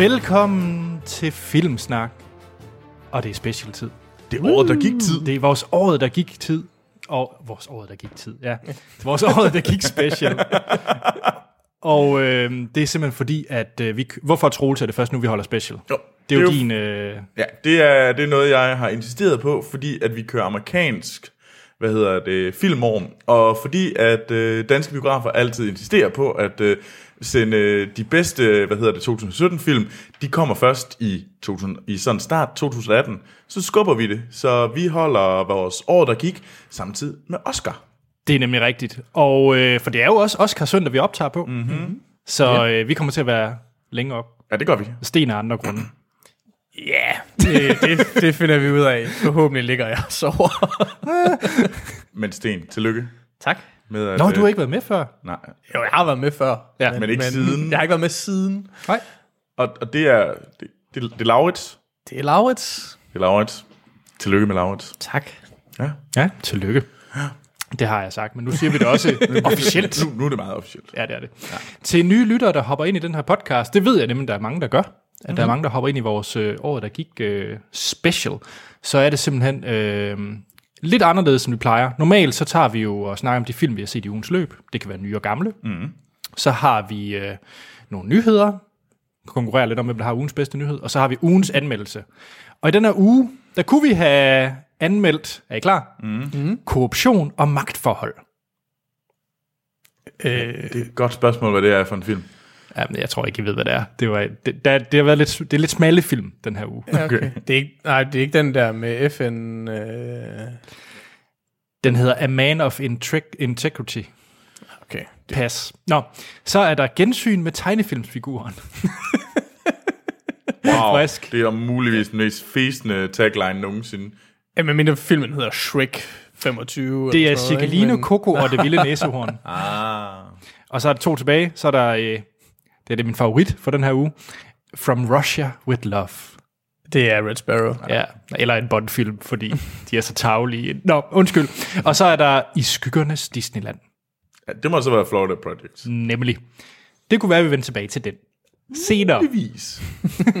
Velkommen til Filmsnak. Og det er special-tid. Det er året, der gik tid. Det er vores året, der gik tid. Og vores året, der gik tid, ja. Vores året, der gik special. og øh, det er simpelthen fordi, at øh, vi... Hvorfor Troels er det først nu, vi holder special? Jo, Det er jo det er jo- din... Øh, Ja, det er, det er noget, jeg har insisteret på, fordi at vi kører amerikansk hvad hedder det, filmår, og fordi at øh, danske biografer altid insisterer på at øh, sende øh, de bedste, hvad hedder det, 2017-film, de kommer først i, 2000, i sådan start 2018, så skubber vi det, så vi holder vores år, der gik, samtidig med Oscar. det er nemlig rigtigt. Og øh, for det er jo også Oscar søndag, vi optager på. Mm-hmm. Så øh, vi kommer til at være længe op. Ja, det gør vi. Sten af andre grunde. Ja, det, det, det finder vi ud af. Forhåbentlig ligger jeg og sover. Men Sten, tillykke tak. Med at... Nå, øh, du har ikke været med før. Nej, Jo, jeg har været med før. Ja, men ikke siden. Jeg har ikke været med siden. Nej. og, og det er, det, det, det er Laurits. Det er Laurits. Det er Laurits. Tillykke med Laurits. Tak. Ja. Ja, tillykke. Det har jeg sagt, men nu siger vi det også officielt. Nu, nu er det meget officielt. Ja, det er det. Ja. Til nye lyttere, der hopper ind i den her podcast, det ved jeg nemlig, der er mange, der gør. At mm-hmm. der er mange, der hopper ind i vores øh, år, der gik øh, special. Så er det simpelthen øh, lidt anderledes, end vi plejer. Normalt så tager vi jo og snakker om de film, vi har set i ugens løb. Det kan være nye og gamle. Mm-hmm. Så har vi øh, nogle nyheder, konkurrerer lidt om, hvem der har ugens bedste nyhed, og så har vi ugens anmeldelse. Og i den her uge, der kunne vi have anmeldt, er I klar? Mm-hmm. Korruption og magtforhold. Øh, Det er et godt spørgsmål, hvad det er for en film. Ja, men jeg tror ikke, I ved, hvad det er. Det, var, det, der, det har været lidt, det er lidt smalle film, den her uge. okay. okay. Det er ikke, nej, det er ikke den der med FN... Øh, Den hedder A Man of Integ- Integrity. okay. Pas. Nå, så er der gensyn med tegnefilmsfiguren. Wow, Frisk. det er muligvis den mest fæsende tagline nogensinde. Ja, men mindre filmen hedder Shrek 25. Det er? Cicalino, Men- Coco og det vilde næsehorn. Ah. Og så er der to tilbage. Så er der, øh, det er det min favorit for den her uge. From Russia with Love. Det er Red Sparrow. Ja, eller en Bond-film, fordi de er så tavlige. Nå, undskyld. Og så er der I skyggernes Disneyland. Ja, det må så være Florida Project. Nemlig. Det kunne være, at vi vender tilbage til den senere. Muligvis.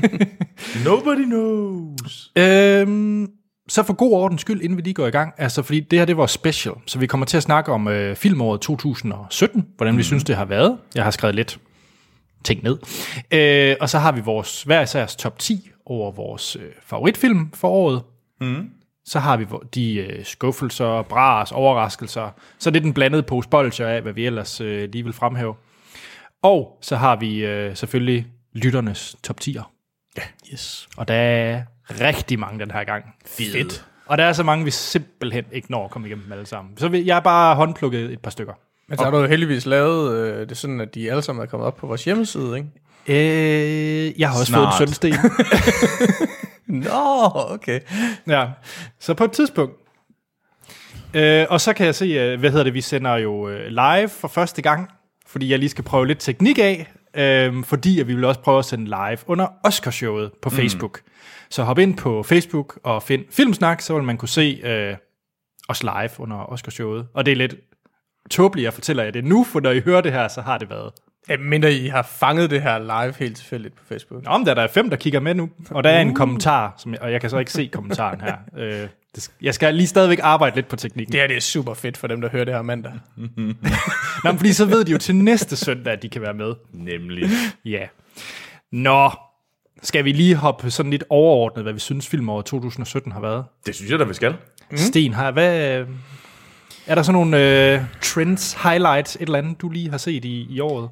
Nobody knows. Øhm, så for god ordens skyld, inden vi lige går i gang, altså fordi det her det var special, så vi kommer til at snakke om øh, filmåret 2017, hvordan vi synes, det har været. Jeg har skrevet lidt ting ned. Øh, og så har vi vores hver isærs top 10 over vores øh, favoritfilm for året. Mm. Så har vi de øh, skuffelser, bras, overraskelser. Så det er den blandede pose bolcher af, hvad vi ellers øh, lige vil fremhæve. Og så har vi øh, selvfølgelig lytternes top 10'er. Yes. Og der er rigtig mange den her gang. Fedt. Og der er så mange, vi simpelthen ikke når at komme igennem alle sammen. Så jeg bare håndplukket et par stykker. Men så har du jo heldigvis lavet øh, det sådan, at de alle sammen er kommet op på vores hjemmeside, ikke? Øh, jeg har også Snart. fået en sønsten. Nå, okay. ja. Så på et tidspunkt. Øh, og så kan jeg se, øh, hvad hedder det, vi sender jo øh, live for første gang, fordi jeg lige skal prøve lidt teknik af, øh, fordi at vi vil også prøve at sende live under Oscarshowet på Facebook. Mm. Så hop ind på Facebook og find Filmsnak, så vil man kunne se øh, os live under Oscarshowet. Og det er lidt tåbeligt, jeg fortæller jer det nu, for når I hører det her, så har det været. Ja, mindre I har fanget det her live helt tilfældigt på Facebook. Nå, men der er der fem, der kigger med nu, og der er en kommentar, som jeg, og jeg kan så ikke se kommentaren her. Øh, det, jeg skal lige stadigvæk arbejde lidt på teknikken. Det her det er super fedt for dem, der hører det her mandag. Nå, men fordi så ved de jo til næste søndag, at de kan være med. Nemlig. Ja. Nå, skal vi lige hoppe sådan lidt overordnet, hvad vi synes filmåret 2017 har været? Det synes jeg da, vi skal. Mm. Sten, har, hvad, er der sådan nogle øh, trends, highlights, et eller andet, du lige har set i, i året?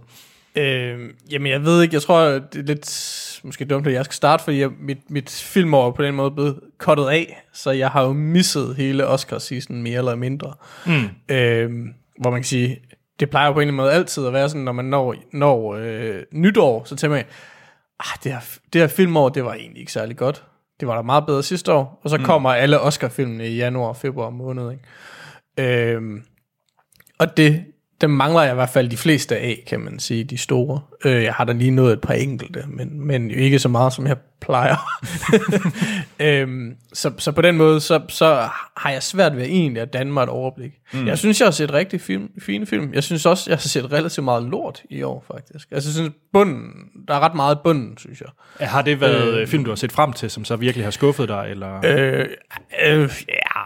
Øh, jamen, jeg ved ikke, jeg tror, det er lidt måske dumt, at jeg skal starte, fordi jeg, mit, mit filmår på den måde blevet kottet af, så jeg har jo misset hele Oscar-season mere eller mindre. Mm. Øh, hvor man kan sige, det plejer på en eller anden måde altid at være sådan, når man når, når øh, nytår, så tænker man, ah, det her, det her filmår, det var egentlig ikke særlig godt. Det var da meget bedre sidste år, og så mm. kommer alle Oscar-filmene i januar og februar måned, ikke? Øhm, og det dem mangler jeg i hvert fald de fleste af, kan man sige, de store. Øh, jeg har da lige nået et par enkelte, men, men jo ikke så meget, som jeg plejer. øhm, så, så på den måde, så, så har jeg svært ved egentlig at danne mig et overblik. Mm. Jeg synes, jeg har set rigtig film, fine film. Jeg synes også, jeg har set relativt meget lort i år, faktisk. Altså, jeg synes, bunden, der er ret meget bunden, synes jeg. Har det været øh, film, du har set frem til, som så virkelig har skuffet dig? Eller? Øh, øh, ja,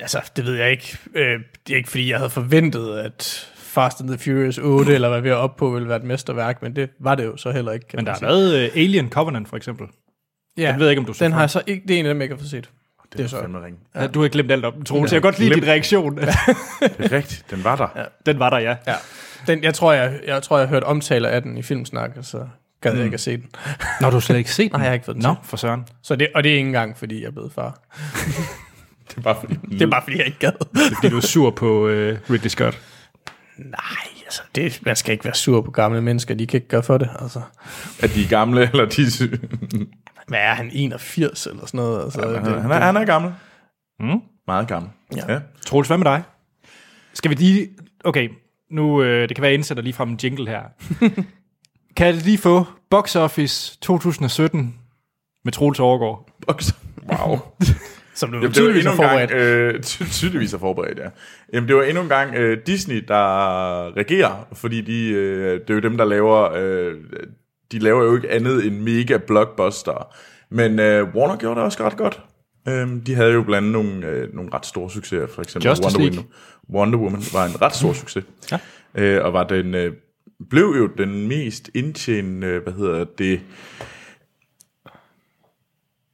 altså, det ved jeg ikke. Øh, det er ikke, fordi jeg havde forventet, at Fast and the Furious 8, eller hvad vi er oppe på, ville være et mesterværk, men det var det jo så heller ikke. Men der er lavet uh, Alien Covenant, for eksempel. Ja, Den ved jeg ikke, om du så den har jeg så ikke, det er en af dem, jeg ikke har fået set. Det, er så- fandme ringe. Ja. Du har glemt alt om den, Troels. Jeg kan godt lide glemt. din reaktion. Det er rigtigt, den var der. Ja. Den var der, ja. Ja. Den, jeg, tror, jeg, jeg tror, jeg har hørt omtaler af den i filmsnak, så gad jeg ikke at se den. Nå, du har slet ikke set den? Nej, jeg har ikke fået den Nå, for søren. Så det, og det er ikke engang, fordi jeg er blevet far. Det er bare fordi, Det er bare, fordi jeg ikke gad. Det er, fordi du er sur på uh, Ridley Scott. Nej, altså, det, man skal ikke være sur på gamle mennesker, de kan ikke gøre for det. Altså. at de er gamle, eller de er syge. Hvad er han, 81 eller sådan noget? Altså, Han det, er, han er, han er gammel. Mm. Meget gammel. Ja. ja. Troels, hvad med dig? Skal vi lige... Okay, nu... Øh, det kan være, jeg indsætter lige frem en jingle her. kan jeg lige få Box Office 2017 med Troels Overgaard? Box. Wow. som du Jamen, tydeligvis har en gang, forberedt. øh, ty- tydeligvis er forberedt, ja. Jamen, det var endnu en gang øh, Disney, der regerer, fordi de, øh, det er jo dem, der laver, øh, de laver jo ikke andet end mega blockbuster. Men øh, Warner gjorde det også ret godt. Øhm, de havde jo blandt andet nogle, øh, nogle ret store succeser, for eksempel Justice Wonder, League. Woman, Wonder Woman var en ret stor succes. Ja. Øh, og var den, øh, blev jo den mest indtjenende, hvad hedder det,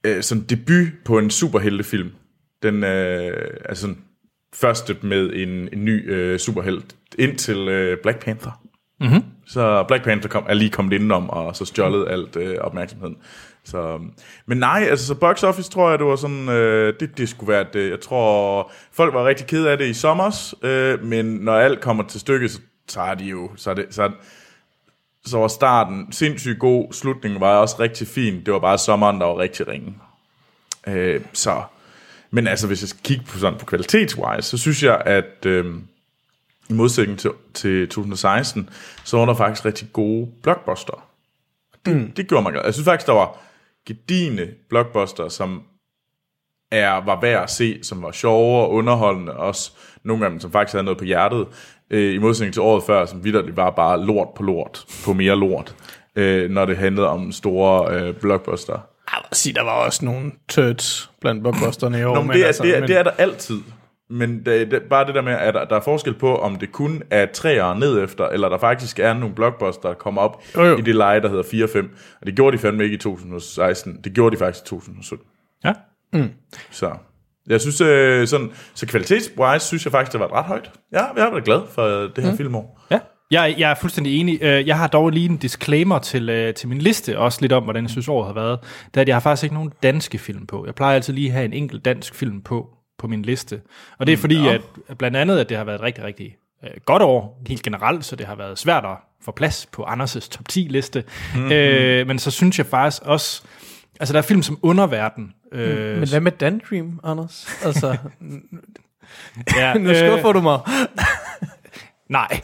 øh, sådan debut på en superheltefilm. Den øh, er sådan første med en, en ny øh, superhelt indtil øh, Black Panther. Mhm. Så Black Panther kom, er lige kommet indenom og så stjålet alt øh, opmærksomheden. Så, men nej, altså så box office tror jeg, det var sådan, øh, det, det skulle være det. Jeg tror, folk var rigtig ked af det i sommers, øh, men når alt kommer til stykket, så, så er de jo, så er det, så, er, så var starten sindssygt god, slutningen var også rigtig fin, det var bare sommeren, der var rigtig ringe. Øh, så, men altså, hvis jeg skal kigge på sådan på kvalitetswise, så synes jeg, at øh, i modsætning til, til 2016, så var der faktisk rigtig gode blockbuster. Det, mm. det gjorde mig glad. Jeg synes faktisk, der var gedigende blockbuster, som er, var værd at se, som var sjove og underholdende, også nogle af dem, som faktisk havde noget på hjertet, øh, i modsætning til året før, som vidderligt var bare lort på lort, på mere lort, øh, når det handlede om store øh, blockbuster. Jeg vil sige, der var også nogle turds blandt blockbusterne i år. Nå, men det, er, altså, det, er, men- det er der altid. Men det, det, bare det der med, at der, der er forskel på, om det kun er træer ned efter, eller der faktisk er nogle blockbuster, der kommer op Jo, jo. i det leje, der hedder 4-5. Og det gjorde de fandme ikke i 2016. Det gjorde de faktisk i 2017. Ja. Så jeg synes, øh, sådan, så kvalitetswise synes jeg faktisk, det var ret højt. Ja, jeg har været glad for det her mm. filmår. Ja. Jeg, jeg er fuldstændig enig. Øh, Jeg har dog lige en disclaimer til, øh, til min liste, også lidt om, hvordan jeg synes året har været. Det er, at jeg har faktisk ikke nogen danske film på. Jeg plejer altid lige at have en enkelt dansk film på, på min liste. Og det er fordi, at at blandt andet, at det har været et rigtig, rigtig øh, godt år, helt generelt, så det har været svært at få plads på Anders' top 10-liste. Mm-hmm. Øh, men så synes jeg faktisk også, altså der er film som Underverden. Øh, Men hvad med Dan Dream, Anders? Altså, ja, nu skuffer du mig. Nej,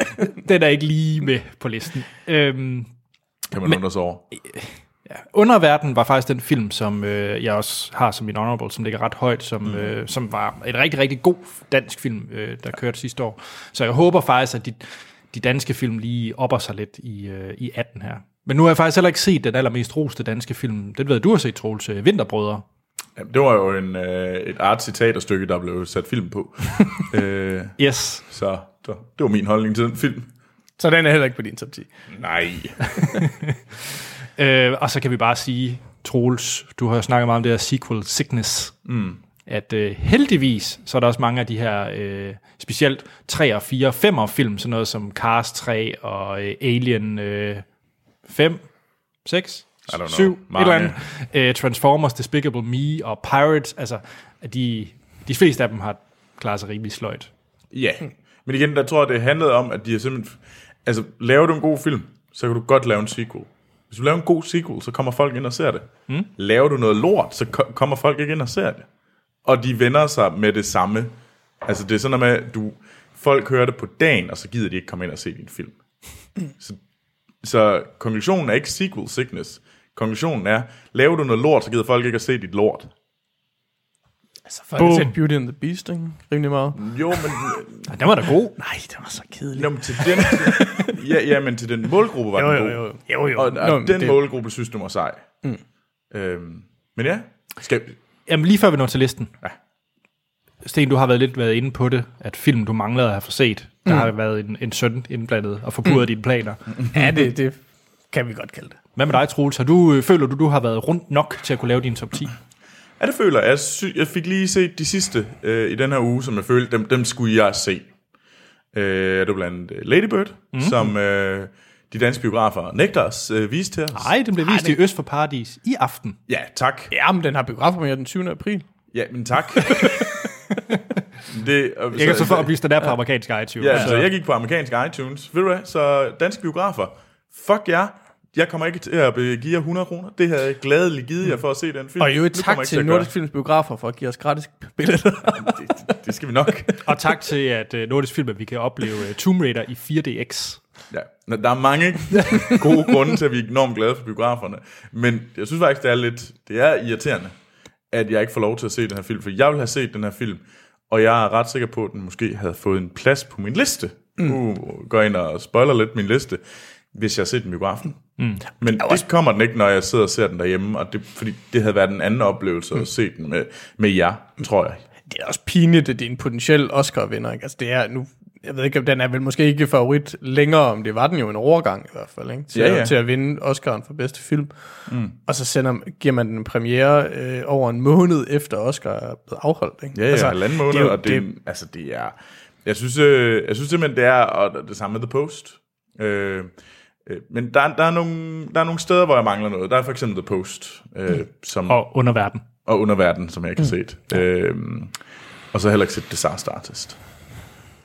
den er ikke lige med på listen. Øhm, Kan man undre sig over. Underverden var faktisk den film, som øh, jeg også har som min honorable, som ligger ret højt, som, mm. øh, som var et rigtig, rigtig god dansk film, øh, der kørte sidste år. Så jeg håber faktisk, at de, de danske film lige opper sig lidt i, øh, i 18 her. Men nu har jeg faktisk heller ikke set den allermest roste danske film. Det ved du har set, Troels, øh, Vinterbrødre. Jamen, det var jo en, øh, et art stykke der blev sat film på. øh, Yes. så det var min holdning til den film. Så den er heller ikke på din top 10. Nej. Øh, og så kan vi bare sige, Troels, du har jo snakket meget om det her sequel sickness. Mm. At øh, heldigvis, så er der også mange af de her, øh, specielt 3 og 4 5 film, sådan noget som Cars 3 og øh, Alien øh, 5, 6, I don't know. 7, et Mange. eller andet. Øh, Transformers, Despicable Me og Pirates, altså de, de fleste af dem har klaret sig rimelig sløjt. Ja. Men igen, der tror jeg, det handlede om, at de har simpelthen... Altså, laver du en god film, så kan du godt lave en sequel. Hvis du laver en god sequel, så kommer folk ind og ser det. Mm. Laver du noget lort, så ko- kommer folk ikke ind og ser det. Og de vender sig med det samme. Altså, det er sådan noget med, at du... folk hører det på dagen, og så gider de ikke komme ind og se din film. Så, så konklusionen er ikke sequel sickness. Konklusionen er, laver du noget lort, så gider folk ikke at se dit lort. Altså, for Boom. set Beauty and the Beast, ikke? Rimelig meget. Jo, men, Ej, den var da god. Nej, det var så kedeligt. nå, men til den, ja, ja, men til den målgruppe var Jo, den jo, god. jo. jo, jo. Og, og Nå, men den det- målgruppe synes du var sej. Mm. Øhm, men ja, skal, Jamen lige før vi når til listen. Ja. Sten, du har været lidt været inde på det, at film, du manglede at have for set, der har været en, en søn indblandet og forpurret mm. dine planer. Ja, det, det kan vi godt kalde det. Hvad med dig, Troels? Har du, øh, føler du, du har været rundt nok til at kunne lave din top 10? Ja, det føler jeg. Jeg, sy- jeg fik lige set de sidste øh, i den her uge, som jeg følte, dem, dem skulle jeg se. Øh, det var blandt andet Ladybird, mm. som øh, de danske biografer nægter os øh, vise til os. Nej, den blev vist i Øst for Paradis i aften. Ja, tak. Ja, men den har biografpremiere den 20. april. Ja, men tak. det, og, Jeg kan så for at blive der på amerikansk iTunes. Ja, så jeg gik på amerikansk iTunes. Ved du hvad? Så danske biografer, fuck jer. Jeg kommer ikke til at give jer 100 kroner. Det havde jeg gladeligt givet jer for at se den film. Og jo et tak jeg til Nordisk Films biografer for at give os gratis billetter. det. det. Det skal vi nok. Og tak til, at uh, Nordisk Film, at vi kan opleve uh, Tomb Raider i 4DX. Ja, der er mange gode grunde til, at vi er enormt glade for biograferne. Men jeg synes faktisk, det er lidt det er irriterende, at jeg ikke får lov til at se den her film. For jeg vil have set den her film, og jeg er ret sikker på, at den måske havde fået en plads på min liste. Mm. Uh, går ind og spoiler lidt min liste, hvis jeg har set den biografen. Mm. Men det kommer den ikke, når jeg sidder og ser den derhjemme, og det, fordi det havde været en anden oplevelse at se den med, med jer, tror jeg. det er også pinligt, at det er en potentiel Oscar-vinder. Ikke? Altså, det er nu, jeg ved ikke, om den er vel måske ikke favorit længere, om det var den jo en overgang i hvert fald, ikke? Til, Ja, ja. til at vinde Oscaren for bedste film. Mm. Og så sender, giver man den en premiere øh, over en måned efter Oscar er blevet afholdt. Ikke? Ja, ja, altså, halvanden måned, det er jo- og det, det, altså det er, jeg synes, øh, jeg synes simpelthen, det er, og det samme med The Post, øh, men der, der, er nogle, der er nogle steder, hvor jeg mangler noget. Der er for eksempel The Post, øh, mm. som, og, underverden. og Underverden, som jeg ikke har set. Øh, og så har heller ikke set Disaster Artist,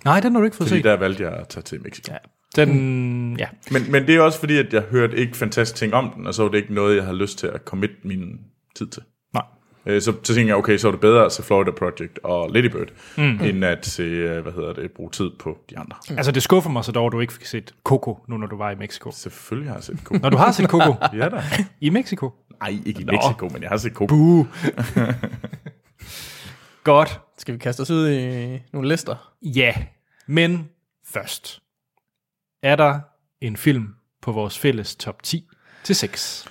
Nej, den har du ikke fået fordi set. der valgte jeg at tage til Mexico. Ja. Den, ja. Men, men det er også fordi, at jeg hørte ikke fantastiske ting om den, og så var det ikke noget, jeg havde lyst til at commit min tid til. Øh, Så, så tænkte jeg, okay, så er det bedre at se Florida Project og Lady Bird, mm. end at se, øh, hvad hedder det, bruge tid på de andre. Altså, det skuffer mig så dog, at du ikke fik set Coco, nu når du var i Mexico. Selvfølgelig har jeg set Coco. Når du har set Coco ja da. i Mexico. Nej, ikke i Mexico, men jeg har set Coco. Buh. Godt. Skal vi kaste os ud i nogle lister? Ja, men først. Er der en film på vores fælles top 10 til 6?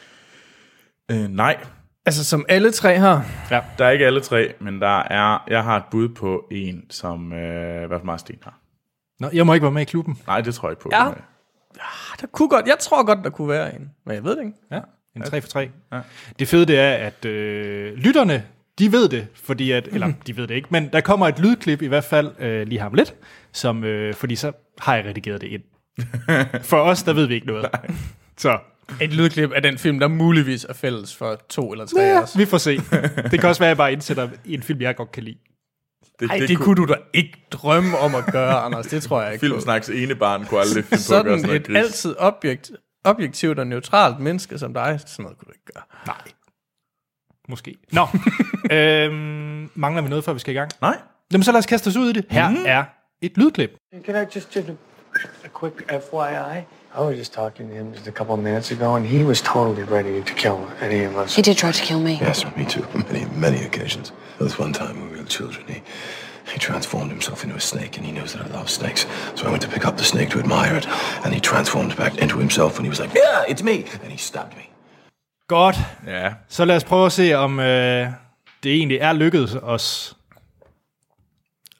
Øh, nej, Altså, som alle tre har. Ja. der er ikke alle tre, men der er, jeg har et bud på en, som øh, hvad meget Sten har. Nå, jeg må ikke være med i klubben. Nej, det tror jeg ikke på. Ja. Nej. Ah, Der kunne godt, jeg tror godt, der kunne være en. Men jeg ved det ikke. Ja, en 3 for 3. Ja. Det fede det er, at øh, lytterne, de ved det, fordi at, eller de ved det ikke, men der kommer et lydklip i hvert fald øh, lige ham lidt, som, øh, fordi så har jeg redigeret det ind. For os, der ved vi ikke noget. Så Et lydklip af den film, der muligvis er fælles for to eller tre af ja, os. vi får se. Det kan også være, at jeg bare indsætter i en film, jeg godt kan lide. Nej, det, det kunne du da ikke drømme om at gøre, Anders. Det tror jeg ikke. Filmsnaks ene barn kunne aldrig finde på at gøre Sådan sådan noget et gris. altid objekt, objektivt og neutralt menneske som dig, sådan noget kunne du ikke gøre. Nej. Måske. Nå. øhm, mangler vi noget, før vi skal i gang? Nej, Jamen, så lad os kaste os ud i det. Her mm. er et lydklip. Can I just give a, a quick FYI? I was just talking to him just a couple of minutes ago, and he was totally ready to kill any of us. He did try to kill me. Yes, me too. On many, many occasions. There was one time when we were children, he, he transformed himself into a snake, and he knows that I love snakes. So I went to pick up the snake to admire it, and he transformed back into himself, and he was like, "Yeah, it's me!" And he stabbed me. Godt. ja. Så lad os prøve at se, om øh, det egentlig er lykkedes os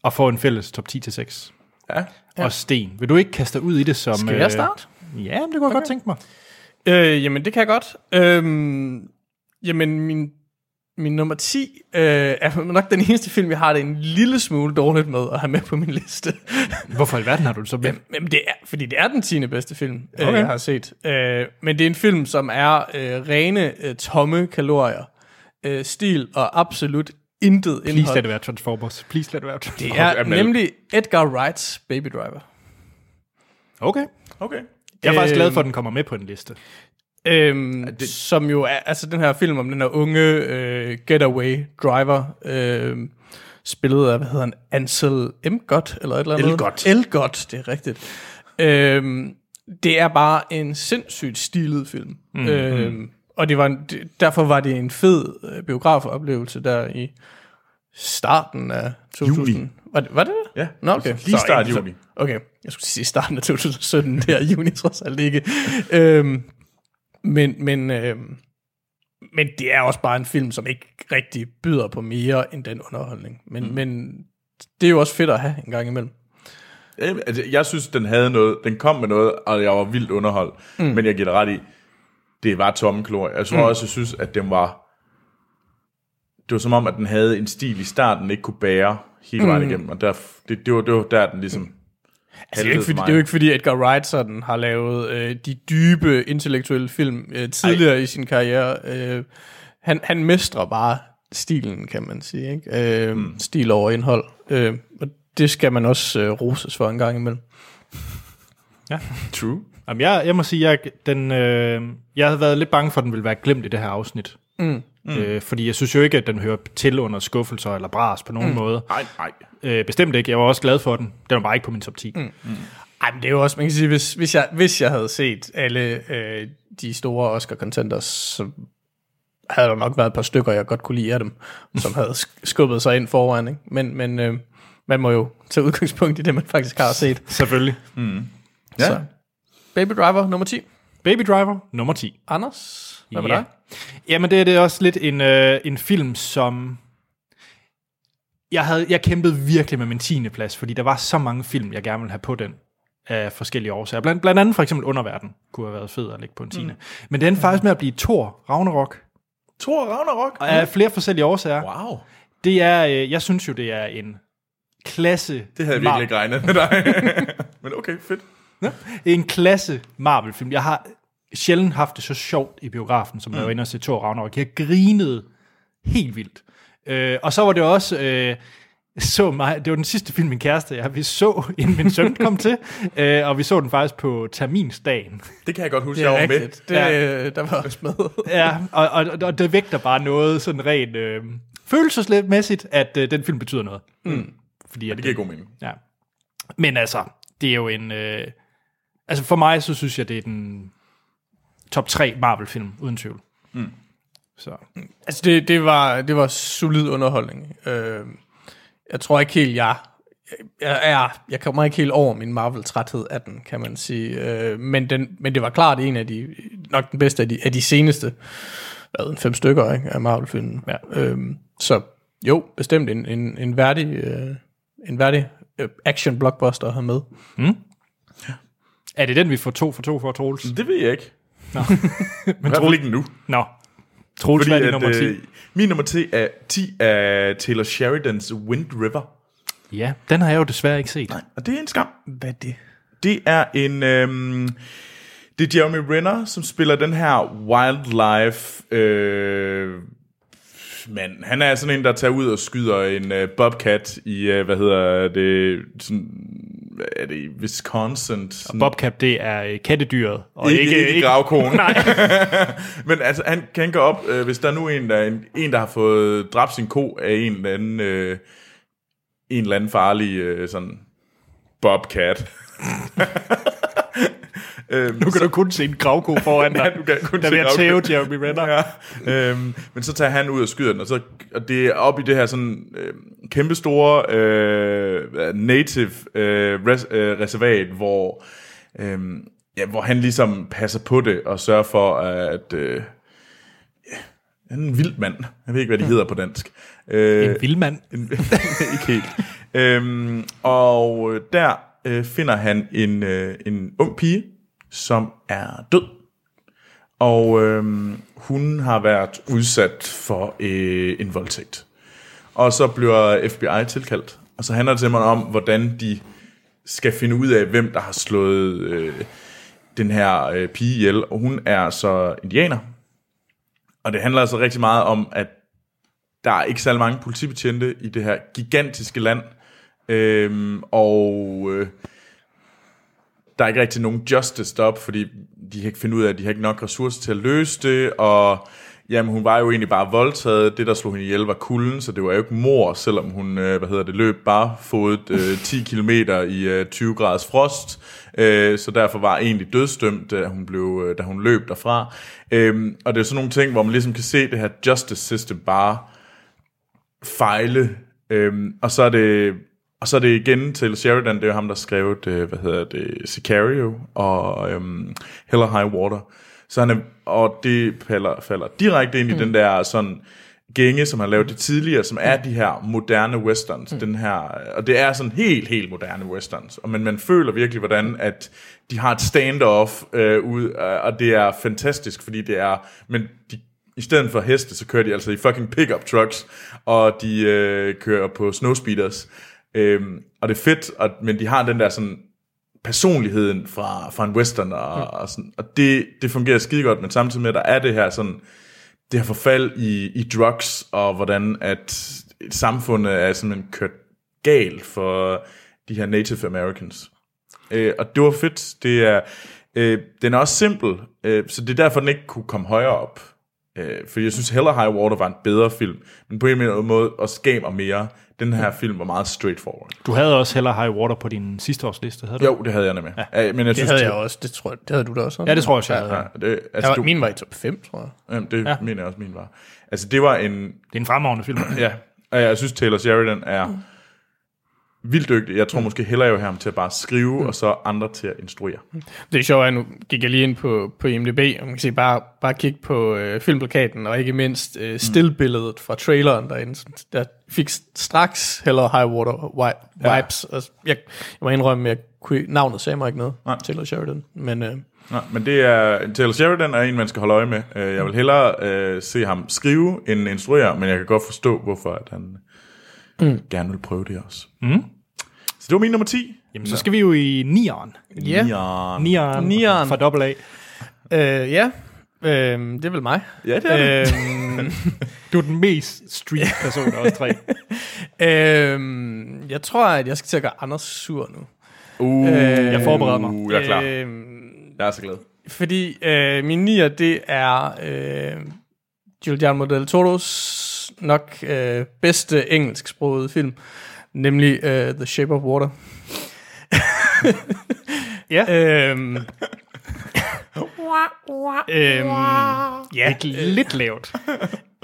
at få en fælles top 10 til 6. Ja. Og Sten, vil du ikke kaste dig ud i det som... Skal jeg starte? Øh, ja, men det kunne jeg godt tænke mig. Øh, jamen, det kan jeg godt. Øhm, jamen, min, min nummer 10 øh, er nok den eneste film, jeg har det en lille smule dårligt med at have med på min liste. Hvorfor i alverden har du det så med? Jamen, det er, fordi det er den 10. bedste film, okay. Okay. øh, jeg har set. Øh, men det er en film, som er øh, rene, øh, tomme kalorier. Øh, stil og absolut intet Please indhold. lad det være Transformers. Please lad det være Det Transformers. er Jamen, nemlig Edgar Wrights Baby Driver. Okay. Okay. Jeg er faktisk Øhm, glad for, at den kommer med på en liste. Øhm, det... Som jo er altså den her film om den her unge øh, getaway driver, øh, spillet af, hvad hedder han, Ansel Elgort, eller et eller andet. Elgort. Elgort, det er rigtigt. Øhm, det er bare en sindssygt stilet film. Mm, øhm, Og det var en, derfor var det en fed øh, biografoplevelse der i starten af 2000. Juni. Var det var det? det? Ja, Nå, okay. lige Så start ikke- juni. Okay, jeg skulle sige starten af 2017, der i juni trods alt ikke. øhm, men, men, øhm, men det er også bare en film, som ikke rigtig byder på mere end den underholdning. Men, mm. men det er jo også fedt at have en gang imellem. Jeg, altså, jeg synes, den havde noget, den kom med noget, og jeg var vildt underholdt. Mm. Men jeg giver ret i, det var tomme klor. Jeg tror mm. også, jeg synes, at den var... Det var som om, at den havde en stil i starten, den ikke kunne bære hele vejen igennem. Og der, det, det, var, det var der, den ligesom... Altså, det, er jo ikke, fordi, det er jo ikke fordi, Edgar Wright sådan har lavet øh, de dybe intellektuelle film øh, tidligere Ej. i sin karriere. Øh, han, han mestrer bare stilen, kan man sige. Ikke? Øh, mm. Stil over indhold. Øh, og det skal man også øh, roses for en gang imellem. Ja. True. Jamen, jeg, jeg må sige, jeg, den, øh, jeg havde været lidt bange for, at den ville være glemt i det her afsnit. Mm. Øh, fordi jeg synes jo ikke, at den hører til under skuffelser eller bras på nogen mm. måde. Nej, nej. Øh, bestemt ikke. Jeg var også glad for den. Den var bare ikke på min top 10. Mm. Ej, men det er jo også, man kan sige, hvis, hvis, jeg, hvis jeg havde set alle øh, de store Oscar-contenders, så havde der nok været et par stykker, jeg godt kunne lide af dem, som havde sk- skubbet sig ind foran. Ikke? Men, men øh, man må jo tage udgangspunkt i det, man faktisk har set. Selvfølgelig. Ja. Så. Baby Driver nummer 10. Baby Driver, nummer 10. Anders, hvad med Ja. dig? Jamen, det er det er også lidt en, øh, en film, som... Jeg, havde, jeg kæmpede virkelig med min 10. plads, fordi der var så mange film, jeg gerne ville have på den af forskellige årsager. Blandt, blandt andet for eksempel Underverden kunne have været fed at lægge på en 10. Mm. Men den er faktisk med at blive Thor Ragnarok Thor Ragnarok. og af flere forskellige årsager. Wow. Det er, øh, jeg synes jo, det er en klasse... Det havde jeg virkelig ikke regnet med dig. Men okay, fedt. En klasse Marvel-film. Jeg har sjældent haft det så sjovt i biografen, som mm. jeg var inde og se Thor Ragnarok. Jeg grinede helt vildt. Øh, og så var det også... Øh, så mig, det var den sidste film, min kæreste og jeg, vi så, inden min søn kom til, øh, og vi så den faktisk på terminsdagen. Det kan jeg godt huske, Det er jeg var med. rigtigt. Det, ja. der var også med. Ja, og, og, og det vægter bare noget sådan rent øh, følelsesmæssigt, at øh, den film betyder noget. Mm. Fordi at Det giver god mening. Ja. Men altså, det er jo en... Øh, altså for mig, så synes jeg, det er den top 3 Marvel-film, uden tvivl. Mm. Så. Altså, det, det, var, det var solid underholdning. Øh, jeg tror ikke helt, jeg... Jeg, jeg, jeg kommer ikke helt over min Marvel-træthed af den, kan man sige. Øh, men, den, men det var klart en af de... Nok den bedste af de, af de seneste... Hvad, en fem stykker ikke, af Marvel-filmen. Ja. Øh, så jo, bestemt en, en, en værdig... Øh, en værdig øh, action-blockbuster at have med. Er det den, vi får to for to for, Troels? Det ved jeg ikke. Nå. Men I hvert fald ikke nu. Nå. Troels, hvad er nummer 10? øh, min nummer 10 er, 10 er Taylor Sheridans Wind River. Ja, den har jeg jo desværre ikke set. Og det er en skam. Hvad er det? Det er en... Øhm, det er Jeremy Renner, som spiller den her wildlife... Øh, mand, han er sådan en, der tager ud og skyder en øh, bobcat i, øh, hvad hedder det, sådan, er det, i Wisconsin. Sådan, Bobcat, det er øh, kattedyret. Og ikke, ikke, ikke gravkonen. Nej. Men altså, han kan gå op, øh, hvis der er nu en der, en, en, der har fået dræbt sin ko af en eller anden, øh, en eller anden farlig øh, sådan bobcat. øhm, Nu kan du kun se en gravko foran dig, Ja, du kan kun der at tæve. Jeremy Renner. ja, øhm, men så tager han ud og skyder den, og, så, og det er op i det her sådan øh, kæmpe store øh, native øh, res, øh, reservat, hvor, øh, ja, hvor han ligesom passer på det og sørger for, at øh, han er en vild mand. Jeg ved ikke, hvad de hedder på dansk. Øh, En vildmand. en, ikke helt. Øhm, og der øh, finder han en, øh, en ung pige, som er død. Og øhm, hun har været udsat for øh, en voldtægt. Og så bliver FBI tilkaldt. Og så handler det simpelthen om, hvordan de skal finde ud af, hvem der har slået øh, den her øh, pige ihjel. Og hun er så indianer. Og det handler altså rigtig meget om, at der er ikke særlig mange politibetjente i det her gigantiske land, øhm, og øh, der er ikke rigtig nogen justice deroppe, fordi de kan ikke finde ud af, at de har ikke nok ressourcer til at løse det, og Jamen, hun var jo egentlig bare voldtaget. Det, der slog hende ihjel, var kulden, så det var jo ikke mor, selvom hun, øh, hvad hedder det, løb bare fodet øh, 10 km i øh, 20 graders frost. Øh, så derfor var egentlig dødsdømt, da hun, blev, øh, da hun løb derfra. Øh, og det er sådan nogle ting, hvor man ligesom kan se det her justice system bare fejle. Øh, og så er det... Og så er det igen til Sheridan, det er jo ham, der skrev det, hvad hedder det, Sicario og øhm, Hell or High Water. Så han er, og det falder, falder direkte ind i mm. den der sådan gænge, som han lavede det tidligere, som er de her moderne westerns. Mm. Den her, og det er sådan helt, helt moderne westerns. Og man, man føler virkelig, hvordan at de har et stand-off øh, ud, øh, og det er fantastisk, fordi det er, men de, i stedet for heste, så kører de altså i fucking pickup trucks, og de øh, kører på snowspeeders. Øhm, og det er fedt, og, men de har den der sådan personligheden fra, fra en western, og, mm. og, sådan, og det, det fungerer skide godt, men samtidig med, at der er det her sådan, det her forfald i, i drugs, og hvordan at samfundet er simpelthen kørt galt for de her Native Americans. Øh, og det var fedt. Det er, øh, den er også simpel, øh, så det er derfor, den ikke kunne komme højere op. Øh, for jeg synes, Hell or High Water var en bedre film, men på en eller anden måde også gav mig mere. Den her film var meget straightforward. Du havde også Hell or High Water på din sidste års liste, havde du? Jo, det havde jeg nemlig. Ja. Men jeg Det synes, havde jeg også, det tror jeg, det havde du da også. Ja, det tror jeg også, jeg havde. Ja, det, Jeg altså, var, du, min var i top 5, tror jeg. jamen, det ja. mener jeg også, min var. Altså, det var en... Det er en fremragende film. Ja, og jeg synes, Taylor Sheridan er vildt dygtig. Jeg tror måske hellere jeg vil have ham til at bare skrive, mm. og så andre til at instruere. Det er sjovt, at nu gik jeg lige ind på, på IMDb, og man kan se bare, bare kigge på øh, filmplakaten, og ikke mindst øh, stillbilledet fra traileren derinde. Så Der fik straks Hell High Water vibes. Ja. Og jeg, jeg må indrømme, at jeg kunne, navnet sagde mig ikke noget, Nej. Taylor Sheridan. Men øh, Nej, men det er... Taylor Sheridan er en, man skal holde øje med. Øh, Jeg vil hellere øh, se ham skrive, end instruere, men jeg kan godt forstå, hvorfor at han mm. gerne vil prøve det også. Mm. Så det var min nummer 10. Jamen, så skal vi jo i nieren. ja, Ja, Nieren, Nieren. fra dobbelt A. øh, ja. Øh, det er vel mig. ja det er det. Øh, Du er den mest street person af os tre. øh, jeg tror, at jeg skal til at gøre Anders sur nu. Uh, Jeg forbereder mig. Uh, jeg er klar. Øh, Jeg er så glad. Fordi øh, min nier, det er øh, Giuliano del Toros nok øh, bedste engelsksprogede film, nemlig øh, The Shape of Water. Ja. øhm, øhm, ja, Ikke lidt lavt.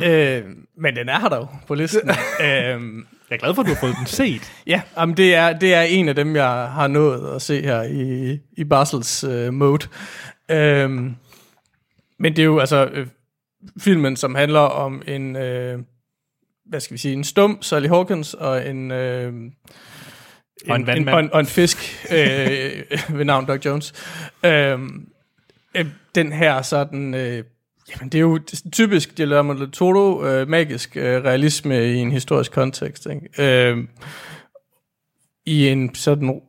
øh, men den er her dog på listen. øhm, Jeg er glad for, at du har fået den set. Ja, jamen det, er, det er en af dem, jeg har nået at se her i, i Barsels øh, mode. Øhm, men det er jo altså øh, filmen, som handler om en, øh, hvad skal vi sige, en stum Sally Hawkins og en... Øh, Og en vandmand. og, en, og en fisk øh, ved navn Doug Jones. Øhm, øh, den her sådan... Øh, jamen, det er jo typisk Guillermo del Toro, øh, magisk øh, realisme i en historisk kontekst. Ikke? Øh, I en sådan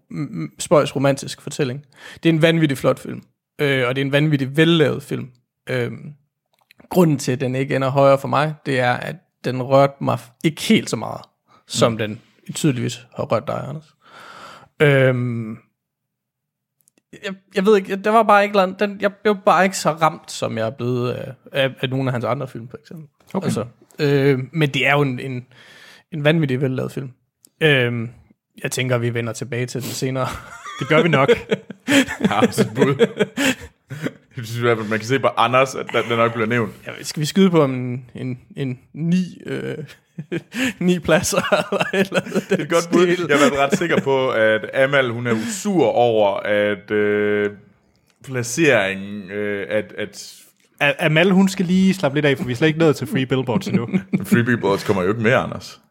spøjs romantisk fortælling. Det er en vanvittig flot film. Øh, og det er en vanvittig vellavet film. Øh, grunden til, at den ikke ender højere for mig, det er, at den rørte mig ikke helt så meget, som mm. den tydeligvis har rørt dig, Anders. Øhm, jeg, jeg ved ikke, der var bare ikke land, den, jeg blev bare ikke så ramt, som jeg er blevet af, af, af nogle af hans andre film, for eksempel. Okay. Altså, øh, men det er jo en, en, en vanvittig vellavet film. Øh, jeg tænker, vi vender tilbage til den senere. Det gør vi nok. Jeg Jeg synes i hvert fald, man kan se på Anders, at den, nok bliver nævnt. Ja, skal vi skyde på en, en, en ni, øh, ni pladser? Eller, eller Det er et godt bud. Jeg været ret sikker på, at Amal, hun er sur over, at øh, placeringen, øh, at, at Amal, hun skal lige slappe lidt af, for vi er slet ikke nået til Free Billboards endnu. Free Billboards kommer jo ikke med, Anders,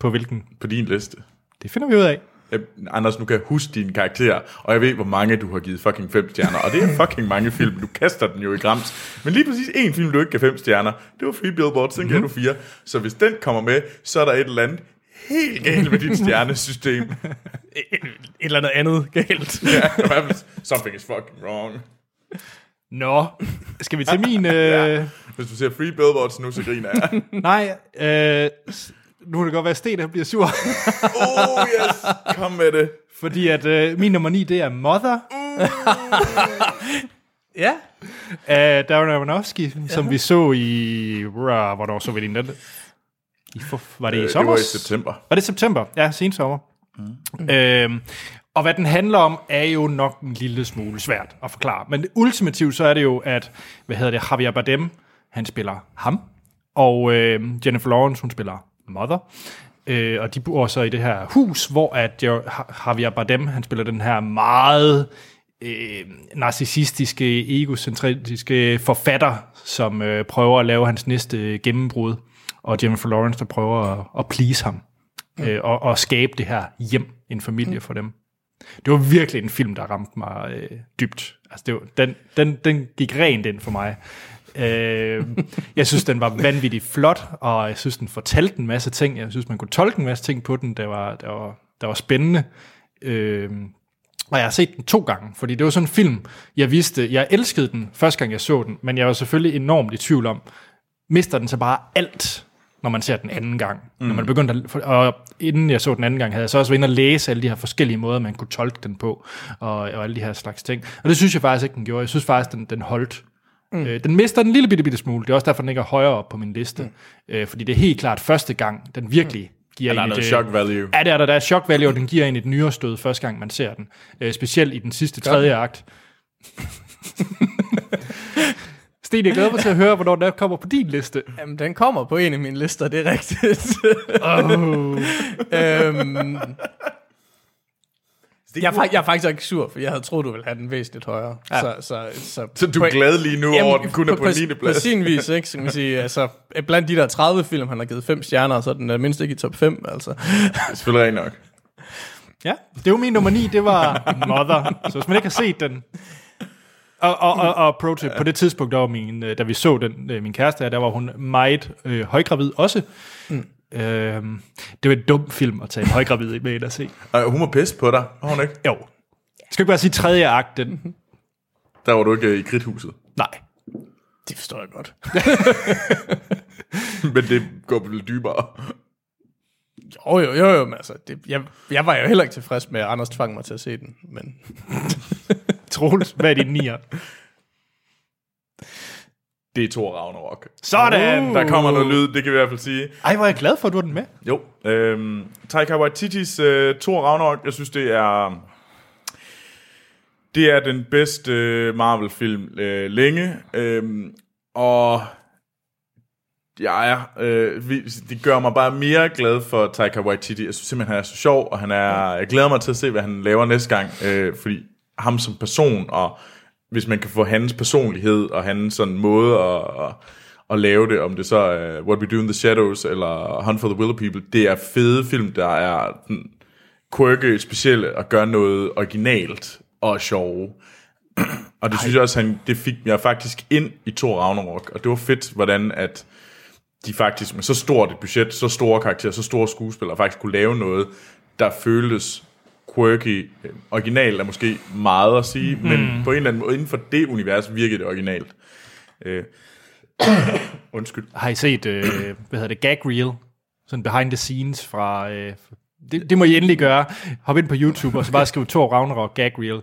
På hvilken? på din liste. Det finder vi ud af. Jeg, Anders, nu kan jeg huske dine karakterer, og jeg ved, hvor mange du har givet fucking fem stjerner, og det er fucking mange film. Du kaster den jo i grams. Men lige præcis en film, du ikke gav fem stjerner, det var Free Billboards, den gav du fire. Så hvis den kommer med, så er der et eller andet helt galt med dit stjernesystem. et eller andet andet galt. ja, i hvert fald, something is fucking wrong. Nå, skal vi til min... Øh... Hvis du ser Free Billboards nu, så griner jeg. Nej, øh... nu kan det godt være, at Sten han bliver sur. Oh yes, kom med det. fordi at øh, min nummer 9, det er Mother. Ja, af Darren Aronofsky, som vi så i... Rah, hvornår så vi den? den? I, for, var det i Øh, det sommer? var i september. Var det september? Ja, sen sommer. Mm. Øhm, og hvad den handler om, er jo nok en lille smule svært at forklare. Men ultimativt så er det jo, at, hvad hedder det, Javier Bardem, han spiller ham, og øh, Jennifer Lawrence, hun spiller Mother. Øh, og de bor så i det her hus, hvor at jo, Javier Bardem, han spiller den her meget øh, narcissistiske, egocentriske forfatter, som øh, prøver at lave hans næste gennembrud, og Jennifer Lawrence, der prøver at, at please ham, mm. øh, og, og skabe det her hjem, en familie mm. for dem. Det var virkelig en film, der ramte mig øh, dybt. Altså, det var, den, den, den gik rent ind for mig. Øh, jeg synes, den var vanvittigt flot, og jeg synes, den fortalte en masse ting. Jeg synes, man kunne tolke en masse ting på den, der var, der var, der var spændende. Øh, og jeg har set den to gange, fordi det var sådan en film, jeg vidste, jeg elskede den første gang, jeg så den, men jeg var selvfølgelig enormt i tvivl om, mister den så bare alt, når man ser den anden gang. Mm. Når man begyndte at, og inden jeg så den anden gang, havde jeg så også været inde og læse alle de her forskellige måder, man kunne tolke den på, og, og alle de her slags ting. Og det synes jeg faktisk ikke, den gjorde. Jeg synes faktisk, den, den holdt. Mm. Øh, den mister en lille bitte, bitte smule. Det er også derfor, den ikke er højere op på min liste. Mm. Øh, fordi det er helt klart første gang, den virkelig giver Der er en noget et, shock value. Ja, det er der. Der er shock value, og den giver en et nyere stød første gang, man ser den. Øh, specielt i den sidste tredje akt. Sten, jeg glæder mig til at høre, hvornår den kommer på din liste. Jamen, den kommer på en af mine lister, det er rigtigt. Oh. øhm, jeg, er, jeg er faktisk ikke sur, for jeg havde troet, du ville have den væsentligt højere. Ja. Så, så, så, Så du er glad lige nu over, at den kun er på 9. På plads. sin vis, ikke? Så kan man sige, altså, blandt de der 30 film, han har givet 5 stjerner, så er den er mindst ikke i top 5, altså. Det er selvfølgelig nok. Ja, det var min nummer 9, det var Mother. Så hvis man ikke har set den... Og, og, og, og pro tip, på det tidspunkt, der var min, øh, da vi så den, øh, min kæreste, der var hun meget øh, højgravid også. Mm. Øhm, det var en dum film at tage en højgravid med ind og se. Og hun var pisse på dig, var hun ikke? Jo. Skal ikke bare sige tredje akt, den... Der var du ikke øh, i kridthuset. Nej. Det forstår jeg godt. Men det går lidt dybere. Jo, jo, jo, jo, men altså, det, jeg, jeg var jo heller ikke tilfreds med, at Anders tvang mig til at se den, men Troels, hvad er din nier? Det er Thor Ragnarok. Sådan! Der kommer noget lyd, det kan vi i hvert fald sige. Ej, hvor er jeg glad for, at du har den med. Jo, øhm, Taika Waititis øh, Thor Ragnarok, jeg synes, det er... Det er den bedste øh, Marvel-film øh, længe, øhm, og jeg er, øh, vi- det gør mig bare mere glad for Taika Waititi. Jeg synes simpelthen, han er så sjov, og han er, jeg glæder mig til at se, hvad han laver næste gang, øh, fordi ham som person, og hvis man kan få hans personlighed, og hans sådan måde at, at, at lave det, om det så er What We Do in the Shadows, eller Hunt for the Willow People, det er fede film, der er sådan, quirky, specielle, og gør noget originalt og sjove. Og det synes jeg også, han, det fik jeg faktisk ind i Thor Ragnarok, og det var fedt, hvordan at de faktisk med så stort et budget, så store karakterer, så store skuespillere faktisk kunne lave noget, der føltes quirky. Originalt er måske meget at sige, mm. men på en eller anden måde, inden for det univers virkede det originalt. Øh. Undskyld. Har I set, øh, hvad hedder det, gag reel? Sådan behind the scenes fra... Øh, det, det må I endelig gøre. Hop ind på YouTube, og så bare skriv Thor Ragnarok gag reel.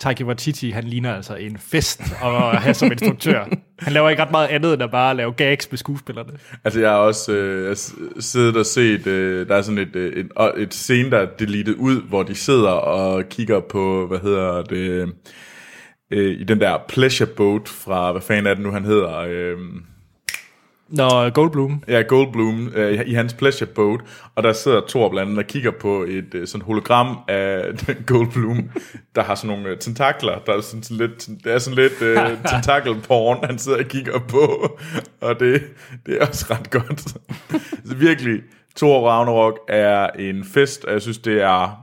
Taika Waititi, han ligner altså en fest at have som instruktør. Han laver ikke ret meget andet, end at bare lave gags med skuespillerne. Altså, jeg har også øh, jeg siddet og set, øh, der er sådan et, øh, et, et scene, der er deletet ud, hvor de sidder og kigger på, hvad hedder det, øh, i den der pleasure boat fra, hvad fanden er det nu, han hedder, øh, Nå, Goldblum. Ja, Goldblum øh, i hans pleasure boat, og der sidder Thor blandt andet og kigger på et øh, sådan hologram af Goldblum, der har sådan nogle øh, tentakler, der er sådan, sådan lidt, det er sådan lidt øh, tentakel porn, han sidder og kigger på, og det, det er også ret godt. Så virkelig, Thor Ragnarok er en fest, og jeg synes, det er,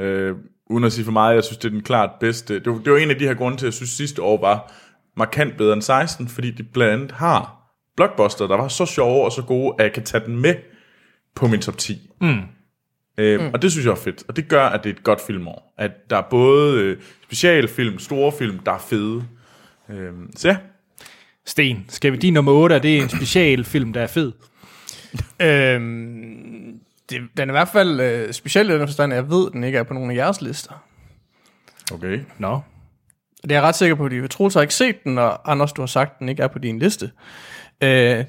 øh, uden at sige for meget, jeg synes, det er den klart bedste. Det var, det var en af de her grunde til, at jeg synes, sidste år var markant bedre end 16, fordi de blandt andet har blockbuster, der var så sjove og så gode, at jeg kan tage den med på min top 10. Mm. Øh, mm. Og det synes jeg er fedt, og det gør, at det er et godt filmår. At der er både øh, specialfilm, store film, der er fede. Øh, så ja, Sten, skal vi din nummer 8, er det en specialfilm, der er fed? øhm, det, den er i hvert fald øh, speciel i den forstand, at jeg ved, at den ikke er på nogen af jeres lister. okay. Nå. Det er jeg ret sikker på, at Troels har ikke set den, og Anders, du har sagt, at den ikke er på din liste. Øh,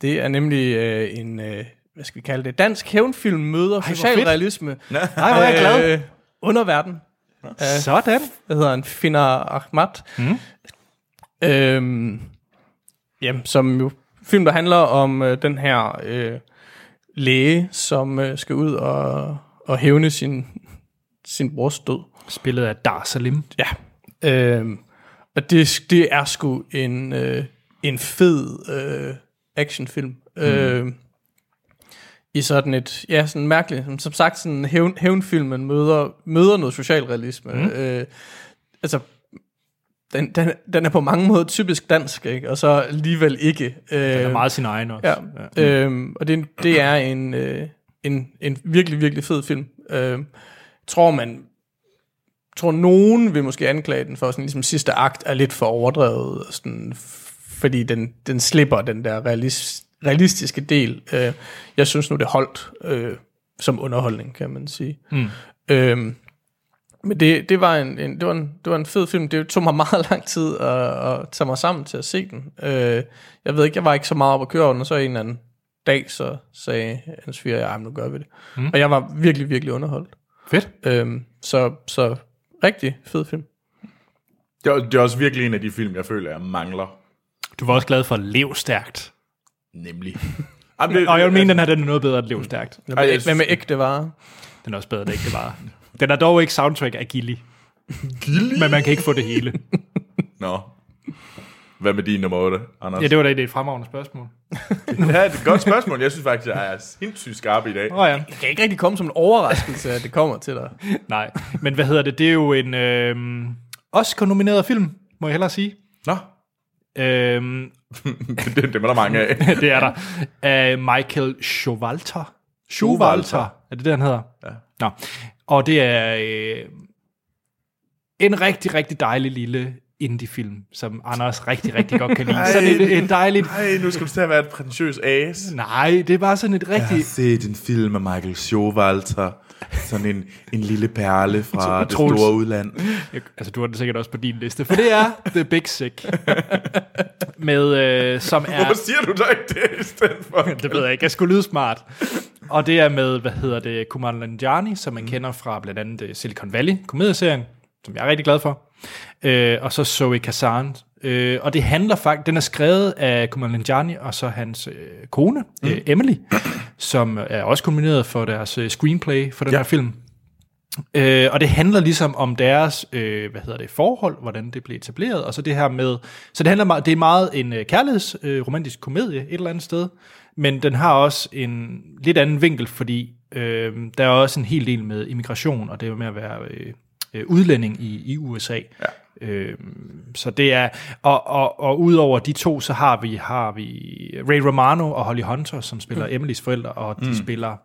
det er nemlig øh, en, øh, hvad skal vi kalde det, dansk hævnfilm møder fedt. socialrealisme. Nej, hvor er jeg glad. Øh, underverden. Sådan. Hvad hedder han? Finar Ahmad. Mm. Øhm, jamen, som jo film, der handler om øh, den her øh, læge, som øh, skal ud og, og hævne sin, sin brors død. Spillet af Dar Salim. Ja. Øhm, og det, det er sgu en, øh, en fed øh, actionfilm. Mm. Øh, I sådan et, ja, sådan mærkeligt, som, som sagt, sådan hævn, hævnfilm, man møder, møder noget socialrealisme. Mm. Øh, altså, den, den, den er på mange måder typisk dansk, ikke? og så alligevel ikke. Øh, Den er meget sin egen også. Ja, ja. Øhm, og det, det er en, øh, en, en virkelig, virkelig fed film. Øh, tror man, tror nogen vil måske anklage den for sådan ligesom sidste akt er lidt for overdrevet, og sådan, fordi den, den slipper den der realis, realistiske del. Øh, jeg synes nu, det holdt øh, som underholdning, kan man sige. Mm. Øh, men det, det, var en, en, det, var en, det var en fed film. Det tog mig meget lang tid at, at tage mig sammen til at se den. Øh, jeg ved ikke, jeg var ikke så meget op at køre den, og så en eller anden dag, så sagde hans fyr, ja, nu gør vi det. Mm. Og jeg var virkelig, virkelig underholdt. Fedt. Øhm, så, så rigtig fed film. Det er, det er også virkelig en af de film, jeg føler, jeg mangler. Du var også glad for Lev Stærkt. Nemlig. Jamen, det- Og jeg vil mene, den her den er noget bedre end Lev Stærkt. Hvad Ej, med, ægte varer? Den er også bedre, end det ikke var. Den er dog ikke soundtrack af Gilly. Gilly? Men man kan ikke få det hele. Nå. Hvad med din nummer 8, Anders? Ja, det var da et fremragende spørgsmål. ja, det er et godt spørgsmål. Jeg synes faktisk, jeg er sindssygt skarp i dag. Åh oh, ja. Det kan ikke rigtig komme som en overraskelse, at det kommer til dig. Nej, men hvad hedder det? Det er jo en øh, Oscar-nomineret film, må jeg hellere sige. Nå, Øhm, det, det er der mange af. det er der. Af Michael Schowalter. Schowalter. Er det det, han hedder? Ja. Nå. Og det er øh, en rigtig, rigtig dejlig lille indie-film, som Anders rigtig, rigtig godt kan lide. Sådan et, et dejligt... Nej, nu skal du til at være et prætentiøs as. Nej, det er bare sådan et Jeg har rigtig... set en film af Michael Schowalter. Sådan en, en lille perle fra det store udland. Altså, du har det sikkert også på din liste, for det er The Big Sick. Med, øh, som er... Hvorfor siger du da ikke det i stedet for? det ved jeg ikke, jeg skulle lyde smart. Og det er med, hvad hedder det, Kumail Nanjiani, som man kender fra blandt andet øh, Silicon Valley, komedieserien, som jeg er rigtig glad for. Øh, og så Zoe Kazan. Øh, og det handler faktisk, den er skrevet af Kumail Nanjiani og så hans øh, kone, mm. øh, Emily, som er også kombineret for deres øh, screenplay for den Ja. her film. Øh, og det handler ligesom om deres, øh, hvad hedder det, forhold, hvordan det blev etableret, og så det her med, så det handler meget, det er meget en øh, kærligheds, øh, romantisk komedie et eller andet sted, men den har også en lidt anden vinkel, fordi øh, der er også en hel del med immigration, og det med at være øh, øh, udlænding i, i USA. Ja. Øh, så det er, og, og, og udover de to, så har vi, har vi Ray Romano og Holly Hunter, som spiller mm. Emilys forældre, og de mm. spiller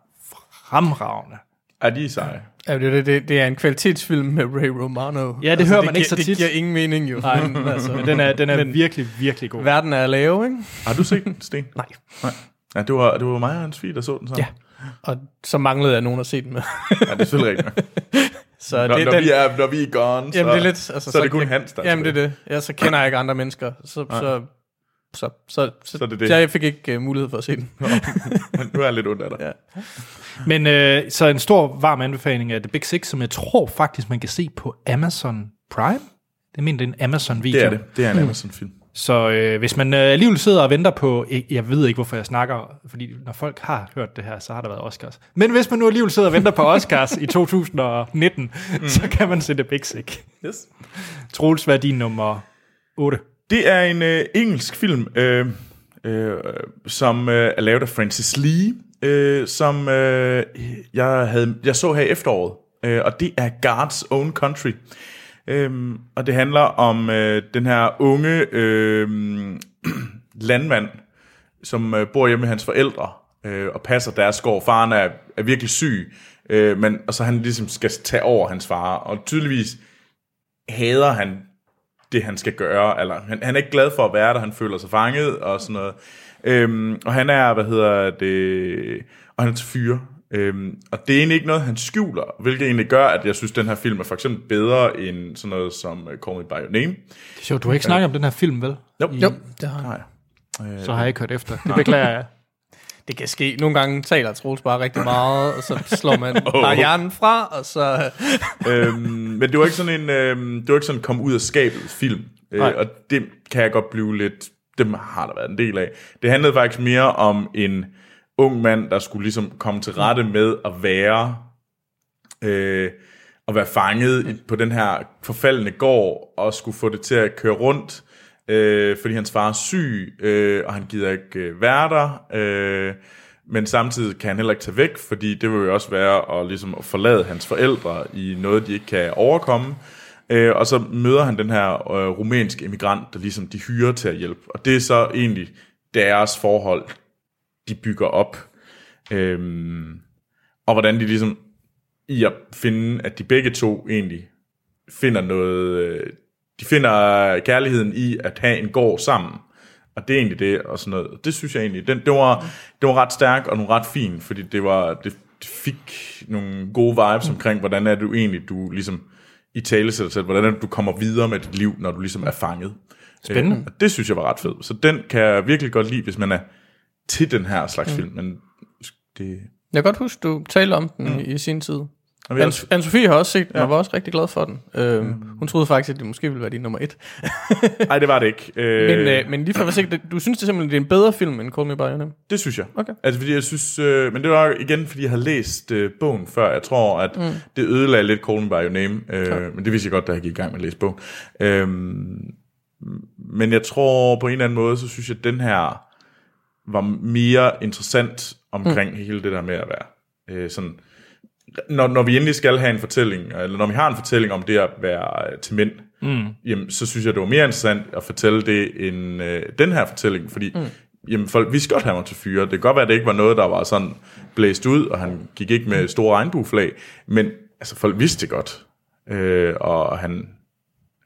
fremragende. Er de seje? Ja, det, det, det, det er en kvalitetsfilm med Ray Romano. Altså, Ja, det hører man giver, ikke så tit. Det giver ingen mening jo. Nej, Men, altså, Men den er, den er Men- virkelig, virkelig god. Verden er lav, ikke? Har du set den, Sten? Nej. Nej. Ja, det var, det var mig og hans fie, der så den sammen. Ja. Og så manglede jeg nogen at se den med. ja det er selvfølgelig rigtigt. Så Når, det, når, den, vi er, når vi er gone, så, jamen, det er lidt, altså, så er det kun jeg, Hans, der er Jamen, det er det. Ja, så kender jeg ikke andre mennesker. Så, så, så, så, så, så, Så det det. så jeg fik ikke uh, mulighed for at se den. Men nu er jeg lidt ondt af dig. Ja. Men øh, så en stor varm anbefaling af The Big Six, som jeg tror faktisk, man kan se på Amazon Prime. Det mener, det er en Amazon-video. Det er det. Det er en Amazon-film. Så øh, hvis man øh, alligevel sidder og venter på, jeg, jeg ved ikke, hvorfor jeg snakker, fordi når folk har hørt det her, så har der været Oscars. Men hvis man nu alligevel sidder og venter på Oscars i 2019, mm. så kan man se The Big Sick. Yes. Troels, hvad er din nummer 8? Det er en øh, engelsk film, øh, øh, som øh, er lavet af Francis Lee, øh, som øh, jeg, havde, jeg så her i efteråret. Øh, og det er God's Own Country. Øhm, og det handler om øh, den her unge øh, landmand, som øh, bor hjemme med hans forældre øh, og passer deres gård. Faren er, er virkelig syg, øh, men, og så han ligesom skal tage over hans far. Og tydeligvis hader han det, han skal gøre, eller han, han er ikke glad for at være der, han føler sig fanget og sådan noget. Øhm, og han er, hvad hedder det, og han er til fyre. Øhm, og det er egentlig ikke noget, han skjuler, hvilket egentlig gør, at jeg synes, at den her film er for eksempel bedre end sådan noget som uh, Call Me By Your Name. Det er sjovt, du har ikke snakket om den her film, vel? Jo. Jo, det har han. Nej. Så har jeg ikke hørt efter. Det beklager jeg. Det kan ske. Nogle gange taler Troels bare rigtig meget, og så slår man bare hjernen fra, og så... øhm, men det var ikke sådan en, øhm, det var ikke sådan en kom ud af skabet film. Øh, Nej. og det kan jeg godt blive lidt, det har der været en del af. Det handlede faktisk mere om en ung mand, der skulle ligesom komme til rette med at være, øh, at være fanget i- på den her forfaldende gård, og skulle få det til at køre rundt, øh, fordi hans far er syg, øh, og han gider ikke øh, være der, øh, men samtidig kan han heller ikke tage væk, fordi det vil jo også være at, ligesom, at forlade hans forældre i noget, de ikke kan overkomme. Øh, og så møder han den her øh, rumænske emigrant, der ligesom de hyrer til at hjælpe. Og det er så egentlig deres forhold, de bygger op. Øhm, og hvordan de ligesom i at finde, at de begge to egentlig finder noget, øh, de finder kærligheden i at have en gård sammen. Og det er egentlig det, og sådan noget. Det synes jeg egentlig, den, det, var, det var ret stærk og nogle ret fin, fordi det var, det, det fik nogle gode vibes omkring, hvordan er du egentlig, du ligesom i tale selv, hvordan er det, du kommer videre med dit liv, når du ligesom er fanget. Spændende. Øh, og det synes jeg var ret fedt. Så den kan jeg virkelig godt lide, hvis man er til den her slags film. Men det, Jeg kan godt huske, du talte om den mm. i sin tid. Anne- Anne-Sophie har også set den, og var også rigtig glad for den. Øhm, hun troede faktisk, at det måske ville være din nummer et. nej, det var det ikke. Øh, Men, øh, men lige for at være du synes det simpelthen, det er en bedre film end Call Me By Your Name? Det synes jeg. Okay. Altså fordi jeg synes, øh, men det var igen, fordi jeg har læst øh, bogen før. Jeg tror, at mm. det ødelagde lidt Call Me By Your Name. Øh, Men det vidste jeg godt, da jeg gik i gang med at læse bogen. Øh, men jeg tror på en eller anden måde, så synes jeg, at den her var mere interessant omkring mm. hele det der med at være øh, sådan... Når, når vi endelig skal have en fortælling, eller når vi har en fortælling om det at være øh, til mænd, mm. jamen, så synes jeg, det var mere interessant at fortælle det end øh, den her fortælling, fordi mm. jamen, folk vidste godt, at han var til fyre. Det kan godt være, at det ikke var noget, der var sådan blæst ud, og han gik ikke med store regnbueflag, men altså, folk vidste det godt. Øh, og han,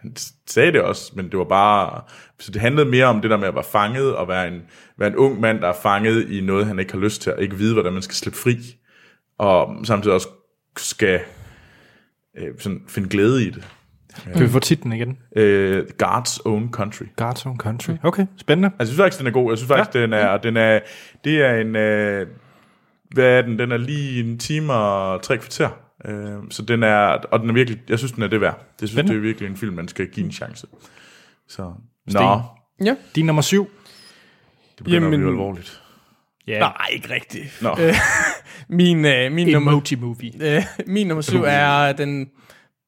han sagde det også, men det var bare... Så det handlede mere om det der med at være fanget, og være en, være en ung mand, der er fanget i noget, han ikke har lyst til, og ikke vide, hvordan man skal slippe fri. Og samtidig også skal øh, sådan finde glæde i det. Kan vi få titlen igen? Øh, God's Own Country. God's Own Country. Okay, spændende. Altså, jeg synes faktisk, den er god. Jeg synes faktisk, ja. den er, den er, det er en, øh, hvad er den? Den er lige en time og tre kvarter. Øh, så den er, og den er virkelig, jeg synes, den er det værd. Det synes, Spændende. det er virkelig en film, man skal give en chance. Så, Sten. nå, Ja. Din nummer syv. det begynder Jamen, at blive alvorligt. Ja, Nej, ikke rigtigt. Nå, Min, øh, min, nummer, Movie. øh, min nummer syv er den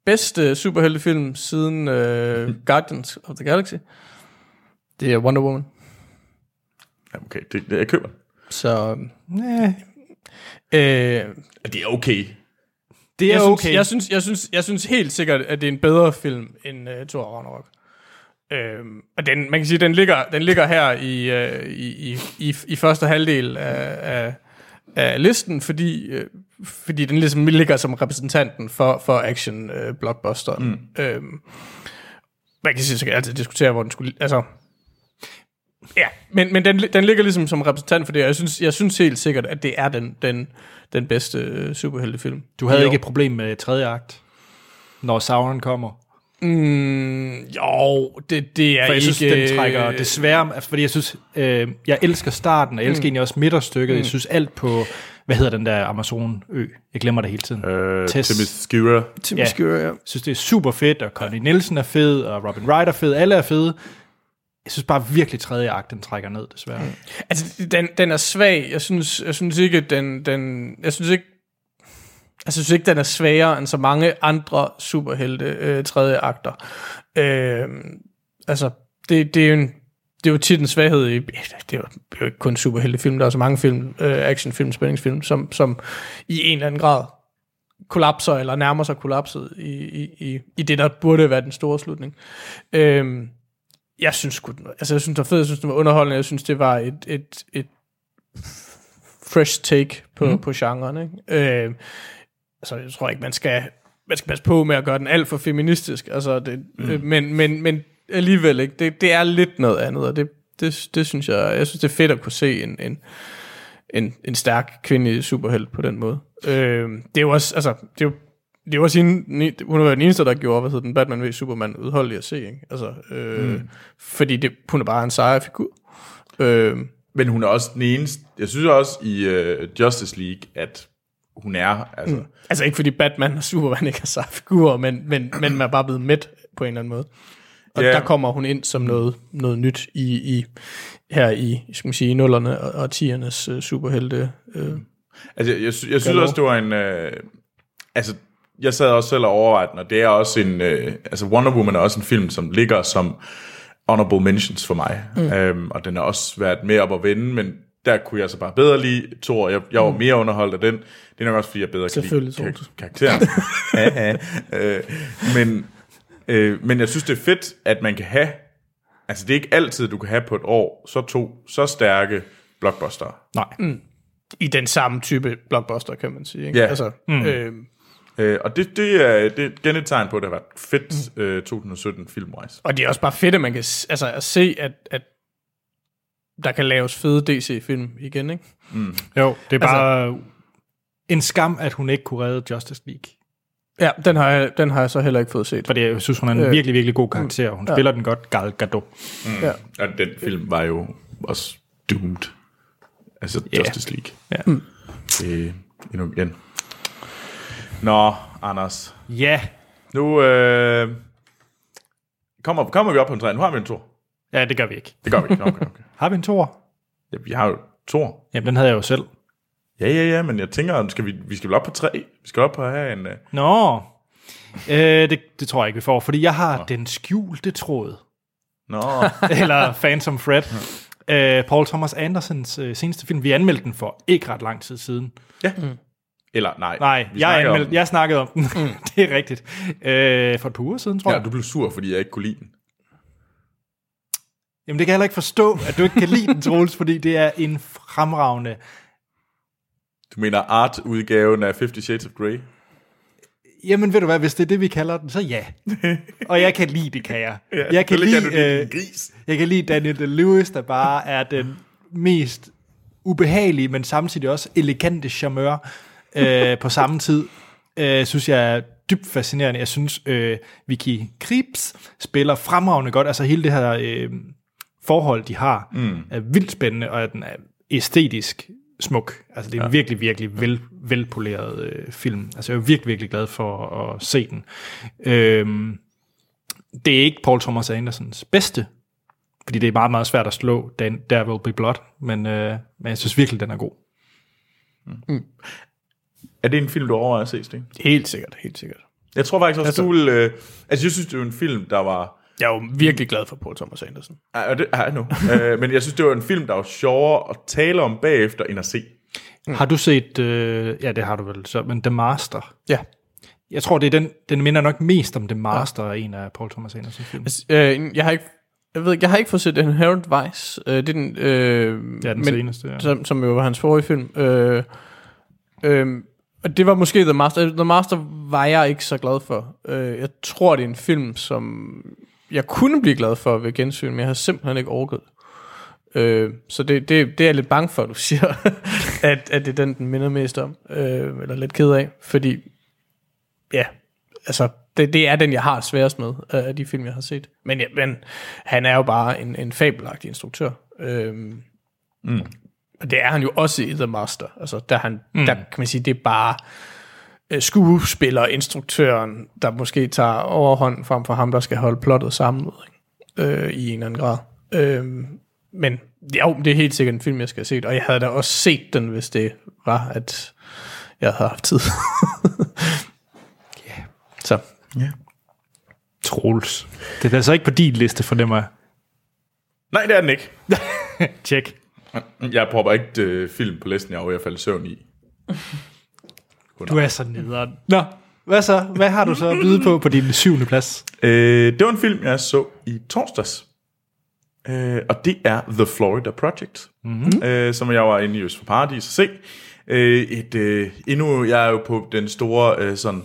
bedste superheltefilm siden øh, Guardians of the Galaxy. Det er Wonder Woman. ja, okay, det, det, jeg køber. Så øh, Ja, Det er okay. Det jeg, er synes, okay. jeg, synes, jeg, synes, jeg synes helt sikkert, at det er en bedre film end uh, Thor Ragnarok. Øhm, og den, man kan sige, den ligger, den ligger her i, i, i, i, i første halvdel af, af, af listen, fordi, øh, fordi den ligesom ligger som repræsentanten for, for action øh, blockbusteren. Mm. Øhm, man kan sige, så kan jeg altid diskutere, hvor den skulle... Altså, ja, men, men den, den ligger ligesom som repræsentant for det, og jeg synes, jeg synes helt sikkert, at det er den, den, den bedste øh, superheltefilm. Du havde Jo. ikke et problem med tredje akt, når Sauron kommer. Mm, jo, det, det er For jeg ikke... synes, den trækker desværre... Fordi jeg synes, øh, jeg elsker starten, og jeg elsker mm. egentlig også midterstykket. Mm. Jeg synes alt på... Hvad hedder den der Amazon-ø? Jeg glemmer det hele tiden. Øh, ja. Skura, ja. Jeg synes, det er super fedt, og Connie Nielsen er fed, og Robin Wright er fed. Alle er fede. Jeg synes bare virkelig, tredje akt, den trækker ned, desværre. Mm. Altså, den, den er svag. Jeg synes, jeg synes ikke, den, den... Jeg synes ikke... Jeg synes ikke, den er svagere end så mange andre superhelte øh, tredje akter. Øh, altså, det, det er jo en, det er jo tit en svaghed i, det er jo, det er jo ikke kun superheltefilm, der er så mange film, øh, actionfilm, spændingsfilm, som, som i en eller anden grad kollapser, eller nærmer sig kollapset i, i, i, i det, der burde være den store slutning. Øh, jeg synes den- altså jeg synes, det var fedt, jeg synes, det var underholdende, jeg synes, det var et, et, et fresh take på, mm. på genren, ikke? Øh, altså, jeg tror ikke, man skal, man skal passe på med at gøre den alt for feministisk, altså, det, mm. øh, men, men, men alligevel, ikke? Det, det er lidt noget andet, og det, det, det synes jeg, jeg synes, det er fedt at kunne se en, en, en, en stærk kvindelig superhelt på den måde. Øh, det er jo også, altså, det er jo, det også hende, hun været den eneste, der gjorde, hvad hedder den, Batman v Superman udholdelig at se, ikke? Altså, øh, mm. fordi det, hun er bare en sejr figur. Øh, Men hun er også den eneste... Jeg synes også i uh, Justice League, at hun er... Altså, mm. altså ikke fordi Batman og Superman ikke er sejre figurer, men, men, men man er bare blevet mæt på en eller anden måde. Og yeah. der kommer hun ind som noget, noget nyt i, i her i, skal man sige, nullerne og, og tiernes uh, superhelte. Uh, Altså, jeg, jeg, jeg synes også, det var en... Øh, altså, jeg sad også selv og overvejede den, og det er også en... Øh, altså, Wonder Woman er også en film, som ligger som honorable mentions for mig. Mm. Øhm, og den har også været med op at vende, men der kunne jeg så bare bedre lide Thor. Jeg, jeg var mere underholdt af den. Det er nok også, fordi jeg bedre kan lide kar- karakteren. Ja, ja. øh, men, øh, men jeg synes, det er fedt, at man kan have... Altså, det er ikke altid, du kan have på et år så to så stærke blockbuster. Nej. Mm. I den samme type blockbuster, kan man sige. Ikke? Ja. Altså, mm. øh, Øh, og det, det, er, det er igen et tegn på, at det har været fedt øh, 2017 filmrejse. og det er også bare fedt, at man kan altså, at se, at, at der kan laves fede DC-film igen, ikke? Jo, det er bare altså, en skam, at hun ikke kunne redde Justice League. Ja, den har jeg, den har jeg så heller ikke fået set. Fordi jeg synes, hun er en Øh, virkelig, virkelig god karakter. Hun ja. spiller den godt, Gal Gadot. Ja. Og den film var jo også doomed. Altså Ja. Justice League. Ja. Øh, endnu igen. Nå, Anders. ja. Nu øh, kommer, kommer vi op på en træ. Nu har vi en tor. Ja, det gør vi ikke. Det gør vi ikke. Okay, okay. Har vi en tor? Ja, vi har jo tor. Jamen, den havde jeg jo selv. Ja, ja, ja, men jeg tænker, skal vi, vi skal vel op på tre. Vi skal op på have en... Øh, Nå, øh, det, det tror jeg ikke, vi får, fordi jeg har den skjulte tråd. nå, Eller Phantom Fred. Øh, Paul Thomas Andersens øh, seneste film. Vi anmeldte den for ikke ret lang tid siden. ja. Eller nej. Nej, jeg, den. jeg snakkede om den. det er rigtigt. Øh, for et par uger siden, tror Ja, jeg. du blev sur, fordi jeg ikke kunne lide den. Jamen, det kan jeg heller ikke forstå, at du ikke kan lide den, Troels, fordi det er en fremragende... Du mener art-udgaven af Fifty Shades of Grey? Jamen, ved du hvad, hvis det er det, vi kalder den, så ja. Og jeg kan lide det, kan jeg. jeg kan lide, kan lide øh, gris. jeg kan lide Daniel Lewis, der bare er den mest ubehagelige, men samtidig også elegante charmeur øh, på samme tid. Øh, synes jeg er dybt fascinerende. Jeg synes, øh, Vicky Krieps spiller fremragende godt. Altså hele det her øh, forhold, de har, mm. er vildt spændende, og den er æstetisk smuk. Altså det er en virkelig, virkelig vel, velpoleret øh, film. Altså jeg er virkelig, virkelig glad for at se den. Øhm, det er ikke Paul Thomas Andersons bedste, fordi det er meget, meget svært at slå den Der Will Be Blood, men, øh, men jeg synes virkelig, den er god. Er det en film, du overvejer at se, Sten? Helt sikkert, helt sikkert. Jeg tror faktisk også, Altså- altså, du vil... Øh, altså, jeg synes, det er en film, der var... Jeg er jo virkelig glad for Paul Thomas Anderson. Ja, det er nu. øh, men jeg synes, det var en film, der var sjovere at tale om bagefter, end at se. Mm. Har du set, øh, ja det har du vel, så, men The Master? Ja. Jeg tror, det er den, den minder nok mest om The Master, ja. en af Paul Thomas Andersons film. Altså, øh, jeg har ikke jeg ved ikke, jeg har ikke fået set Inherent Vice. Øh, det er den, øh, Ja, den seneste, ja. Som, som jo var hans forrige film. Øh, øh, og det var måske The Master. The Master var jeg ikke så glad for. Øh, jeg tror, det er en film, som jeg kunne blive glad for ved gensyn, men jeg har simpelthen ikke orket. Øh, så det, det, det er jeg lidt bange for, du siger, at, at det er den, den minder mest om. Øh, eller lidt ked af, fordi ja, altså, det, det er den, jeg har sværest med øh, af de film, jeg har set. Men, ja, men han er jo bare en, en fabelagtig instruktør. Øh, mm. Og det er han jo også i The Master. Altså, der, han, mm. der kan man sige, det er bare øh, skuespiller, instruktøren, der måske tager overhånd frem for ham, der skal holde plottet sammen ikke? Øh, i en eller anden grad. Øhm, men jo, det er helt sikkert en film, jeg skal have set. Og jeg havde da også set den, hvis det var, at jeg havde haft tid. yeah. Så Troels. Det er altså ikke på din liste, fornemmer jeg. Nej, det er den ikke. Tjek. Jeg propper ikke øh, film på listen, jeg er ved at falde i søvn i. Du er så nederen. Nå, hvad så? Hvad har du så at byde på på din syvende plads? Øh, det var en film, jeg så i torsdags. Øh, og det er The Florida Project, mm-hmm. øh, som jeg var inde i Øst for Paradis at se. Øh, et, øh, endnu, jeg er jo på den store øh, sådan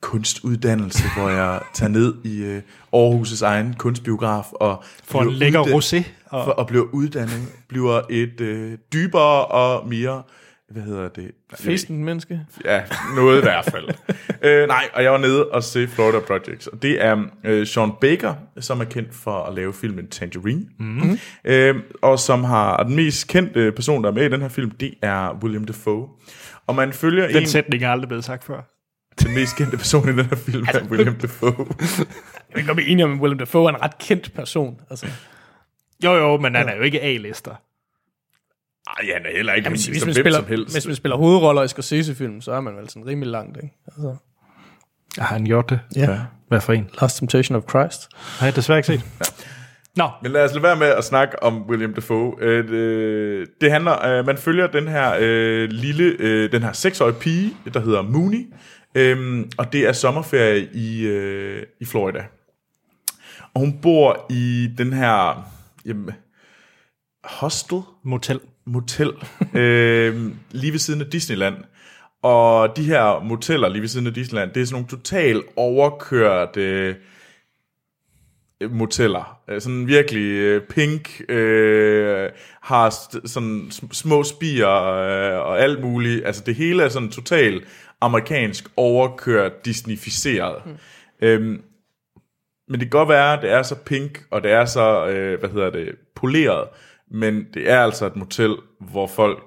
kunstuddannelse, hvor jeg tager ned i øh, Aarhus' egen kunstbiograf og For en lækker rosé. Og, for, og bliver uddannet, bliver et øh, dybere og mere, hvad hedder det? Festen menneske. Ja, noget i hvert fald. øh, nej, og jeg var nede og se Florida Projects, og det er øh, Sean Baker, som er kendt for at lave filmen Tangerine, mm-hmm. øh, og som har og den mest kendte person, der er med i den her film, det er William Dafoe. Og man følger den en, sætning er aldrig blevet sagt før. Den mest kendte person i den her film, er William Dafoe. Jeg kan godt blive enig om, at Willem Dafoe er en ret kendt person. Altså, Jo, jo, men han er jo ikke A-lister. Ej, han er heller ikke Jamen, hvis, man spiller, som helst. hvis man spiller hovedroller i Scorsese-film, så er man vel sådan rimelig langt, ikke? Altså, Har han gjort det? ja. Hvad for en? Last Temptation of Christ. Har jeg desværre ikke set. Nå, Men lad os lade være med at snakke om William Dafoe. Øh, det, det handler, øh, man følger den her øh, lille, øh, den her seksårige pige, der hedder Mooney, øh, og det er sommerferie i, øh, i Florida. Og hun bor i den her jamen, hostel, motel. motel, øh, lige ved siden af Disneyland. Og de her moteller lige ved siden af Disneyland, det er sådan nogle totalt overkørt øh, moteller. Øh, Sådan virkelig øh, pink, øh, har st- sådan sm- små spier øh, og alt muligt. Altså det hele er sådan totalt amerikansk overkørt, disneyficeret. Mm. Øhm, men det kan godt være, at det er så pink, og det er så, øh, hvad hedder det, poleret, men det er altså et motel, hvor folk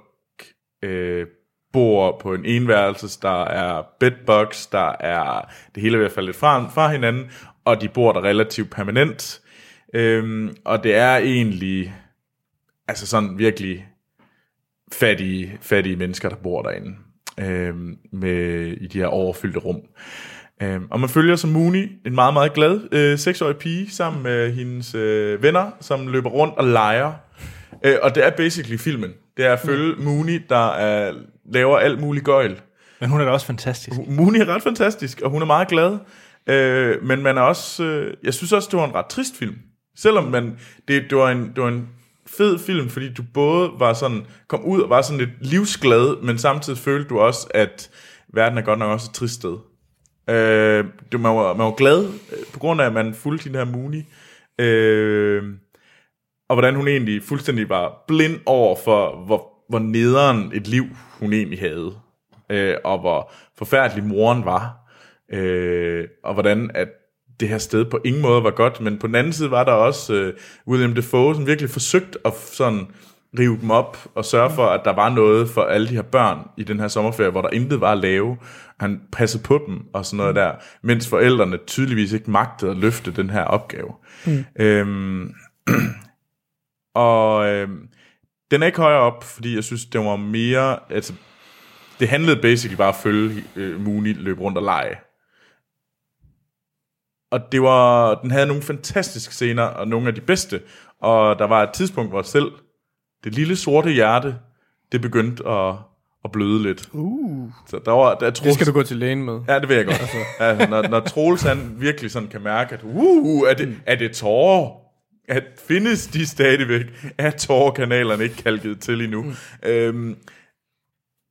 øh, bor på en enværelses, der er bedbugs, der er det hele i hvert fald lidt fra, fra hinanden, og de bor der relativt permanent. Øhm, og det er egentlig, altså sådan virkelig fattige, fattige mennesker, der bor derinde, øhm, med, i de her overfyldte rum. Øhm, og man følger som Mooney, en meget, meget glad øh, seksårig pige, sammen med hendes øh, venner, som løber rundt og leger. Øh, og det er basically filmen. Det er at følge Mooney, der er, laver alt muligt gøjl. Men hun er da også fantastisk. Mooney er ret fantastisk, og hun er meget glad. Øh, men man er også, øh, jeg synes også, det var en ret trist film. Selvom man, det, det, var en, det var en fed film, fordi du både var sådan, kom ud og var sådan lidt livsglad, men samtidig følte du også, at verden er godt nok også et trist sted. Øh, du, man, var, man var glad, øh, på grund af, at man fulgte den her Mooney. Øh, og hvordan hun egentlig fuldstændig var blind over for, hvor, hvor nederen et liv hun egentlig havde. Øh, og hvor forfærdelig moren var. Øh, og hvordan at det her sted på ingen måde var godt, men på den anden side var der også øh, William Defoe, som virkelig forsøgte at sådan rive dem op og sørge for, at der var noget for alle de her børn i den her sommerferie, hvor der intet var at lave. Han passede på dem og sådan noget der, mens forældrene tydeligvis ikke magtede at løfte den her opgave. Mm. Øhm, og øhm, den er ikke højere op, fordi jeg synes, det var mere... Altså, det handlede basically bare at følge øh, Mooney løbe rundt og lege. Og det var, den havde nogle fantastiske scener, og nogle af de bedste. Og der var et tidspunkt, hvor selv det lille sorte hjerte, det begyndte at, at bløde lidt. Uh. Så der var, der, Det skal du gå til lægen med. Ja, det vil jeg godt. altså, når, når Troels han virkelig sådan kan mærke, at uh, er det, er det tårer? At findes de stadigvæk? Er tårerkanalerne ikke kalket til endnu? Mm. Øhm,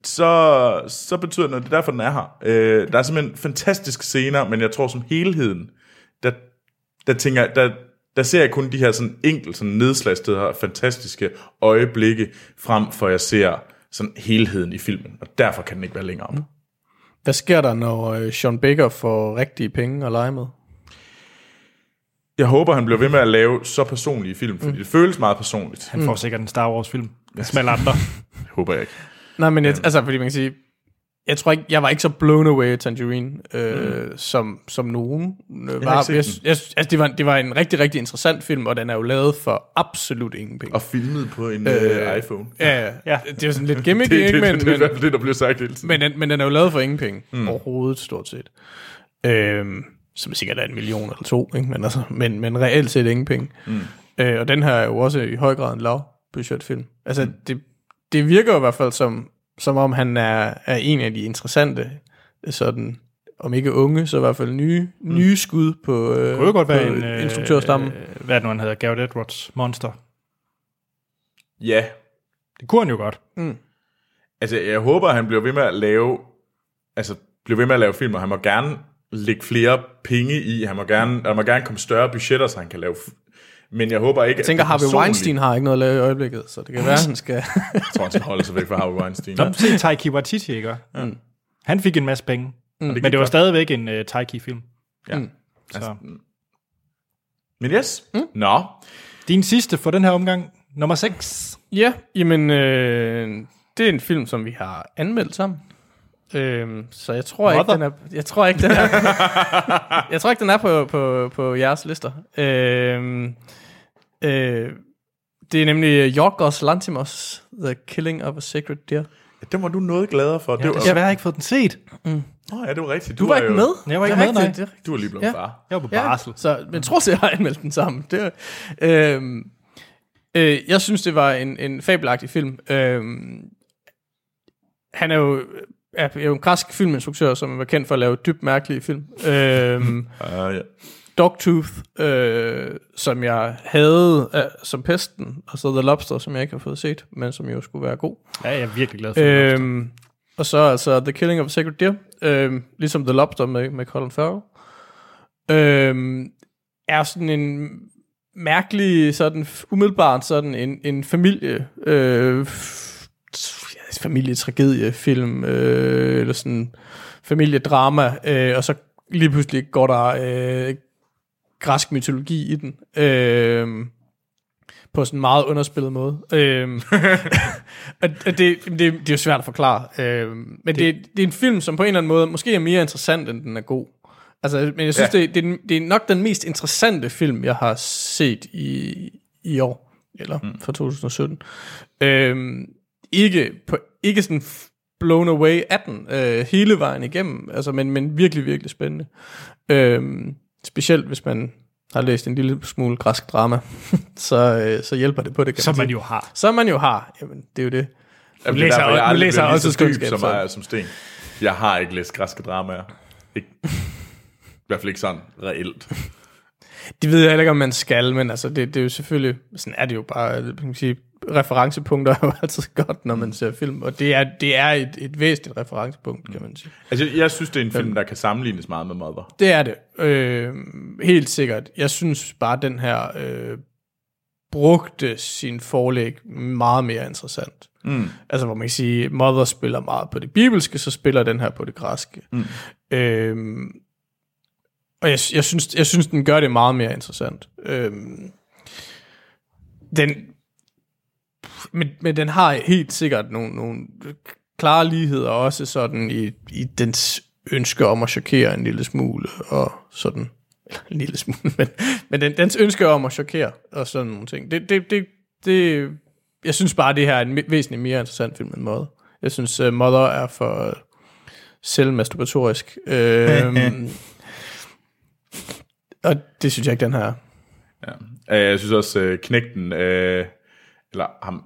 så, så betyder det noget. Det er derfor, den er her. Øh, der er simpelthen fantastiske scener, men jeg tror som helheden, der, tænker, der, der ser jeg kun de her sådan enkelt, sådan nedslagstede fantastiske øjeblikke, frem for jeg ser sådan helheden i filmen. Og derfor kan den ikke være længere op. Hvad sker der, når øh, Sean Baker får rigtige penge at lege med? Jeg håber, han bliver ved med at lave så personlige film, fordi mm. det føles meget personligt. Han får sikkert en Star Wars-film. Som alle andre. Det håber jeg ikke. Nej, men jeg, altså, fordi man kan sige, jeg tror ikke, jeg var ikke så blown away af Tangerine, øh, mm. som, som nogen øh, var. Jeg, jeg, altså, det, var, det var en rigtig, rigtig interessant film, og den er jo lavet for absolut ingen penge. Og filmet på en øh, iPhone. Ja, ja, Ja. det er jo sådan lidt gimmicky, Det, det, ikke? det, Men, det, det, er men, hvert fald det, der bliver sagt hele tiden. men, den, men den er jo lavet for ingen penge, mm. overhovedet stort set. Øhm, som sikkert er en million eller to, ikke? Men, altså, men, men reelt set ingen penge. Mm. Øh, og den her er jo også i høj grad en lav budgetfilm. Altså, mm. det, det virker jo i hvert fald som, som om han er, er en af de interessante, sådan, om ikke unge, så i hvert fald nye, mm. nye skud på, øh, Det kunne godt være på en øh, instruktørstammen. Øh, hvad er det nu, han hedder? Garrett Edwards Monster. Ja, Det kunne han jo godt. altså jeg håber, han bliver ved med at lave, altså bliver ved med at lave film, og han må gerne lægge flere penge i. Han må gerne, der må gerne komme større budgetter, så han kan lave... Men jeg håber ikke, Jeg tænker, at det Harvey personligt- Weinstein har ikke noget at lave i øjeblikket, så det kan være, han skal... Jeg tror, han skal holde sig væk fra Harvey Weinstein. Nå, se Taiki Waititi, ikke? Mm. Han fik en masse penge. Mm. Men det var stadigvæk en uh, Taiki-film. Ja. Mm. Så. Men yes. Mm. Nå. Din sidste for den her omgang, nummer 6. ja, jamen, øh, det er en film, som vi har anmeldt sammen. Øhm, så jeg tror ikke, Mother? den er, jeg tror ikke, den er, jeg tror ikke, den er på, på, på jeres lister. Øhm, øh, det er nemlig Yorgos Lantimos, The Killing of a Sacred Deer. Den var du noget gladere for. Jeg det har var, desværre ikke fået den set. Nå, ja, det var rigtigt. Du var ikke jo, med? Jeg var ikke Det med, nej. det Du var lige blevet Ja. far. Jeg var på Ja, barsel. så, men trods jeg har anmeldt den sammen. Det, øhm, øh, jeg synes, det var en, en fabelagtig film. Øhm, han er jo, er, er jo en græsk filminstruktør, som er kendt for at lave dybt mærkelige film. Øhm, Uh, ja. Dogtooth, øh, som jeg havde øh, som pesten, og så The Lobster, som jeg ikke har fået set, men som jo skulle være god. Ja, jeg er virkelig glad for det. Øhm, og så altså The Killing of a Sacred Deer, øhm, ligesom The Lobster med, med Colin Farrell, øhm, er sådan en mærkelig, sådan umiddelbart sådan en, en familie, øh, familietragediefilm, øh, eller sådan familiedrama, øh, og så lige pludselig går der øh, græsk mytologi i den. Øh, på sådan en meget underspillet måde. Øhm, og det, det, det er jo svært at forklare. Øhm, men det, det er en film, som på en eller anden måde måske er mere interessant, end den er god. Altså, men jeg synes, Ja. det, det, er, det er nok den mest interessante film, jeg har set i, i år, eller mm. fra 2017. Øhm, ikke, på, ikke sådan blown away af den øh, hele vejen igennem, altså, men, men virkelig, virkelig spændende. Øhm, specielt hvis man har læst en lille smule græsk drama, så, øh, så hjælper det på det, kan Som man man jo har. Som man jo har. Jamen, det er jo det. Jamen, læser- det er derfor, jeg aldrig læser også så dyb, som, så- er, som Sten. Jeg har ikke læst græske dramaer. Ikke. I hvert fald ikke sådan reelt. Det ved jeg heller ikke, om man skal, men altså, det, det er jo selvfølgelig, sådan er det jo bare, man kan sige, referencepunkter er jo altid godt, når man ser film, og det er, det er et, et væsentligt referencepunkt, kan man sige. Altså, jeg, jeg synes, det er en film, der kan sammenlignes meget med Mother. Det er det. Øh, helt sikkert. Jeg synes bare, den her øh, brugte sin forlæg meget mere interessant. Mm. Altså, hvor man kan sige, Mother spiller meget på det bibelske, så spiller den her på det græske. Mm. Øh, og jeg, jeg, synes, jeg synes, den gør det meget mere interessant. Øh, den, men, men den har helt sikkert nogle, nogle klare ligheder også sådan i, i dens ønske om at chokere en lille smule og sådan en lille smule, men, men den, dens ønske om at chokere og sådan nogle ting. Det, det, det, det, jeg synes bare, det her er en væsentligt mere interessant film end Mother. Jeg synes, uh, Mother er for uh, selvmasturbatorisk. Øhm, og det synes jeg ikke, den her er. Ja. Jeg synes også, øh, knægten, øh, eller ham,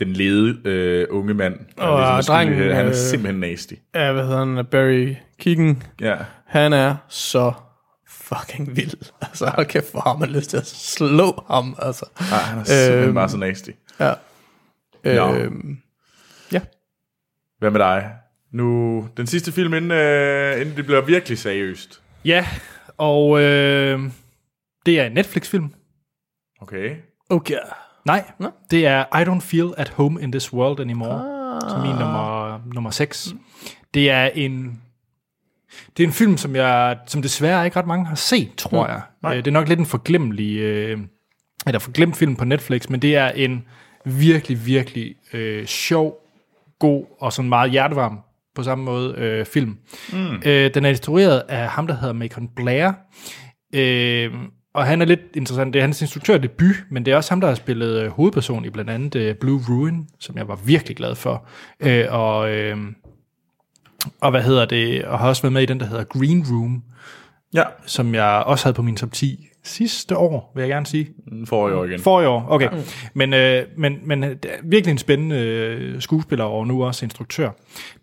den lede øh, unge mand, Og ligesom er skyldig drengen, det, han er øh, simpelthen nasty. Ja, hvad hedder han? Barry Keegan. Ja. Han er så fucking vild. Altså, hold kæft, hvor har man lyst til at slå ham, altså. Ej, han er simpelthen Øhm. bare så nasty. Ja. Nå. Øhm, ja. Hvad med dig? Nu, den sidste film, inden, øh, inden det bliver virkelig seriøst. Ja, og øh, det er en Netflix-film. Okay. Okay. Nej, Nå. det er I Don't Feel at Home in This World Anymore, ah. som min nummer, nummer 6. Det er en det er en film, som jeg som desværre ikke ret mange har set, tror jeg. Øh, Det er nok lidt en forglemmelig, øh, eller forglemt film på Netflix, men det er en virkelig, virkelig øh, sjov, god og sådan meget hjertevarm på samme måde øh, film. Mm. Øh, den er instrueret af ham, der hedder Macon Blair. Øh, og han er lidt interessant. Det er hans instruktørdebut, men det er også ham, der har spillet øh, hovedperson i blandt andet øh, Blue Ruin, som jeg var virkelig glad for. Øh, og, øh, og hvad hedder det? Og har også været med i den, der hedder Green Room, Ja, som jeg også havde på min top 10 sidste år, vil jeg gerne sige. den får jeg jo igen. For i år, okay. Men, øh, men, men øh, det er virkelig en spændende øh, skuespiller og nu også instruktør.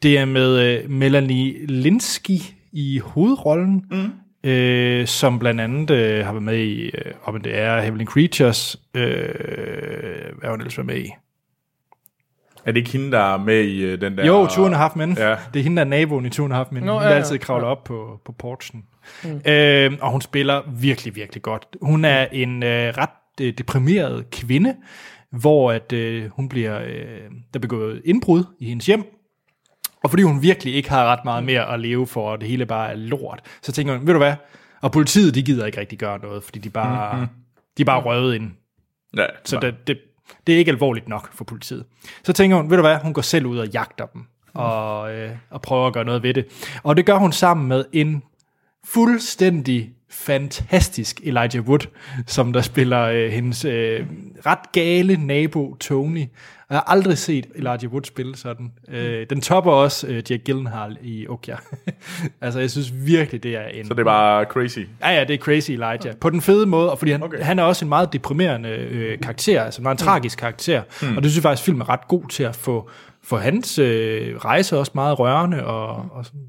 Det er med øh, Melanie Linsky i hovedrollen, mm. Øh, som blandt andet øh, har været med i, øh, om det er Heavenly Creatures, øh, hvad har hun ellers været med i? Er det ikke hende, der er med i øh, den der... Jo, Two and a Half Men. Ja. Det er hende, der er naboen i Two and a Half Men. Nå, Hun ja, der ja. altid kravler op på, på porchen. Mm. Øh, og hun spiller virkelig, virkelig godt. Hun er en øh, ret øh, deprimeret kvinde, hvor at øh, hun bliver, øh, der er begået indbrud i hendes hjem, og fordi hun virkelig ikke har ret meget mere at leve for, og det hele bare er lort, så tænker hun, ved du hvad, og politiet, de gider ikke rigtig gøre noget, fordi de bare, mm-hmm. de er bare røvet ind. Ja, Så det, det, det er ikke alvorligt nok for politiet. Så tænker hun, ved du hvad, hun går selv ud og jagter dem, og, øh, og prøver at gøre noget ved det. Og det gør hun sammen med en fuldstændig fantastisk Elijah Wood, som der spiller øh, hendes øh, ret gale nabo Tony. Jeg har aldrig set Elijah Wood spille sådan. Øh, den topper også øh, Jack Gyllenhaal i Okja. altså, jeg synes virkelig, det er en... Så det er bare crazy. Ja, ja, det er Crazy Elijah. På den fede måde, og fordi han, okay. han er også en meget deprimerende øh, karakter, altså en meget mm. tragisk karakter. Mm. Og det synes jeg faktisk, filmen er ret god til at få, få hans øh, rejse også meget rørende. Og, og sådan.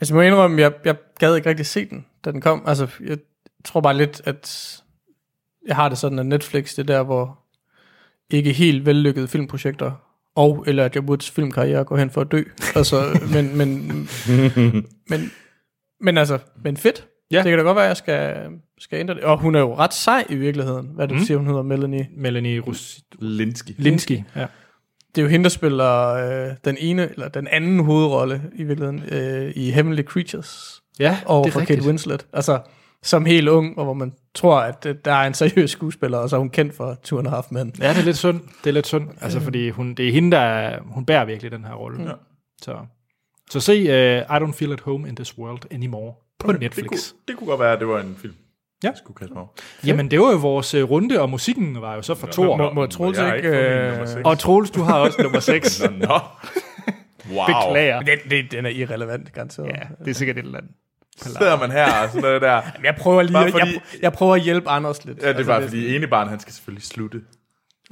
Altså, jeg må indrømme, jeg, jeg gad ikke rigtig se den, da den kom. Altså, jeg tror bare lidt, at jeg har det sådan, at Netflix, det er der, hvor ikke helt vellykkede filmprojekter og eller at Woods filmkarriere går hen for at dø. Altså, men, men, men, men altså, men fedt. Ja. Det kan da godt være, at jeg skal, skal ændre det. Og hun er jo ret sej i virkeligheden. Hvad er det, du siger, hun hedder? Melanie. Melanie Rus- Linsky. Linsky. Ja. Det er jo hende, der spiller øh, den ene, eller den anden hovedrolle i virkeligheden, øh, i Heavenly Creatures. Ja, over det for er Kate rigtigt. Winslet. Altså, som helt ung, og hvor man tror, at der er en seriøs skuespiller, og så er hun kendt for Two and a Half Men. Ja, det er lidt synd. Det er lidt synd. Altså, fordi hun, det er hende, der er, hun bærer virkelig den her rolle. Ja. Så, så se uh, I Don't Feel at Home in This World Anymore på okay, Det Netflix. kunne, det kunne godt være, at det var en film. Ja. Jeg skulle kaste mig. Jamen, det var jo vores uh, runde, og musikken var jo så fra to må- må Troels jeg har ikke, øh, nummer seks. Og Troels, du har også nummer 6. Nå, Nå. Wow. Beklager. Den, det, den er irrelevant, garanteret. Ja, det er sikkert et eller andet. Sidder man her og sådan noget der. Jamen, Jeg prøver lige, Bare fordi- jeg, jeg prøver at hjælpe Anders lidt. Ja, det er Altså, bare fordi ene barn, han skal selvfølgelig slutte.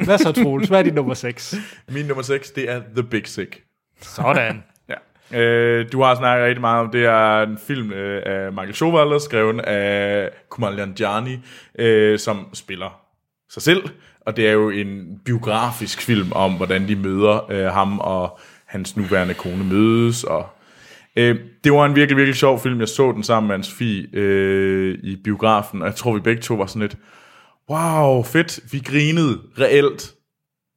Hvad så, Troels? Hvad er din nummer 6? Min nummer 6, det er The Big Sick. Sådan. Ja. Øh, du har snakket rigtig meget om, det er en film øh, af Michael Schowalder, skrevet af Kumail Nanjiani, øh, som spiller sig selv. Og det er jo en biografisk film om, hvordan de møder øh, ham og hans nuværende kone mødes. Og, øh, det var en virkelig, virkelig sjov film. Jeg så den sammen med hans fi øh, i biografen, og jeg tror, vi begge to var sådan lidt, wow, fedt, vi grinede reelt.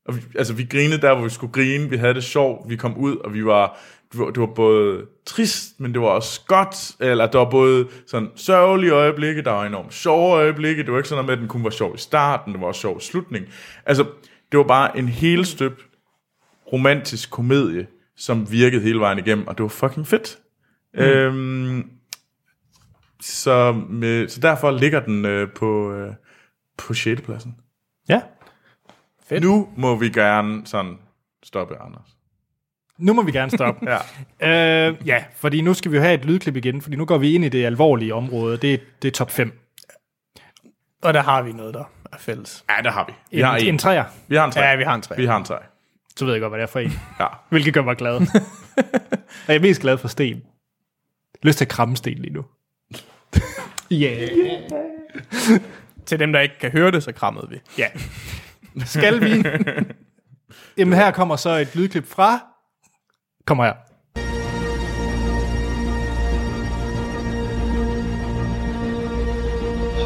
Og vi, altså, vi grinede der, hvor vi skulle grine. Vi havde det sjovt. Vi kom ud, og vi var... Det var, det var både trist, men det var også godt. Eller der var både sådan sørgelige øjeblikke, der var enormt sjove øjeblikke. Det var ikke sådan noget med, at den kun var sjov i starten, det var også sjov i slutningen. Altså, det var bare en helt støbt romantisk komedie, som virkede hele vejen igennem, og det var fucking fedt. Mm. Øhm, så, med, så derfor ligger den øh, på, øh, på 6. pladsen. Ja. Fedt. Nu må vi gerne sådan stoppe, Anders. Nu må vi gerne stoppe. Ja. øh, ja, fordi nu skal vi jo have et lydklip igen, fordi nu går vi ind i det alvorlige område. Det, det er top 5. Og der har vi noget, der er fælles. Ja, det har vi. Vi En, har en. en træer. Vi har en tre. Ja, vi har en tre. Vi har en tre. Så ved jeg godt, hvad det er for en. Ja. Hvilket gør mig glad. og jeg er mest glad for sten. Lyst til at kramme sten lige nu. Yeah. Til dem, der ikke kan høre det, så krammede vi. Ja. Skal vi? Jamen her kommer så et lydklip fra... Kommer her.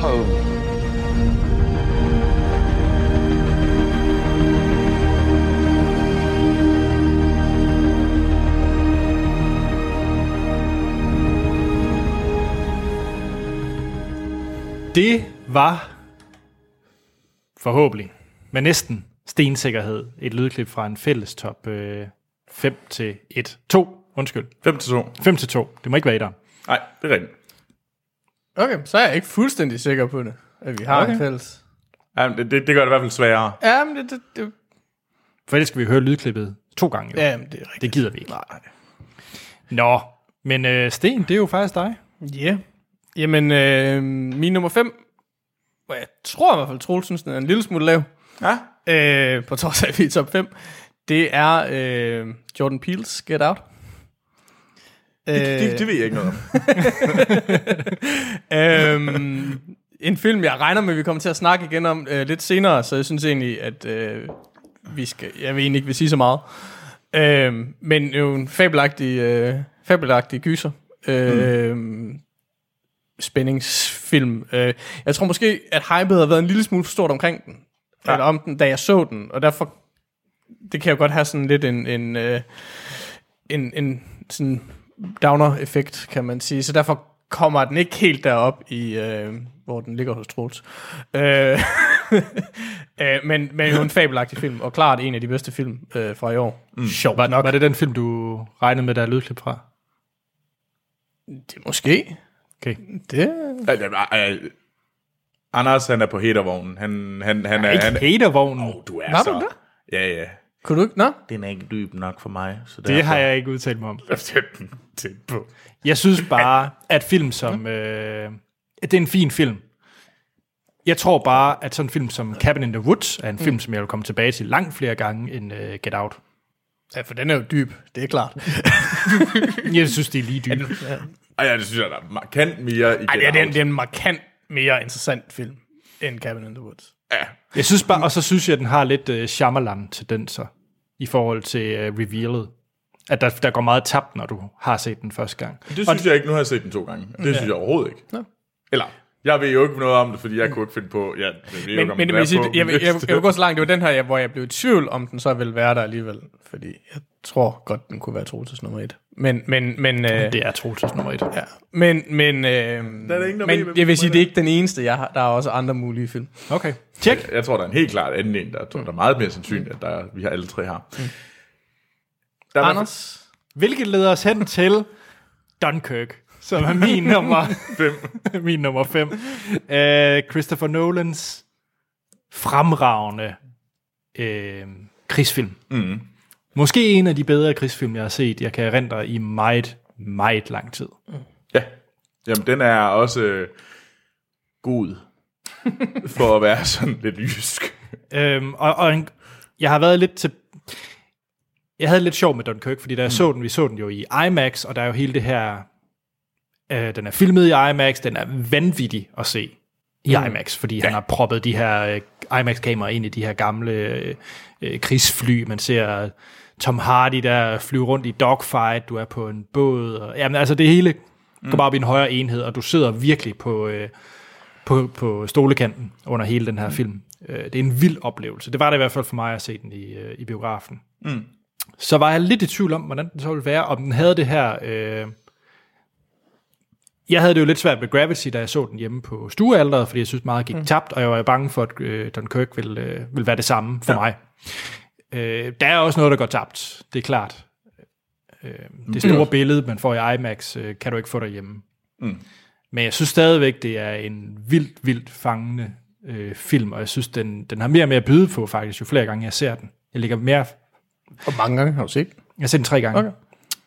Home. Det var forhåbentlig med næsten stensikkerhed et lydklip fra en fælles top øh, 5 til 1. 2, undskyld. 5 til 2. 5 til 2. Det må ikke være etteren. Nej, det er rigtigt. Okay, så er jeg ikke fuldstændig sikker på det, at vi har Okay. en fælles. Ja, men det, det, det gør det i hvert fald sværere. Ja, men det, det, det, For ellers skal vi høre lydklippet to gange. Jo. ja, men det er rigtigt. Det gider vi ikke. Nej. Nå, men øh, Sten, det er jo faktisk dig. Ja. Yeah. Jamen, øh, min nummer 5, hvor jeg tror i hvert fald, Troels synes, den er en lille smule lav, Ja? øh, på trods af, at vi er i top 5, det er øh, Jordan Peele's Get Out. Det, det, det ved jeg ikke noget om. øhm, en film, jeg regner med, vi kommer til at snakke igen om øh, lidt senere, så jeg synes egentlig, at øh, vi skal, jeg vil egentlig ikke vil sige så meget. Øh, men jo en fabelagtig, øh, fabelagtig gyser. Øh, mm. Spændingsfilm. Øh, jeg tror måske, at hypet havde været en lille smule for stort omkring den. Ja. Eller om den, da jeg så den. Og derfor, det kan jo godt have sådan lidt en, en, øh, en, en sådan downer-effekt, kan man sige. Så derfor kommer den ikke helt derop i, øh, hvor den ligger hos Troels. Øh, øh, men, men jo en fabelagtig film, og klart en af de bedste film øh, fra i år. Mm. Sjovt Var, nok. var det den film, du regnede med, der er lydklip fra? Det måske. Okay. Det, Ja, det var, øh, Anders, han er på hatervognen. Han, han, han er... Ikke han, hatervognen. oh, du er Var så... du det? Ja, ja. kunne du ikke? Nå? Den er ikke dyb nok for mig. Så Det har jeg ikke udtalt mig om. jeg tæt på. Jeg synes bare, at film som... Øh, det er en fin film. Jeg tror bare, at sådan en film som Cabin in the Woods er en film, som jeg vil komme tilbage til langt flere gange end uh, Get Out. Ja, for den er jo dyb, det er klart. Jeg synes, det er lige dybt. Ej, ja, det synes jeg, der er markant mere i Ej, Get det er, det, er, det er en markant mere interessant film end Cabin in the Woods. Jeg synes bare, og så synes jeg, at den har lidt uh, Shyamalan-tendenser i forhold til uh, revealet. At der, der går meget tabt, når du har set den første gang. Det synes jeg ikke. Nu har jeg set den to gange. Det synes jeg overhovedet ikke. Nå. Eller, jeg ved jo ikke noget om det, fordi jeg kunne ikke finde på... Ja, jeg Men, men vil er sige, på jeg, min jeg, jeg, jeg vil gå så langt, det var den her, hvor jeg blev i tvivl, om den så ville være der alligevel. Fordi jeg tror godt, den kunne være Troelses nummer et. Men, men, men, øh, Det er Troelses nummer et. ja. men, men, øh, der ingen, der men jeg vil sige, et det er ikke den eneste, jeg har. Der er også andre mulige film. Okay. Tjek. Jeg tror, der er en helt klart anden en, der, der er meget mere sandsynligt, at der, er- vi har alle tre har. Mm. Der er Anders? Hvilket leder os hen til Dunkirk, som er min nummer fem. min nummer 5. Uh, Christopher Nolans fremragende uh, krigsfilm. Mm. Måske en af de bedre krigsfilm, jeg har set. Jeg kan erindre i meget, meget lang tid. Ja. Jamen, den er også øh, god for at være sådan lidt jysk. Øhm, og, og en, jeg har været lidt til... Jeg havde lidt sjov med Dunkirk, fordi da jeg mm. så den, vi så den jo i IMAX, og der er jo hele det her... Øh, den er filmet i IMAX, den er vanvittig at se i mm. IMAX, fordi ja. han har proppet de her øh, IMAX-kameraer ind i de her gamle øh, øh, krigsfly. Man ser Tom Hardy der flyve rundt i dogfight, du er på en båd. Og, jamen altså det hele går bare op i en højere enhed, og du sidder virkelig på... Øh, på, på stolekanten under hele den her film. Øh, det er en vild oplevelse. Det var det i hvert fald for mig at se den i, øh, i biografen. Mm. Så var jeg lidt i tvivl om, hvordan den så ville være, om den havde det her... Øh, jeg havde det jo lidt svært med Gravity, da jeg så den hjemme på stuealderet, fordi jeg synes meget gik mm. tabt, og jeg var bange for, at øh, Dunkirk ville, øh, ville være det samme for ja. mig. Øh, der er også noget, der går tabt, det er klart. Øh, det store billede, man får i IMAX, øh, kan du ikke få derhjemme. Mm. Men jeg synes stadigvæk, det er en vildt, vildt fangende øh, film, og jeg synes, den, den har mere og mere at byde på, faktisk, jo flere gange jeg ser den. Jeg ligger mere... Hvor mange gange har du set? Jeg har set den tre gange. Okay.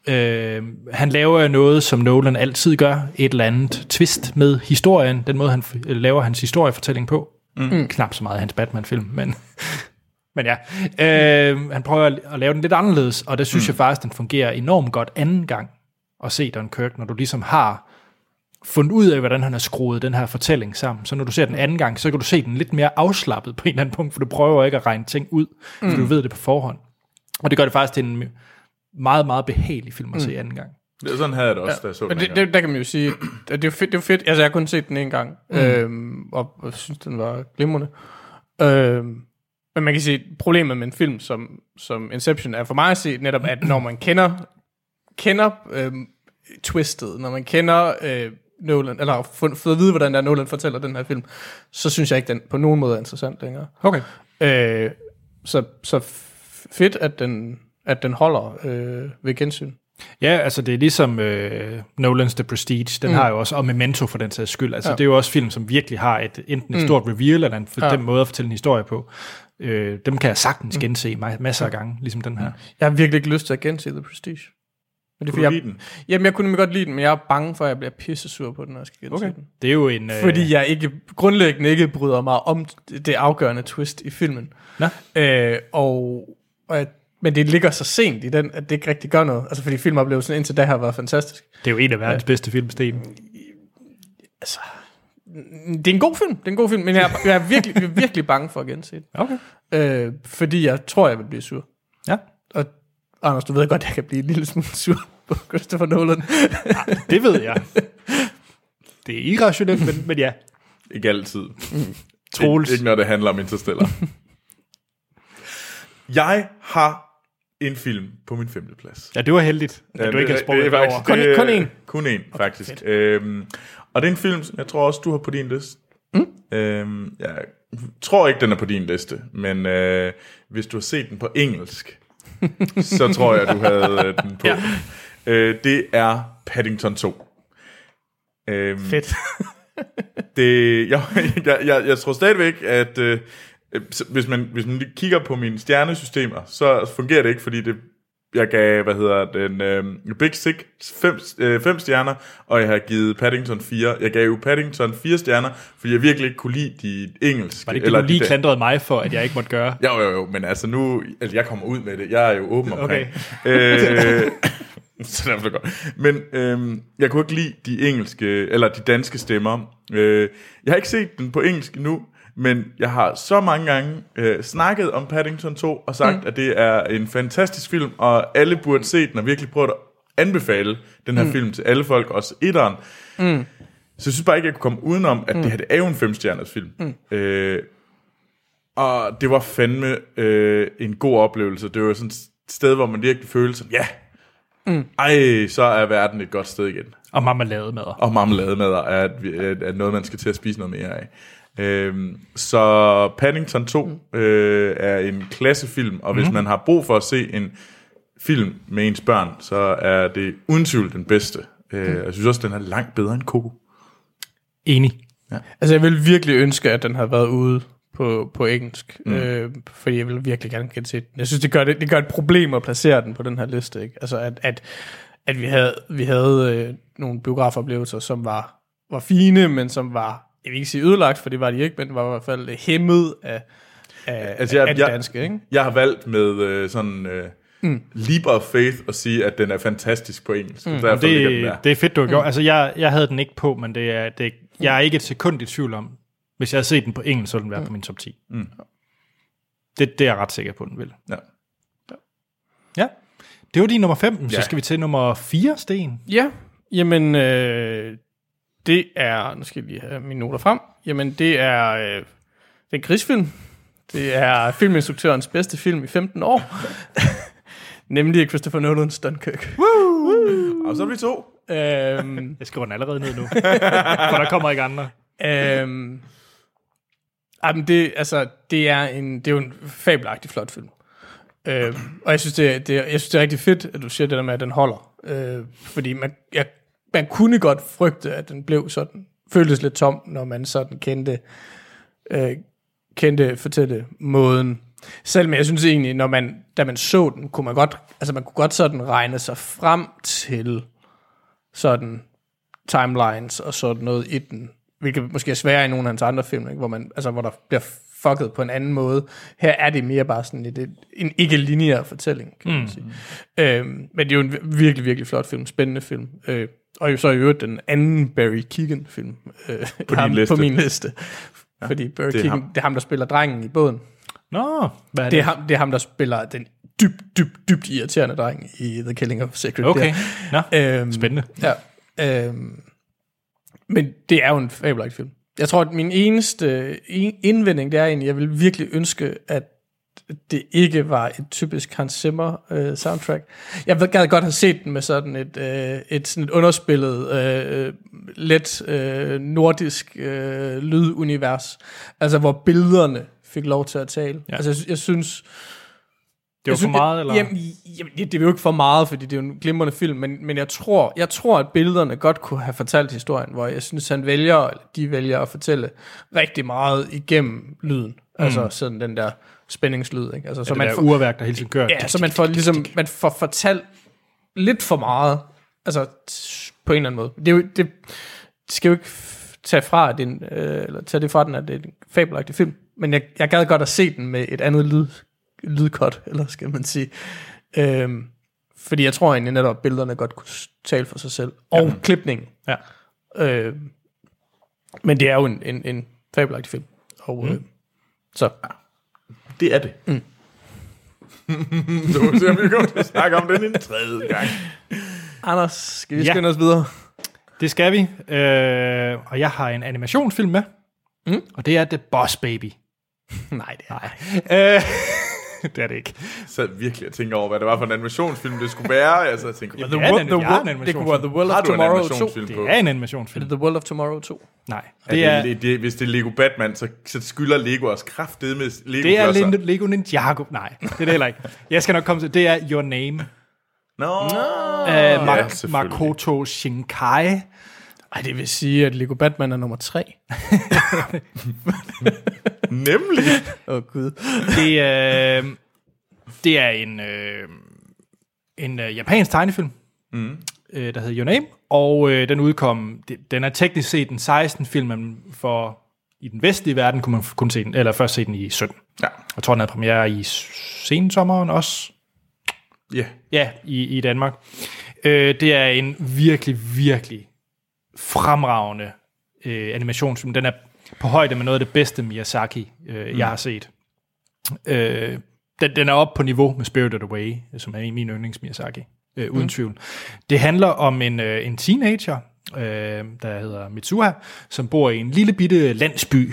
Øh, han laver noget, som Nolan altid gør, et eller andet twist med historien, den måde, han laver hans historiefortælling på. Mm. Knap så meget hans Batman-film, men... Men ja, øh, han prøver at, lave den lidt anderledes, og det synes mm. jeg faktisk, den fungerer enormt godt anden gang at se Dunkirk, når du ligesom har fundet ud af, hvordan han har skruet den her fortælling sammen. Så når du ser den anden gang, så kan du se den lidt mere afslappet på en eller anden punkt, for du prøver ikke at regne ting ud, for du ved det på forhånd. Og det gør det faktisk til en meget, meget behagelig film at se anden gang. Det, er sådan havde jeg det også, da jeg så Men den det, det, der kan man jo sige, at det er fedt. Det er fedt. Altså, jeg har kun set den en gang, mm. øhm, og, og synes, den var glimrende. Øhm, men man kan sige, problemet med en film som, som Inception er for mig at se netop, at når man kender, kender øhm, twistet, når man kender øh, Nolan, eller har fået, at vide, hvordan der Nolan fortæller den her film, så synes jeg ikke, den på nogen måde er interessant længere. Okay. Øh, så, så fedt, at den, at den holder øh, ved gensyn. Ja, altså det er ligesom øh, Nolans The Prestige, den mm. har jo også, og Memento for den sags skyld, altså ja. det er jo også film, som virkelig har et, enten et stort reveal, eller en for Ja. den måde at fortælle en historie på. Øh, dem kan jeg sagtens gense ma- masser af gange, ligesom den her. Jeg har virkelig ikke lyst til at gense The Prestige. Men det Kunne fordi lide jeg, den? Jamen, jeg kunne godt lide den, men jeg er bange for, at jeg bliver pisse sur på den, når jeg skal gense Okay. den. Det er jo en... Øh, Fordi jeg ikke, grundlæggende ikke bryder mig om det afgørende twist i filmen. Nå. Øh, og, og at, men det ligger så sent i den, at det ikke rigtig gør noget. Altså, fordi filmoplevelsen indtil da har været fantastisk. det er jo en af verdens bedste film, Sten. Altså, det er en god film, det er en god film, men jeg, er- jeg er virkelig, jeg er virkelig bange for at gense den. Okay. Øh, fordi jeg tror, jeg vil blive sur. Ja. Og Anders, du ved godt, jeg kan blive en lille smule sur på Christopher Nolan. Det ved jeg. Det er irrationelt, men, men ja. Ikke altid. Troels. Ikke, ikke når det handler om Interstellar. jeg har en film på min femte plads. Ja, det var heldigt, at Ja, du ikke har det- sprunget det er over. faktisk- Kun- det kun én? Kun én, faktisk. Øhm, og det er en film, som jeg tror også, du har på din liste. Mm. Øhm, jeg tror ikke, den er på din liste, men øh, hvis du har set den på engelsk, så tror jeg, du havde øh, den på. Ja. Øh, det er Paddington 2. Øhm, Fedt. det, jeg, jeg, jeg, jeg tror stadigvæk, at øh, hvis, man, hvis man lige kigger på mine stjernesystemer, så fungerer det ikke, fordi det, jeg gav, hvad hedder den, øh, Big Sick fem, øh, fem stjerner, og jeg har givet Paddington 4. Jeg gav jo Paddington 4 stjerner, fordi jeg virkelig ikke kunne lide de engelske. Var det ikke det, du de lige der- klandrede mig for, at jeg ikke måtte gøre? Jo, jo, jo, men altså nu, altså jeg kommer ud med det, jeg er jo åben omkring. Okay. Øh, så derfor er godt. Men øhm, jeg kunne ikke lide de engelske, eller de danske stemmer. Øh, jeg har ikke set den på engelsk nu, men jeg har så mange gange øh, snakket om Paddington 2, og sagt, mm. at det er en fantastisk film, og alle burde se den, og virkelig prøve at anbefale den her mm. film til alle folk, også etteren. Mm. Så jeg synes bare ikke, jeg kunne komme udenom, at mm. det her det er jo en femstjerners film. Mm. Øh, og det var fandme øh, en god oplevelse. Det var sådan et sted, hvor man virkelig følte sådan, ja, mm. ej, så er verden et godt sted igen. Og marmelade med Og marmelademader er, er, er noget, man skal til at spise noget mere af. Øhm, så Paddington 2 øh, er en klassefilm, og hvis Mhm. man har brug for at se en film med ens børn, så er det uden tvivl den bedste. Øh, Mhm. jeg synes også, den er langt bedre end Coco. Enig. Altså, jeg vil virkelig ønske, at den havde været ude på, på engelsk. Mm. Øh, fordi jeg vil virkelig gerne kan se den. Jeg synes, det gør, det, det gør et problem at placere den på den her liste. Ikke? Altså, at, at, at vi havde, vi havde øh, nogle biografoplevelser, som var, var fine, men som var, jeg vil ikke sige ødelagt, for det var de ikke, men var i hvert fald hæmmet af, af, Altså, jeg- af det jeg- danske. Ikke? Jeg har valgt med øh, sådan øh, mm. leap of faith at sige, at den er fantastisk på engelsk. Mm. Derfor ligger den der. Det, det er fedt, du har gjort. Altså, jeg, jeg havde den ikke på, men det er, det, jeg er ikke et sekund i tvivl om, hvis jeg havde set den på engelsk, så ville den være på min top 10. Mm. Det, det er jeg ret sikker på, den vil. Ja. Ja. Det var din nummer 5. Så Ja. skal vi til nummer 4, Sten. Ja, jamen, øh, det er, nu skal jeg lige have mine noter frem, jamen det er, øh, det er en krigsfilm. Det er filminstruktørens bedste film i 15 år. Nemlig Christopher Nolan's Dunkirk. Og så er vi to. øhm, Jeg skriver den allerede ned nu. for der kommer ikke andre. øhm, jamen det, altså, det er, en, det er jo en fabelagtig flot film. Øhm, og jeg synes, det, er- det, er- jeg synes, det er rigtig fedt, at du siger det der med, at den holder. Øh, fordi man, jeg, man kunne godt frygte, at den blev sådan, føltes lidt tom, når man sådan kendte, øh, kendte fortælle måden. Selvom jeg synes egentlig, når man, da man så den, kunne man godt, altså man kunne godt sådan regne sig frem til sådan timelines og sådan noget i den, hvilket måske er sværere i nogle af hans andre film, ikke? Hvor, man, altså, hvor der bliver fucket på en anden måde. Her er det mere bare sådan et, et, en ikke-lineær fortælling, kan man sige. Øhm, men det er jo en vir- virkelig, virkelig flot film, spændende film. Øh, og så i øvrigt den anden Barry Keegan-film øh, på, liste. på min liste. Ja, Fordi Barry det Keegan, ham. det er ham, der spiller drengen i båden. Nå, hvad er det? Det er, ham, det er ham, der spiller den dybt, dybt, dybt irriterende dreng i The Killing of a Sacred Okay, Deer. Nå, Øhm, spændende. Ja. Øhm, men det er jo en fabelagtig film. Jeg tror, at min eneste en- indvending, det er egentlig, jeg vil virkelig ønske, at det ikke var et typisk Hans Zimmer øh, soundtrack. Jeg ved- gad godt have set den med sådan et, øh, et, sådan et underspillet, øh, let øh, nordisk øh, lydunivers. Altså, hvor billederne fik lov til at tale. Ja. Altså, jeg, jeg synes... Det var Jeg for synes- meget, eller? Jamen, jamen, det er jo ikke for meget, fordi det er jo en glimrende film, men, men jeg, tror, jeg tror, at billederne godt kunne have fortalt historien, hvor jeg synes, han vælger, eller de vælger at fortælle rigtig meget igennem lyden. Mm. Altså sådan den der spændingslyd. Ikke? Altså, så det man får, urværk, der hele tiden gør. ja, så man får ligesom, man får fortalt lidt for meget, altså på en eller anden måde. Det, er jo, det skal jo ikke tage fra at det en, øh, eller tage det fra den, at det er en fabelagtig film, men jeg, jeg gad godt at se den med et andet lyd, lydkot, eller skal man sige. Øhm, fordi jeg tror egentlig netop, at billederne godt kunne tale for sig selv. Og ja. klipningen. Ja. Øh, men det er jo en, en, en fabelagtig film. Og, mm. øh, så Det er det. Så må vi se, om vi til at snakke om den en tredje gang. Anders, skal vi Ja. skynde os videre? Det skal vi. Øh, og jeg har en animationsfilm med. Mm. Og det er The Boss Baby. Nej, det er Øh, det er det ikke. Så virkelig at tænke over, hvad det var for en animationsfilm, det skulle være. Altså, jeg tænkte, Jamen, The det er World, en- the jeg world, det kunne være The animationsfilm. World of Tomorrow 2. animationsfilm Det på? er en Er animationsfilm. det The World of Tomorrow 2? Nej, Det det er, det, det, hvis det er Lego Batman, så, så skylder Lego os kraftedet med Lego det er. Lego, Lego Ninjago. Nej, det er det heller ikke. Jeg skal nok komme til, det er Your Name. Nå, Uh, ja, Mak- selvfølgelig. Makoto Shinkai. Ej, det vil sige, at Lego Batman er nummer 3. nemlig. Åh, oh, gud. Det, øh, det er en, øh, en øh, japansk tegnefilm, mm. øh, der hedder Your Name, og øh, den udkom, det, den er teknisk set den 16. film, men for i den vestlige verden kunne man kun se den, eller først se den i 17. Ja. Jeg tror, den havde premiere i sensommeren også. Ja. Ja, i, i Danmark. Øh, det er en virkelig, virkelig fremragende øh, animationsfilm. Den er på højde med noget af det bedste Miyazaki, øh, mm. jeg har set. Øh, den, den er op på niveau med Spirited Away, som er mine yndlings Miyazaki, øh, uden mm. tvivl. Det handler om en, øh, en teenager, øh, der hedder Mitsuha, som bor i en lille bitte landsby,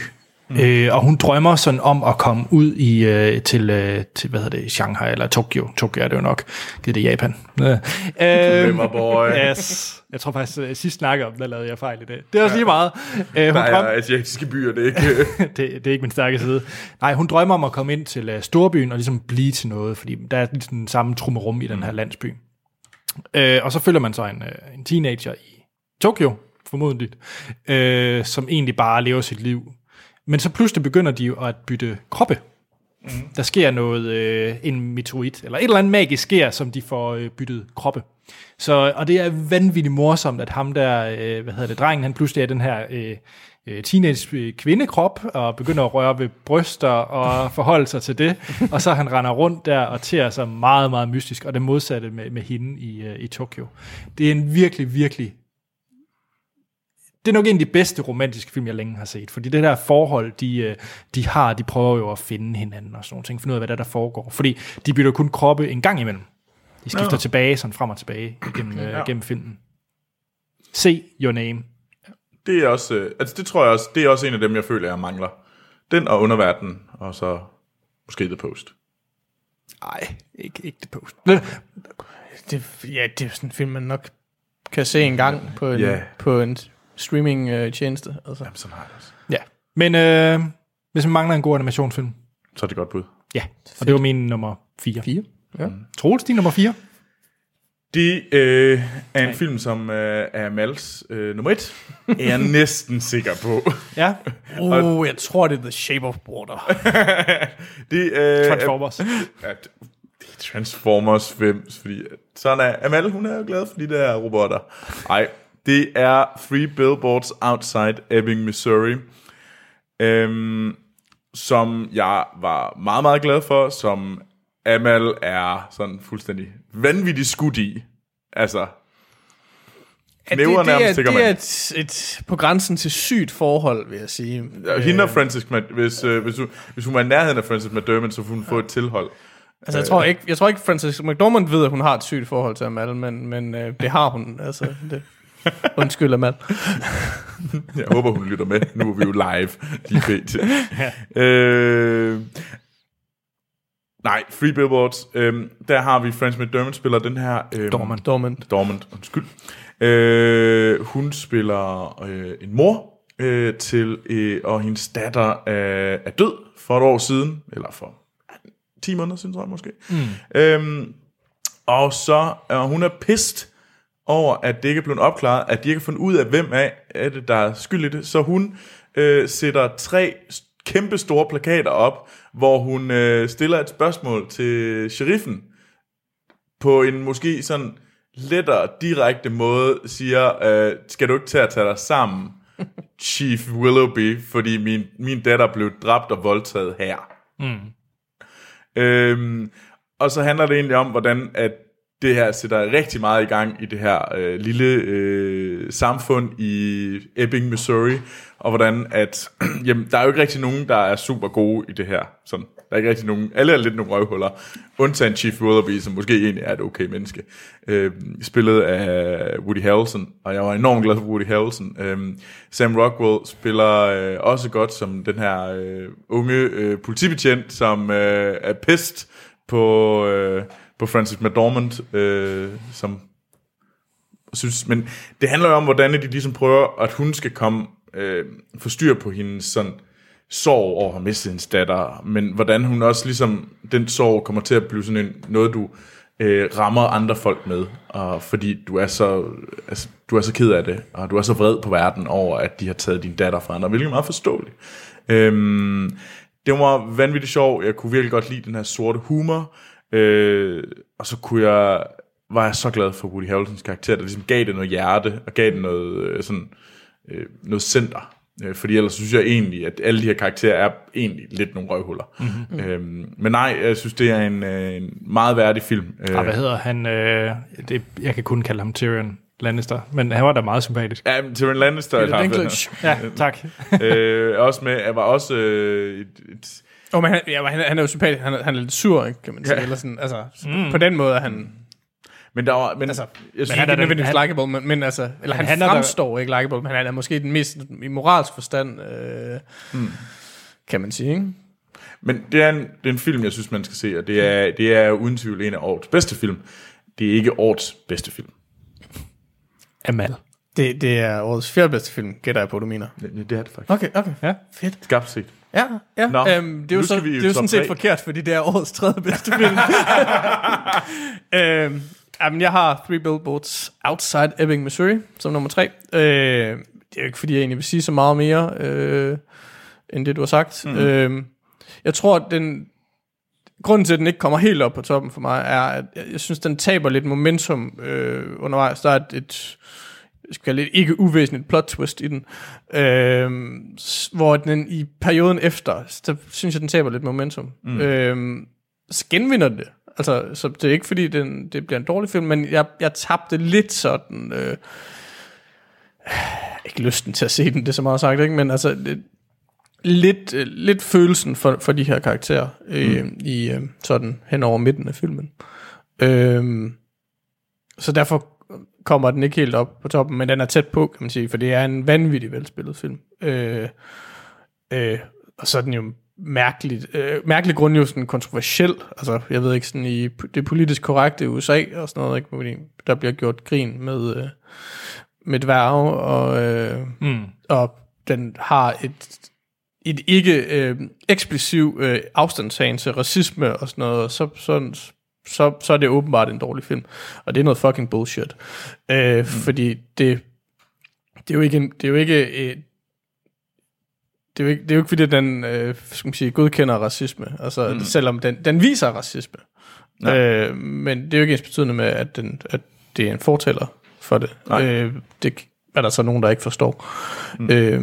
Mm. Øh, og hun drømmer sådan om at komme ud i øh, til, øh, til, hvad hedder det, Shanghai eller Tokyo. Tokyo er det jo nok. Det er det Japan. Øh, Clever boy. yes. Jeg tror faktisk, at sidst snakkede om, der lavede jeg fejl i det. Det er også lige meget. Øh, hun er drømmer, asiatiske byer, det er ikke... det, det er ikke min stærke side. Nej, hun drømmer om at komme ind til uh, storbyen og ligesom blive til noget, fordi der er ligesom den samme trummerum i den her landsby. Øh, og så følger man så en, uh, en teenager i Tokyo, formodentlig, øh, som egentlig bare lever sit liv. Men så pludselig begynder de jo at bytte kroppe. Mm. Der sker noget, øh, en meteorit, eller et eller andet magisk sker, som de får øh, byttet kroppe. Så, og det er vanvittigt morsomt, at ham der, øh, hvad hedder det, drengen, han pludselig er den her øh, øh, teenage øh, kvindekrop, og begynder at røre ved bryster og forholde sig til det, og så han render rundt der og ter sig meget, meget mystisk, og det modsatte med, med hende i, øh, i Tokyo. Det er en virkelig, virkelig det er nok en af de bedste romantiske film, jeg længe har set. Fordi det der forhold, de, øh, de har, de prøver jo at finde hinanden og sådan nogle ting. Finde ud af, hvad der, der foregår. Fordi de bytter kun kroppe en gang imellem. De skifter Nå. tilbage, sådan frem og tilbage gennem, øh, gennem filmen. Se Your Name. Det er også, øh, altså det tror jeg også, det er også en af dem, jeg føler, jeg mangler. Den og Underverden, og så måske The Post. Nej, ikke, ikke det post. Det, ja, det er sådan en film, man nok kan se en gang på en, Ja. på en streaming-tjeneste. Altså. Jamen, sådan har jeg det også. Ja. Men øh, hvis man mangler en god animationsfilm, Så er det godt bud. ja. Og det var min nummer 4. 4. Ja. Troels, din nummer 4? Det øh, er en film, som øh, er Mals øh, nummer et. er jeg næsten sikker på. Ja. Oh, jeg tror, det er The Shape of Water. Det, øh, Transformers. Er, ja, det er Transformers 5, fordi sådan er Amal, hun er jo glad for de der robotter. Nej, det er Three Billboards Outside Ebbing, Missouri, øhm, som jeg var meget, meget glad for, som Amal er sådan fuldstændig vanvittig skudt i. Altså, det, det, er, det er et, et, på grænsen til sygt forhold, vil jeg sige. Ja, hende og Francis, hvis, øh, hvis, du, hvis hun var i nærheden af Francis McDermott, så hun få et tilhold. Altså, jeg tror ikke, jeg tror ikke Frances McDormand ved, at hun har et sygt forhold til Amal, men, men øh, det har hun. Altså, det. Undskyld, Amal. Jeg håber, hun lytter med. Nu er vi jo live. Er pt. øh, nej, Free Billboards. Øh, der har vi Frances McDermott spiller den her... Øh, Dormand. Dormand. Dormand, undskyld. Øh, hun spiller øh, en mor øh, til, øh, og hendes datter er, er død for et år siden, eller for 10 måneder siden, tror jeg måske. Mm. Øhm, og så er hun er pissed over, at det ikke er blevet opklaret, at de ikke har fundet ud af, hvem af er det, der er skyld i det. Så hun øh, sætter tre kæmpe store plakater op, hvor hun øh, stiller et spørgsmål til sheriffen, på en måske sådan lettere, direkte måde siger, øh, skal du ikke til at tage dig sammen, Chief Willoughby, fordi min, min datter blev dræbt og voldtaget her. Mm. Øhm, og så handler det egentlig om, hvordan at det her sætter rigtig meget i gang i det her øh, lille øh, samfund i Ebbing, Missouri, og hvordan at, jamen, der er jo ikke rigtig nogen, der er super gode i det her. Sådan, der er ikke rigtig nogen, alle er lidt nogle røvhuller, undtagen Chief Willoughby, som måske egentlig er et okay menneske, øh, spillet af Woody Harrelson, og jeg var enormt glad for Woody Harrelson. Øh, Sam Rockwell spiller øh, også godt som den her øh, unge øh, politibetjent, som øh, er pist på... Øh, på Francis McDormand, øh, som synes, men det handler jo om, hvordan de ligesom prøver, at hun skal komme, øh, få styr på hendes sådan, sorg over at miste mistet hendes datter, men hvordan hun også ligesom, den sorg kommer til at blive sådan en, noget, du øh, rammer andre folk med, og fordi du er så altså, du er så ked af det, og du er så vred på verden over, at de har taget din datter fra andre, hvilket er meget forståeligt. Øhm, det var vanvittigt sjov, jeg kunne virkelig godt lide den her sorte humor, Øh, og så kunne jeg, var jeg så glad for Woody Harrelsons karakter, der ligesom gav det noget hjerte, og gav det noget, øh, sådan, øh, noget center. Øh, fordi ellers synes jeg egentlig, at alle de her karakterer er egentlig lidt nogle røvhuller. Mm-hmm. Øhm, men nej, jeg synes, det er en, øh, en meget værdig film. Øh, hvad hedder han? Øh, det, jeg kan kun kalde ham Tyrion. Lannister, men han var da meget sympatisk. Ja, Tyrion Lannister. er Ja, tak. øh, også med, jeg var også øh, et, et Oh, men han, ja, han, han er jo sympatisk. Han, han er lidt sur, ikke, kan man sige. Ja. Eller sådan, altså, mm. På den måde er han... Men der var, men, altså, jeg synes, men han er nødvendigvis likeable, men, men altså, eller han, han fremstår der... ikke likeable, men han er måske den mest i moralsk forstand, øh, mm. kan man sige, ikke? Men det er, en, det er en film, jeg synes, man skal se, og det er, det er uden tvivl en af årets bedste film. Det er ikke årets bedste film. Amal. Det, det er årets fjerde bedste film, gætter jeg på, du mener. Det, det er det faktisk. Okay, okay. Ja. Fedt. Skarpt set. Ja, ja. Nå, øhm, det er jo, så, det er jo sådan set 3. forkert, fordi det er årets tredje bedste film. øhm, jamen, jeg har Three Billboards Outside Ebbing, Missouri, som nummer tre. Øh, det er jo ikke, fordi jeg egentlig vil sige så meget mere, øh, end det, du har sagt. Mm. Øh, jeg tror, at den, grunden til, at den ikke kommer helt op på toppen for mig, er, at jeg, synes, den taber lidt momentum øh, undervejs. Der er et, et skal lidt ikke uvæsentligt plot twist i den, øh, hvor den i perioden efter, så synes jeg, den taber lidt momentum. Mm. Øh, så genvinder det. Altså, så det er ikke fordi, den, det bliver en dårlig film, men jeg, jeg tabte lidt sådan, øh, ikke lysten til at se den, det er så meget sagt, ikke? men altså, det, lidt, lidt følelsen for, for de her karakterer øh, mm. i øh, sådan hen over midten af filmen. Øh, så derfor kommer den ikke helt op på toppen, men den er tæt på, kan man sige, for det er en vanvittig velspillet film. Øh, øh, og så er den jo mærkeligt, øh, mærkelig grund jo sådan kontroversiel, altså jeg ved ikke, sådan i det politisk korrekte USA og sådan noget, ikke, fordi der bliver gjort grin med, øh, med dværge, og, øh, mm. og den har et, et ikke øh, eksplicit øh, afstandstagen til racisme og sådan noget, så, så, så, så er det åbenbart en dårlig film. Og det er noget fucking bullshit. Øh, mm. Fordi det, det er jo ikke, en, det er jo ikke øh, det er jo ikke, det er jo ikke fordi, den øh, skal man sige, godkender racisme, altså, mm. selvom den, den viser racisme. Øh, men det er jo ikke ens betydende med, at, den, at det er en fortæller for det. Øh, det er der så nogen, der ikke forstår. Mm. Øh,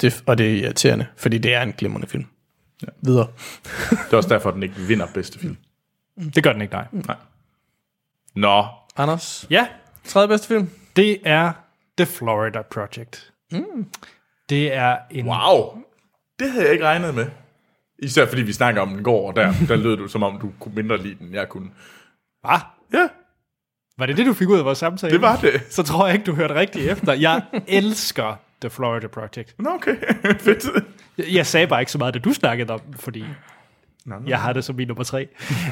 det, og det er irriterende, fordi det er en glimrende film. Ja. Videre. det er også derfor, at den ikke vinder bedste film. Det gør den ikke, nej. nej. Nå. Anders? Ja? Tredje bedste film? Det er The Florida Project. Mm. Det er en... Wow! Det havde jeg ikke regnet med. Især fordi vi snakker om den går, og der, der lød du, som om du kunne mindre lide den, jeg kunne. Hvad? Ja. Var det det, du fik ud af vores samtale? Det var det. Så tror jeg ikke, du hørte rigtigt efter. Jeg elsker The Florida Project. Nå, okay. Fedt. Jeg, jeg sagde bare ikke så meget, det du snakkede om, fordi No. Jeg har det som min nummer tre.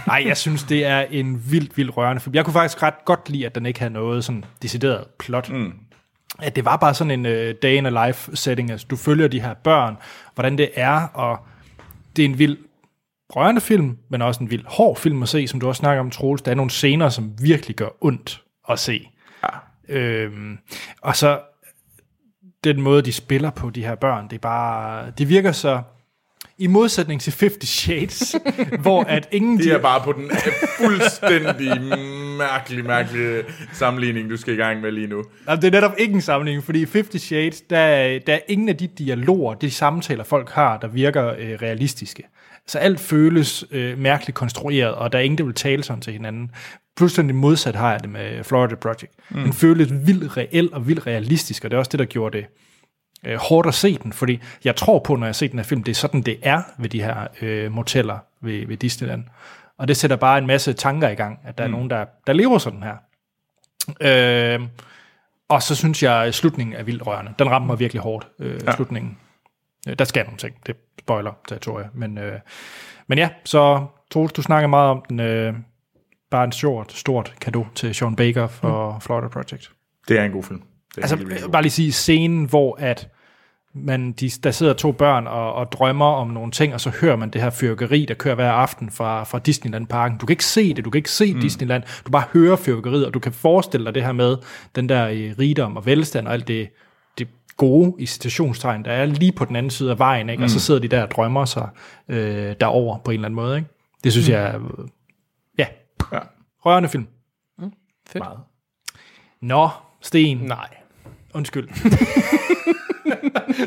Nej, jeg synes, det er en vildt, vildt rørende film. Jeg kunne faktisk ret godt lide, at den ikke havde noget sådan decideret plot. Mm. At det var bare sådan en uh, day in a life setting. Altså, du følger de her børn, hvordan det er, og det er en vild rørende film, men også en vild hård film at se, som du også snakker om, Troels. Der er nogle scener, som virkelig gør ondt at se. Ja. Øhm, og så den måde, de spiller på, de her børn, det er bare, det virker så i modsætning til 50 Shades, hvor at ingen... Det er bare på den fuldstændig mærkelig, mærkelig sammenligning, du skal i gang med lige nu. Jamen, det er netop ikke en sammenligning, fordi i 50 Shades, der, der er ingen af de dialoger, de samtaler, folk har, der virker øh, realistiske. Så alt føles øh, mærkeligt konstrueret, og der er ingen, der vil tale sådan til hinanden. fuldstændig modsat har jeg det med Florida Project. Mm. Den føles vildt reel og vildt realistisk, og det er også det, der gjorde det øh, hårdt at se den, fordi jeg tror på, når jeg ser den her film, det er sådan, det er ved de her øh, moteller ved, ved Disneyland. Og det sætter bare en masse tanker i gang, at der mm. er nogen, der, der lever sådan her. Øh, og så synes jeg, at slutningen er vildt rørende. Den rammer mig virkelig hårdt, øh, ja. slutningen. Øh, der skal nogle ting. Det spoiler territoriet. Men, øh, men ja, så Troels, du snakker meget om den. Øh, bare en stort, stort kado til Sean Baker for mm. Florida Project. Det er en god film. Det Altså, bare lige sige scenen, hvor at man, de, der sidder to børn og, og drømmer om nogle ting, og så hører man det her fyrkeri, der kører hver aften fra, fra Disneyland-parken. Du kan ikke se det, du kan ikke se mm. Disneyland, du bare hører fyrkeriet, og du kan forestille dig det her med den der øh, rigdom og velstand og alt det, det gode i citationstegn, der er lige på den anden side af vejen, ikke? og så sidder de der og drømmer sig øh, derover på en eller anden måde. Ikke? Det synes mm. jeg er, øh, ja, Ja. rørende film. Fedt. Meget. Nå, Sten, Nej. Undskyld.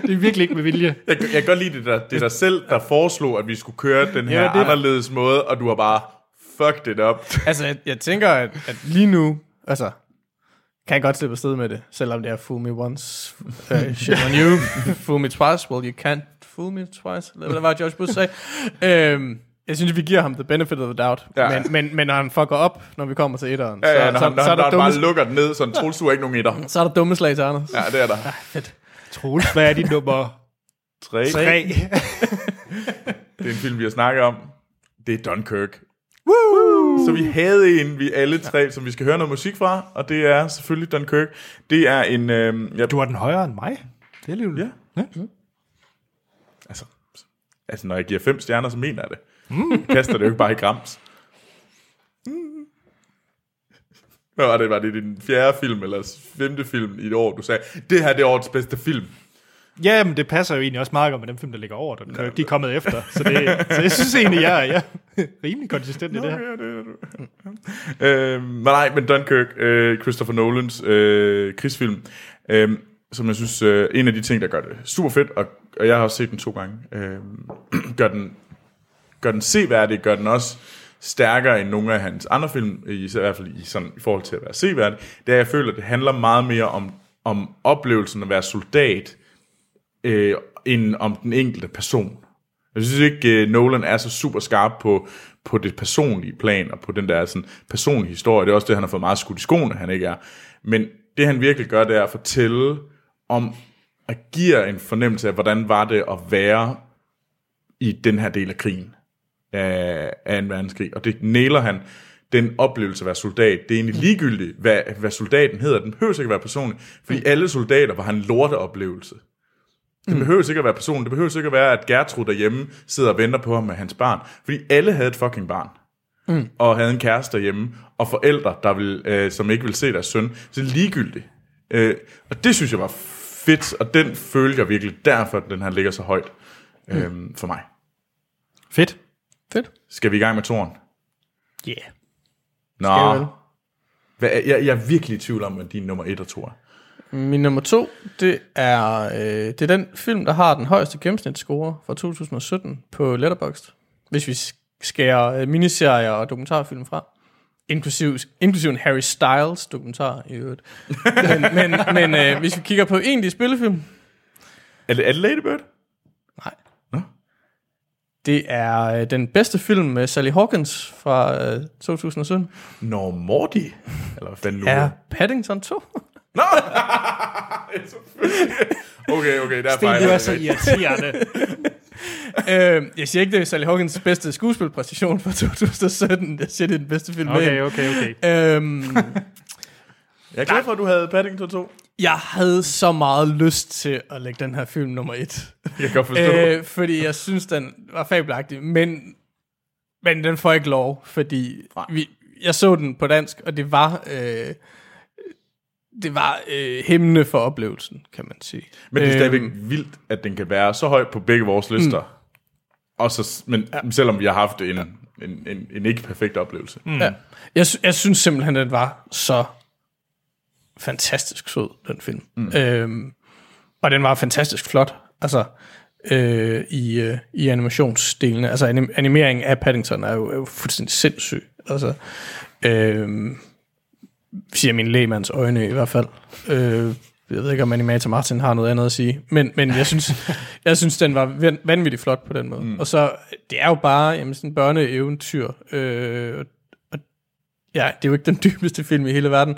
det er virkelig ikke med vilje. Jeg, jeg kan godt lide det der, det er dig selv, der foreslog, at vi skulle køre den her Ja, det- anderledes måde, og du har bare fucked it up. Altså, jeg, jeg tænker, at, at lige nu, altså, kan jeg godt slippe afsted med det, selvom det er fool me once, uh, shit on you, fool me twice, well you can't fool me twice, eller hvad var det, George Bush sagde. Øhm, jeg synes, vi giver ham the benefit of the doubt, Ja. ja. men, men, men når han fucker op, når vi kommer til etteren, Ja, ja, når, så, han, når, så, så, er når der han dumme, bare lukker den ned, sådan, Troels, du er ikke nogen etter. så er der dumme slag til Anders. Ja, det er der. Fedt. Troels, hvad er dit nummer Tre. tre? Det er en film, vi har snakket om. Det er Dunkirk. Woo! Så vi havde en, vi alle tre, som vi skal høre noget musik fra, og det er selvfølgelig Dunkirk. Det er en... Øh, ja, Du var den højere end mig. Det er alligevel. Ja. altså, altså, når jeg giver fem stjerner, så mener jeg det. Mm. Kaster det jo ikke bare i grams. Mm. Hvad var det? Var det din fjerde film, eller femte film i et år, du sagde, det her det er årets bedste film? Ja, men det passer jo egentlig også meget godt med dem film, der ligger over den. Ja. De er kommet efter. Så, det, så jeg synes egentlig, jeg er jeg er rimelig konsistent i det her. Ja, det du. øhm, men nej, men Dunkirk, øh, Christopher Nolans øh, krigsfilm, øh, som jeg synes, øh, en af de ting, der gør det super fedt, og, og jeg har også set den to gange, øh, gør, den, gør den seværdig, gør den også stærkere end nogle af hans andre film, i, i hvert fald i, sådan, i forhold til at være seværdig, det er, at jeg føler, at det handler meget mere om, om oplevelsen at være soldat, øh, end om den enkelte person. Jeg synes ikke, uh, Nolan er så super skarp på, på det personlige plan, og på den der sådan, personlige historie. Det er også det, han har fået meget skudt i skoene, han ikke er. Men det, han virkelig gør, det er at fortælle om, at give en fornemmelse af, hvordan var det at være i den her del af krigen, af, af en verdenskrig. Og det næler han, den oplevelse at være soldat. Det er egentlig ligegyldigt, hvad, hvad soldaten hedder. Den behøver ikke at være personlig, fordi alle soldater var han en lorteoplevelse. Det behøver ikke at være personen. Det behøver ikke at være, at Gertrud derhjemme sidder og venter på ham med hans barn. Fordi alle havde et fucking barn. Mm. Og havde en kæreste derhjemme. Og forældre, der vil, øh, som ikke vil se deres søn. Så det er ligegyldigt. Øh, og det synes jeg var fedt. Og den følte jeg virkelig derfor, at den her ligger så højt øh, for mig. Fedt. Fedt. Skal vi i gang med toren? Yeah. Nå. vel. Hvad, jeg, jeg er virkelig i tvivl om, at din nummer et og to er. Min nummer to, det er, øh, det er den film, der har den højeste gennemsnitsscore fra 2017 på Letterboxd. Hvis vi skærer øh, miniserier og dokumentarfilm fra. Inklusiv, inklusiv en Harry Styles dokumentar i øvrigt. men men, men øh, hvis vi kigger på egentlig spillefilm, Er det, er det Lady Bird? Det er øh, den bedste film med Sally Hawkins fra øh, 2017. Nå, Morty. Eller hvad fanden nu Er. Paddington 2. Nå! okay, okay, der er Sten, fejl. du er så irriterende. øh, jeg siger ikke, det er Sally Hawkins bedste skuespilpræstation fra 2017. Jeg siger, det er den bedste film med Okay, hende. okay, okay. Øhm, Jeg er glad for, at du havde Paddington 2. jeg havde så meget lyst til at lægge den her film nummer et. Jeg kan forstå. øh, fordi jeg synes, den var fabelagtig. Men, men den får ikke lov, fordi vi, jeg så den på dansk, og det var... Øh, det var øh, hæmmende for oplevelsen, kan man sige. Men det er stadigvæk Øhm, vildt, at den kan være så højt på begge vores lister. Mm. Og så, men ja. selvom vi har haft en, en, en, en ikke perfekt oplevelse. Mm. Ja. Jeg, jeg synes simpelthen, den var så fantastisk sød, den film. Mm. Øhm, og den var fantastisk flot. Altså, øh, i, øh, i animationsdelene. Altså, anim- animeringen af Paddington er jo, er jo fuldstændig sindssyg. Altså, Øh, siger min lægemands øjne i hvert fald. Øh, jeg ved ikke, om Animator Martin har noget andet at sige. Men, men jeg, synes, jeg synes, den var van- vanvittigt flot på den måde. Mm. Og så, det er jo bare jamen, sådan en børneeventyr. Øh, ja, det er jo ikke den dybeste film i hele verden.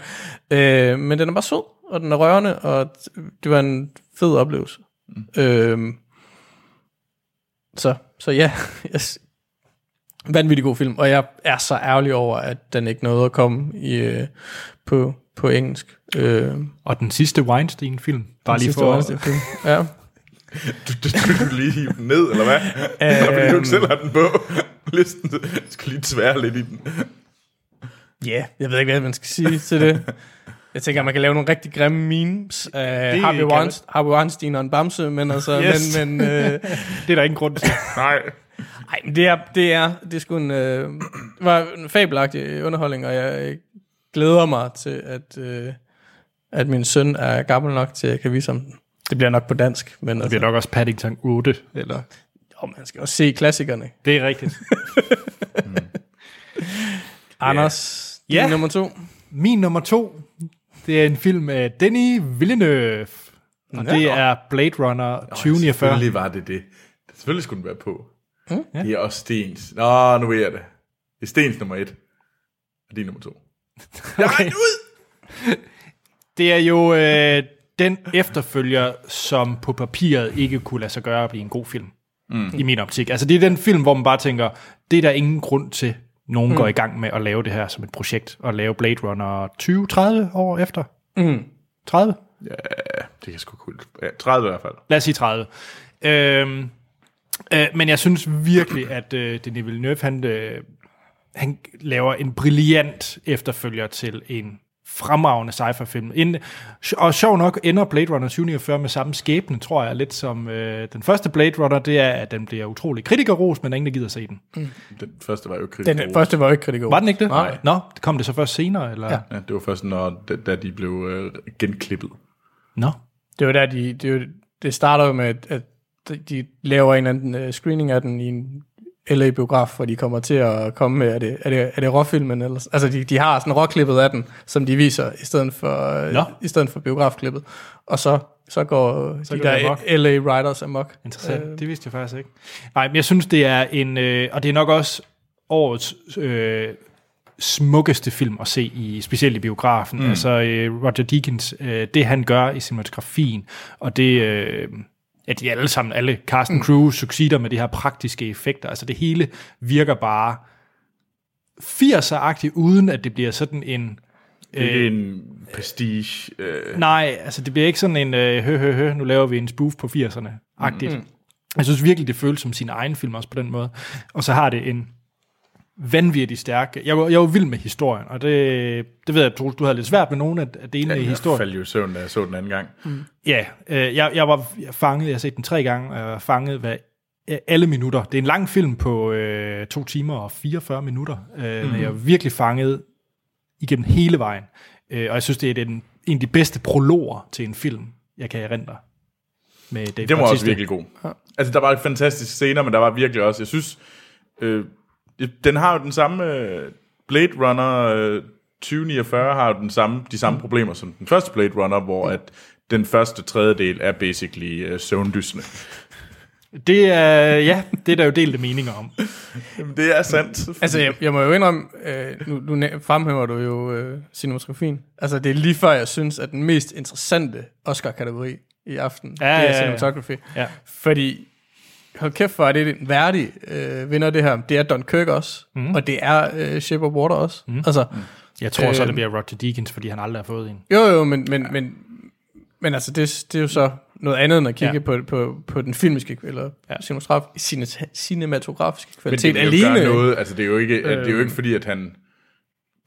Øh, men den er bare sød, og den er rørende, og det var en fed oplevelse. Mm. Øh, så, så ja, jeg, vanvittig god film, og jeg er så ærgerlig over, at den ikke nåede at komme i, øh, på, på engelsk. Øh, Og den sidste Weinstein-film, bare lige sidste for... Weinstein-film. Ja. Du, du, du, du lige hive den ned, eller hvad? Eller fordi du ikke selv har den på listen. Skal lige tvære lidt i den. Ja, yeah, jeg ved ikke, hvad man skal sige til det. Jeg tænker, at man kan lave nogle rigtig grimme memes af Harvey, kan Weinstein, Harvey Weinstein og en bamse, men altså, Yes. men, men, øh, Det er der ingen grund til. Nej. ej, men det er, det er, det er sgu en, øh, det var en fabelagtig underholdning, og jeg glæder mig til, at, øh, at min søn er gammel nok til, at jeg kan vise ham den. Det bliver nok på dansk, men Det altså, bliver nok også Paddington 8, eller... jo, man skal også se klassikerne. Det er rigtigt. Anders, Ja. din nummer to. Min nummer to, det er en film af Denis Villeneuve. Og det er Blade Runner 2049. Selvfølgelig var det det. Selvfølgelig skulle den være på. Mm? Det er også Stens. Nå, nu ved jeg det. Det er Stens nummer et. Og din nummer to. Okay. Det er jo øh, den efterfølger, som på papiret ikke kunne lade sig gøre at blive en god film. Mm. I min optik. Altså det er den film, hvor man bare tænker, det er der ingen grund til, nogen mm. går i gang med at lave det her som et projekt, og lave Blade Runner 20-30 år efter. Mm. 30? Det kan sgu kult. Ja, 30 i hvert fald. Lad os sige 30. Øhm, øh, men jeg synes virkelig, at øh, Denis Villeneuve, han, øh, han laver en brilliant efterfølger til en fremragende sci-fi-film. Og sjov nok ender Blade Runner 2049 med samme skæbne, tror jeg, lidt som øh, den første Blade Runner, det er, at den bliver utrolig kritikerros, men der er ingen, der gider se den. Den første var jo kritisk. Den første var jo ikke kritik Var den ikke det? Nej. Nå, kom det så først senere? Eller? Ja. Ja, det var først, når, da, da de blev øh, genklippet. Nå. Det var der, de, det, var, det starter jo med, at, de laver en eller anden uh, screening af den i en LA-biograf, hvor de kommer til at komme med, er det, er det, er det råfilmen? Eller, altså, de, de har sådan råklippet af den, som de viser, i stedet for, Nå. i stedet for biografklippet. Og så, så går så de går der amok. LA-writers amok. Interessant. Øh. Det vidste jeg faktisk ikke. Nej, men jeg synes, det er en... Øh, og det er nok også årets øh, smukkeste film at se, i, specielt i biografen. Mm. Altså øh, Roger Deakins, øh, det han gør i cinematografien, og det... Øh, at de alle sammen, alle Carsten. Crew succeeder med de her praktiske effekter. Altså det hele virker bare 80'er-agtigt, uden at det bliver sådan en... Det er en prestige. Øh, Nej, altså det bliver ikke sådan en, øh, hø, hø, hø, nu laver vi en spoof på 80'erne-agtigt. Mm. Jeg synes virkelig, det føles som sin egen film også på den måde. Og så har det en vanvittig stærk... Jeg var, jeg var vild med historien, og det, det ved jeg, Troels, du havde lidt svært med nogle af, af delene i jeg historien. faldt jo i søvn, da jeg så den anden gang. Mm. Ja, øh, jeg, jeg var fanget, jeg har set den tre gange, og jeg var fanget hvad, alle minutter. Det er en lang film på øh, to timer og 44 minutter, øh, mm. men jeg er virkelig fanget igennem hele vejen. Øh, og jeg synes, det er den, en af de bedste prologer til en film, jeg kan erindre. Med Dave Den var også virkelig god. Altså, der var fantastiske scener, men der var virkelig også, jeg synes, øh, den har jo den samme, øh, Blade Runner øh, 2049 har jo den samme, de samme problemer som den første Blade Runner, hvor at den første tredjedel er basically øh, søvndysende. Det er, ja, det er der jo delte meninger om. Jamen, det er sandt. Altså, jeg, jeg må jo indrømme, øh, nu, nu fremhæver du jo øh, cinematografien. Altså, det er lige før, jeg synes, at den mest interessante Oscar-kategori i aften, Ja, det er ja, ja. cinematography. Ja. Fordi, hold kæft for, at det er en værdig øh, vinder det her. Det er Dunkirk også, mm. og det er øh, Shape of Water også. Mm. Altså, Jeg tror så, Øh, det bliver Roger Deakins, fordi han aldrig har fået en. jo jo, men, men, men, men altså, det, det er jo så noget andet end at kigge Ja. ja. på, på, på den filmiske, eller ja. cinematograf, cinematografiske Men kvalitet det vil jo alene. gøre noget, altså det er jo ikke, øh, det er jo ikke fordi, at han,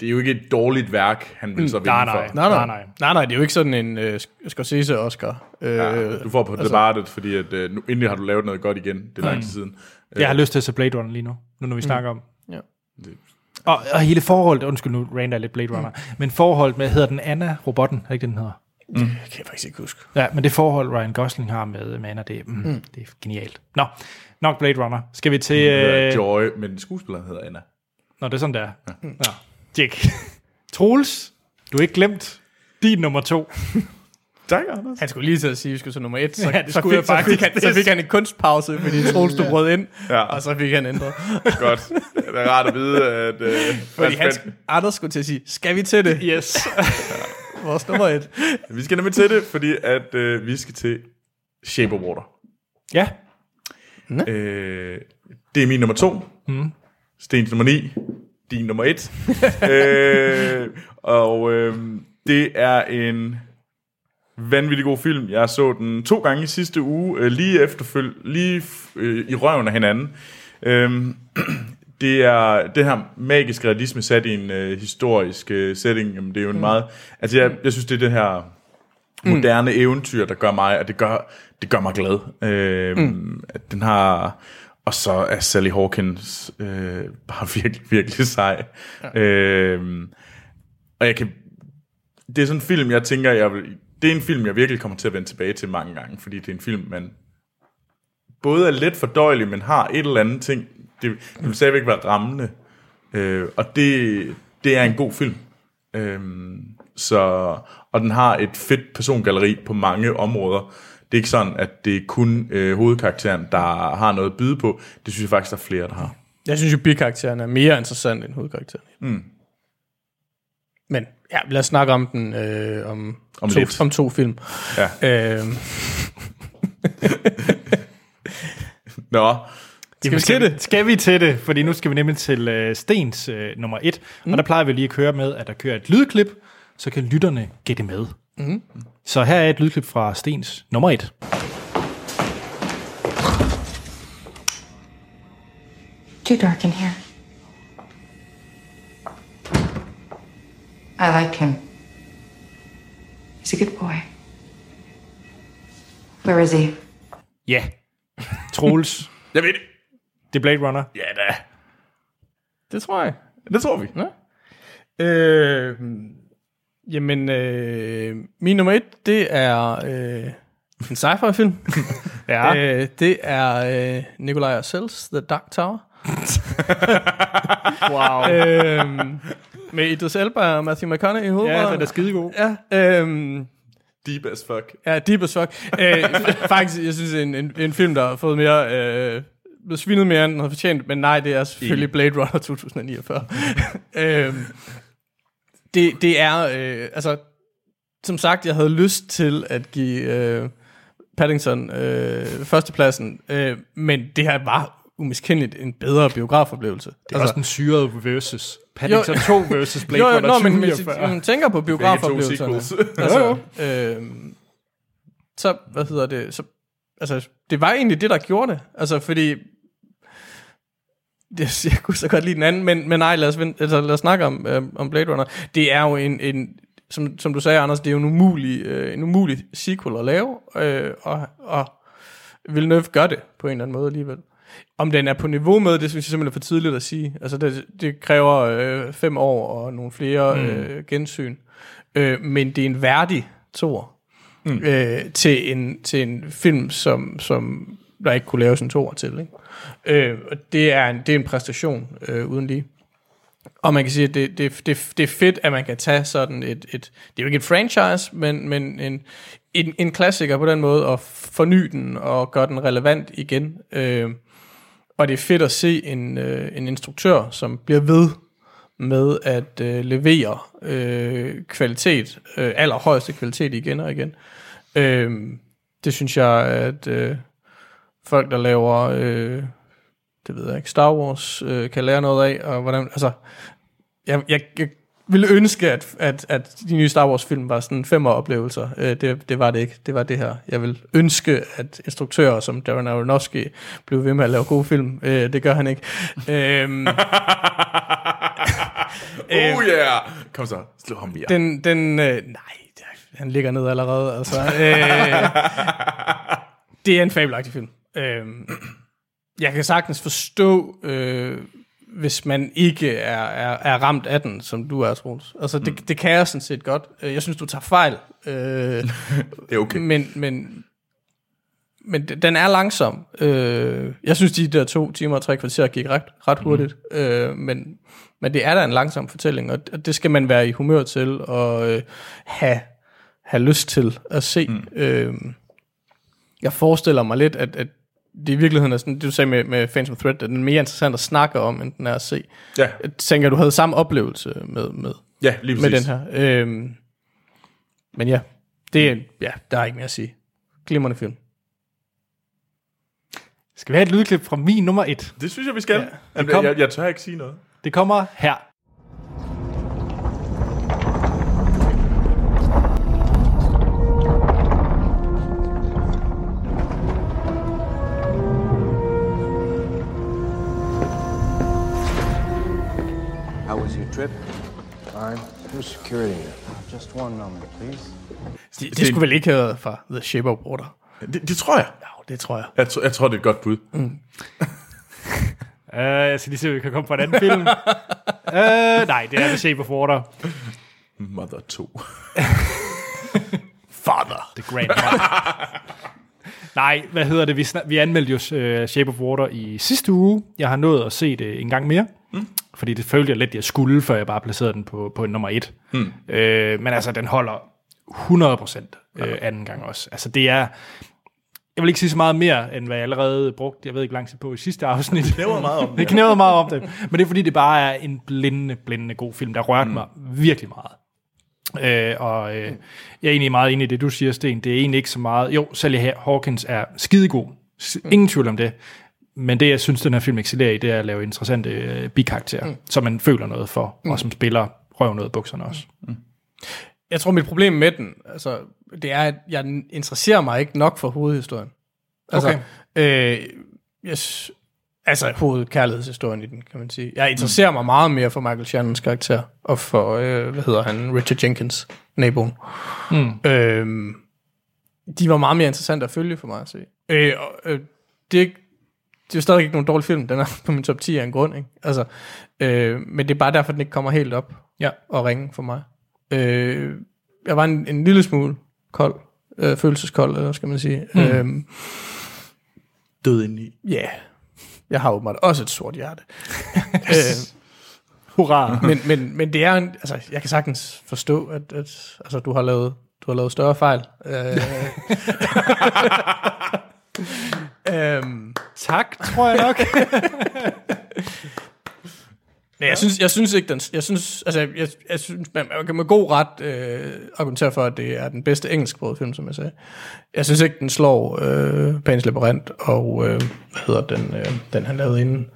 det er jo ikke et dårligt værk, han vil så vinde nej, for. nej. Nej, nej. Nej, nej. nej, nej, det er jo ikke sådan en uh, Scorsese-Oscar. Uh, Ja, du får på altså, Departed, fordi at, øh, nu, endelig har du lavet noget godt igen. Det er lang tid siden. Jeg har lyst til at se Blade Runner lige nu, nu når vi snakker om. Ja. Og, og hele forholdet, undskyld nu, Rand er lidt Blade Runner, mm. men forholdet med, hedder den Anna, robotten, er ikke det, den hedder? Det kan jeg faktisk ikke huske. Ja, men det forhold, Ryan Gosling har med, med Anna, det, mm, mm. det er genialt. Nå, nok Blade Runner. Skal vi til... Øh, Øh, Joy, men skuespilleren hedder Anna. Nå, det er sådan, der. Ja. Nå. Tjek. Troels, du er ikke glemt din nummer to. Tak, Anders. Han skulle lige til at sige, at vi skulle til nummer et. Så, Ja, det så, skulle fik, jeg så, fik han, så fik han en kunstpause, fordi Troels du brød ind, Ja. og så fik han ændret. Godt. Det er rart at vide, at... Øh, Fordi han, Anders skulle til at sige, skal vi til det? Yes. Vores nummer et. Vi skal nemlig til det, fordi at øh, vi skal til Shape of Water. ja. Øh, det er min nummer to. Mm. Stens nummer ni. Din nummer et. øh, og øh, det er en vanvittig god film. Jeg så den to gange i sidste uge, øh, lige efterfølg, lige øh, i røven af hinanden. Øh, det er det her magiske realisme sat i en øh, historisk øh, setting. Jamen, det er jo en meget... Altså, jeg, jeg synes, det er det her moderne mm. eventyr, der gør mig, og det gør, det gør mig glad. Øh, mm. at den har... Og så er Sally Hawkins øh, bare virkelig, virkelig sej. Ja. Øh, og jeg kan... Det er sådan en film, jeg tænker, jeg vil, det er en film, jeg virkelig kommer til at vende tilbage til mange gange, fordi det er en film, man både er lidt fordøjelig, men har et eller andet ting. Det, det vil stadigvæk være rammende. Øh, og det, det er en god film. Øhm, så, og den har et fedt persongalleri på mange områder. Det er ikke sådan, at det er kun øh, hovedkarakteren, der har noget at byde på. Det synes jeg faktisk, der er flere, der har. Jeg synes jo, bikarakteren er mere interessant end hovedkarakteren. Mm. Men ja, lad os snakke om den øh, om, Om to, lidt. om to film. Ja. Øh, Nå, skal vi til det? Skal vi til det? Fordi nu skal vi nemlig til øh, Stens øh, nummer et. Mm. Og der plejer vi lige at køre med, at der kører et lydklip, så kan lytterne gætte med. Mm. Så her er et lydklip fra Stens nummer et. Too dark in here. I like him. He's a good boy. Where is he? Ja. Troels. jeg ved det. det er Blade Runner. Ja da. det tror jeg. Det tror vi. Øh, jamen, øh, min nummer et, det er øh, en sci-fi film. Ja. øh, det er øh, Nikolaj Arcells The Dark Tower. wow. øhm, med Idris Elba og Matthew McConaughey i ja, hovedrollen. den er skidegod. Ja, øhm, Deep as fuck. ja, deep as fuck. øh, faktisk, jeg synes, det er en, en, en film, der har fået mere... Øh, blevet svinet mere, end den havde fortjent, men nej, det er selvfølgelig Blade Runner 2049. øhm, det, det er, øh, altså, som sagt, jeg havde lyst til at give øh, Paddington øh, førstepladsen, øh, men det her var umiskendeligt en bedre biografoplevelse. Det er altså, også den syrede versus. Paddington Jo. 2 versus Blade jo, jo, Runner nå, men hvis 2049. man tænker på biografoplevelserne, altså, øhm, så, hvad hedder det, så, altså, det var egentlig det, der gjorde det, altså, fordi, det, jeg kunne så godt lide den anden, men, men nej, lad os, altså, lad os snakke om, øhm, om Blade Runner. Det er jo en, en som, som du sagde, Anders, det er jo en umulig, øh, en umulig sequel at lave, øh, og, og Villeneuve gør det på en eller anden måde alligevel. Om den er på niveau med, det synes jeg simpelthen er for tidligt at sige. Altså det, det kræver øh, fem år og nogle flere mm. øh, gensyn. Øh, men det er en værdig tor mm. øh, til, en, til en film, som, som der ikke kunne laves en tor til. Ikke? Øh, og det er en, det er en præstation øh, uden lige. Og man kan sige, at det, det, det, det er fedt, at man kan tage sådan et, et det er jo ikke et franchise, men, men en, en, en klassiker på den måde, og forny den, og gøre den relevant igen. Øh, og det er fedt at se en, øh, en instruktør, som bliver ved med at øh, levere øh, kvalitet, øh, allerhøjeste kvalitet igen og igen. Øh, det synes jeg, at øh, folk, der laver, øh, det ved jeg ikke, Star Wars, øh, kan lære noget af, og hvordan, altså, jeg, jeg, jeg ville ønske, at, at, at de nye Star Wars film var sådan femmer oplevelser. Øh, det, det var det ikke. Det var det her. Jeg vil ønske, at instruktører som Darren Aronofsky blev ved med at lave gode film. Øh, det gør han ikke. øhm, Oh yeah! Kom så, slå ham mere. den, den, øh, nej, han ligger ned allerede. Altså, øh, det er en fabelagtig film. Øh, jeg kan sagtens forstå, øh, hvis man ikke er, er, er ramt af den, som du er, Troels. Altså, det, det kan jeg sådan set godt. Øh, Jeg synes, du tager fejl. Øh, Det er okay. men, men, men den er langsom. Øh, jeg synes, de der to timer og tre kvarter gik ret, ret hurtigt. Mm. Øh, men, men det er da en langsom fortælling, og, og det skal man være i humør til og øh, have, have lyst til at se. Mm. Øh, jeg forestiller mig lidt, at, at det i virkeligheden er sådan, det du sagde med, med Fans of Threat, at den er mere interessant at snakke om, end den er at se. Ja, Jeg tænker, du havde samme oplevelse med, med, ja lige med præcis. den her. Øhm, men ja, det er, ja, der er ikke mere at sige. Glimrende film. Skal vi have et lydklip fra min nummer et? Det synes jeg, vi skal. Ja, kom. jeg, jeg tør ikke sige noget. Det kommer her. Trip? Fine. Who's security here? Just one moment, please. Det, det skulle vel ikke have været fra The Shape of Water. Det, det tror jeg. Ja, det tror jeg. Jeg, tror- jeg tror, det er et godt bud. Uh, jeg skal lige se, om vi kan komme på en anden film. uh, nej, det er The Shape of Water. Mother 2. Father. The Grand Nej, hvad hedder det? Vi, snak, vi anmeldte jo uh, Shape of Water i sidste uge. Jeg har nået at se det en gang mere. Mm. Fordi det følte jeg lidt, jeg skulle, før jeg bare placerede den på, på en nummer et. Mm. Uh, men altså, den holder 100% uh, anden gang også. Altså, det er... Jeg vil ikke sige så meget mere, end hvad jeg allerede brugte, jeg ved ikke lang tid på i sidste afsnit. Det knævrede meget om det, Det knævrede meget om det. Men det er fordi, det bare er en blændende, blændende god film, der rørte mm. mig virkelig meget. Øh, og øh, jeg er egentlig meget enig i det, du siger, Sten. Det er egentlig ikke så meget... Jo, Sally Hawkins er skidegod. Ingen tvivl om det. Men det, jeg synes, den her film excellerer i, det er at lave interessante øh, bikarakterer, mm. som man føler noget for, mm. og som spiller røv noget af bukserne også. Jeg tror, mit problem med den, altså, det er, at jeg interesserer mig ikke nok for hovedhistorien. Altså, Okay. øh, jeg, altså hovedkærlighedshistorien i den, kan man sige. Jeg interesserer mm. mig meget mere for Michael Shannons karakter, og for, øh, hvad hedder han, Richard Jenkins, naboen. Mm. Øh, de var meget mere interessante at følge for mig at se. Øh, øh, det, det er jo stadig ikke nogen dårlig film. Den er på min top 10 af en grund, ikke? Altså, øh, men det er bare derfor, den ikke kommer helt op Ja. og ringe for mig. Øh, jeg var en, en lille smule kold, øh, følelseskold, eller skal man sige. Mm. Øhm, Død indeni. Ja, yeah. jeg har åbenbart også et sort hjerte. øh, Hurra! men, men, men det er en, altså, jeg kan sagtens forstå, at, at altså, du har lavet du har lavet større fejl. Øh, øhm, tak, tror jeg nok. Men jeg synes, jeg synes ikke, den, jeg synes, altså, jeg, jeg synes, man, man kan med god ret øh, argumentere for, at det er den bedste engelsksprogede film, som jeg sagde. Jeg synes ikke, den slår øh, Pan's Labyrinth og, øh, hvad hedder den, øh, den han lavede inden?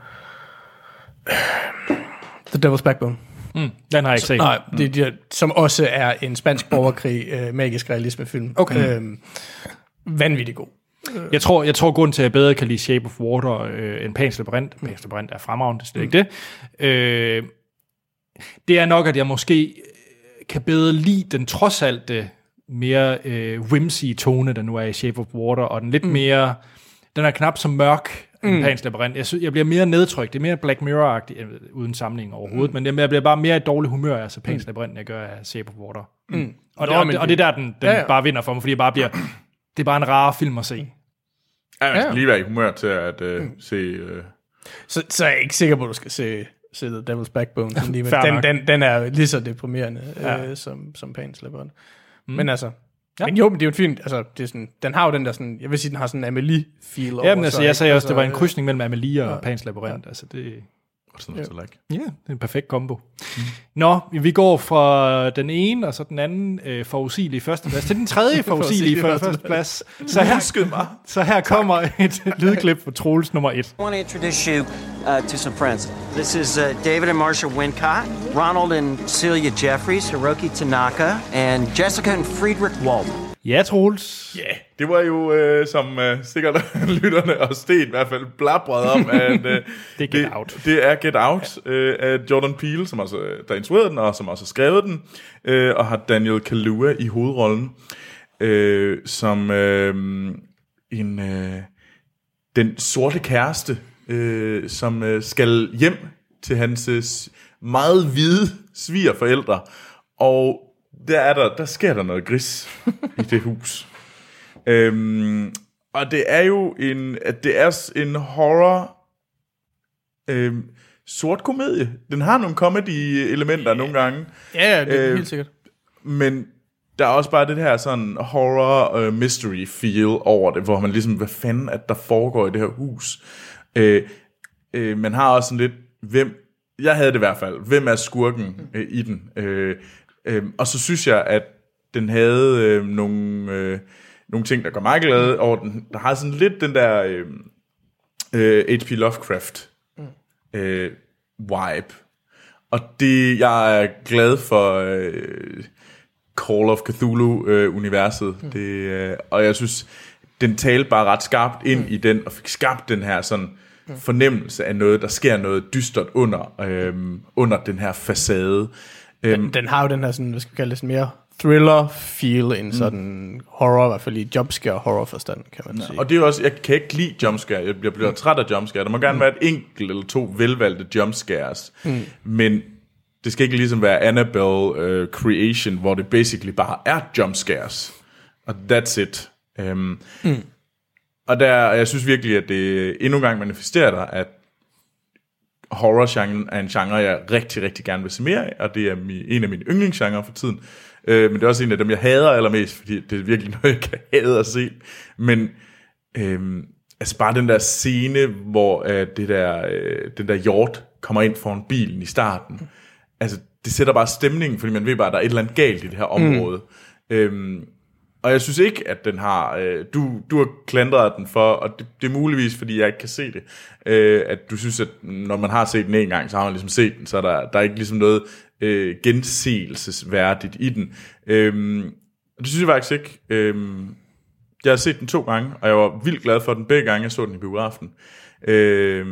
The Devil's Backbone. mm, den har jeg ikke set. Nej, det, er de, som også er en spansk borgerkrig, øh, magisk realisme-film. Okay. Øhm, vanvittig god. Jeg tror, jeg tror grunden til, at jeg bedre kan lide Shape of Water øh, end Pan's Labyrinth, Pan's Labyrinth er fremragende, det er slet ikke det, øh, det er nok, at jeg måske øh, kan bedre lide den trods alt det mere øh, whimsy tone, der nu er i Shape of Water, og den lidt mm. mere, den er knap så mørk end mm. Pan's Labyrinth. Jeg, synes, jeg bliver mere nedtrykt, det er mere Black Mirror-agtigt, øh, uden sammenligning overhovedet, mm. men jeg bliver bare mere i dårlig humør, altså Pan's Labyrinth, end jeg gør af Shape of Water. Mm. Og, det, og, det, og det er der, den, den ja. ja. bare vinder for mig, fordi jeg bare bliver, det er bare en rar film at se. Ja, man skal Ja. lige være i humør til at øh, se... Øh, Så, så er jeg ikke sikker på, at du skal se, se The Devil's Backbone. sådan lige, men den, den, den er lige så deprimerende Ja. øh, som, som Pan's Labyrinth. Mm. Men altså, ja. men jo, men det er jo fint, altså, det er sådan, den har jo den der sådan, jeg vil sige, den har sådan en Amelie-feel over Jamen, altså, jeg sagde også, det var en øh, krydsning mellem Amelie og Pan's Labyrinth. Altså, det, what's not to like? ja, det er en perfekt kombo. Mm. Nå, vi går fra den ene og så den anden øh, forudsigelige førsteplads til den tredje forudsigelige førsteplads. Så her, så her kommer et lydklip for Troels nummer et. I want to introduce you uh, to some friends. This is uh, David and Marsha Wincott, Ronald and Celia Jeffries, Hiroki Tanaka, and Jessica and Friedrich Wald. Ja, Troels. Ja, det var jo, øh, som øh, sikkert lytterne og Sten i hvert fald blabret om, at øh, Det er Get Out. Det er Get Out øh, af Jordan Peele, som også, øh, der instruerede den, og som også har skrevet den, øh, og har Daniel Kaluuya i hovedrollen, øh, som øh, en øh, den sorte kæreste, øh, som øh, skal hjem til hans øh, meget hvide svigerforældre, og der, er der, der sker der noget gris i det hus. Øhm, og det er jo en, at det er en horror øh, sort komedie. Den har nogle comedy-elementer nogle gange, Ja, ja, det er Øh, helt sikkert. men der er også bare det her sådan horror uh, mystery feel over det, hvor man ligesom, hvad fanden at der foregår i det her hus. Øh, øh, man har også sådan lidt, hvem, jeg havde det i hvert fald, hvem er skurken øh, i den? Øh, øh, og så synes jeg, at den havde øh, nogle, øh, nogle ting, der gør mig glad over den. Der har sådan lidt den der øh, øh, H.P. Lovecraft øh, vibe. Og det, jeg er glad for øh, Call of Cthulhu-universet. Øh, det, øh, og jeg synes, den talte bare ret skarpt ind i den, og fik skabt den her sådan fornemmelse af noget, der sker noget dystert under, øh, under den her facade. Øhm, Den har jo den her sådan, hvad skal vi kalde det, sådan mere thriller-feel end sådan horror, i hvert fald i jumpscare horror forstand, kan man sige. Og det er jo også, jeg kan ikke lide jumpscare. Jeg bliver, bliver træt af jumpscare. Der må gerne være et enkelt eller to velvalgte jumpscares. Mm. Men det skal ikke ligesom være Annabelle uh, Creation, hvor det basically bare er jumpscares. Og that's it. Um, mm. Og der, jeg synes virkelig, at det endnu en gang manifesterer dig, at horror-genren er en genre, jeg rigtig, rigtig gerne vil se mere af, og det er mi, en af mine yndlingsgenre for tiden. Øh, men det er også en af dem, jeg hader allermest, fordi det er virkelig noget, jeg kan hade at se. Men øh, altså bare den der scene, hvor øh, det der, øh, den der hjort kommer ind foran bilen i starten, altså det sætter bare stemningen, fordi man ved bare, at der er et eller andet galt i det her område. Mm. Øhm, og jeg synes ikke, at den har... Øh, du, du har klandret den for, og det, det er muligvis, fordi jeg ikke kan se det, øh, at du synes, at når man har set den en gang, så har man ligesom set den, så er der, der er ikke ligesom noget øh, gensigelsesværdigt i den. Øh, det synes jeg faktisk ikke. Øh, jeg har set den to gange, og jeg var vildt glad for den begge gange, jeg så den i biografen. Øh,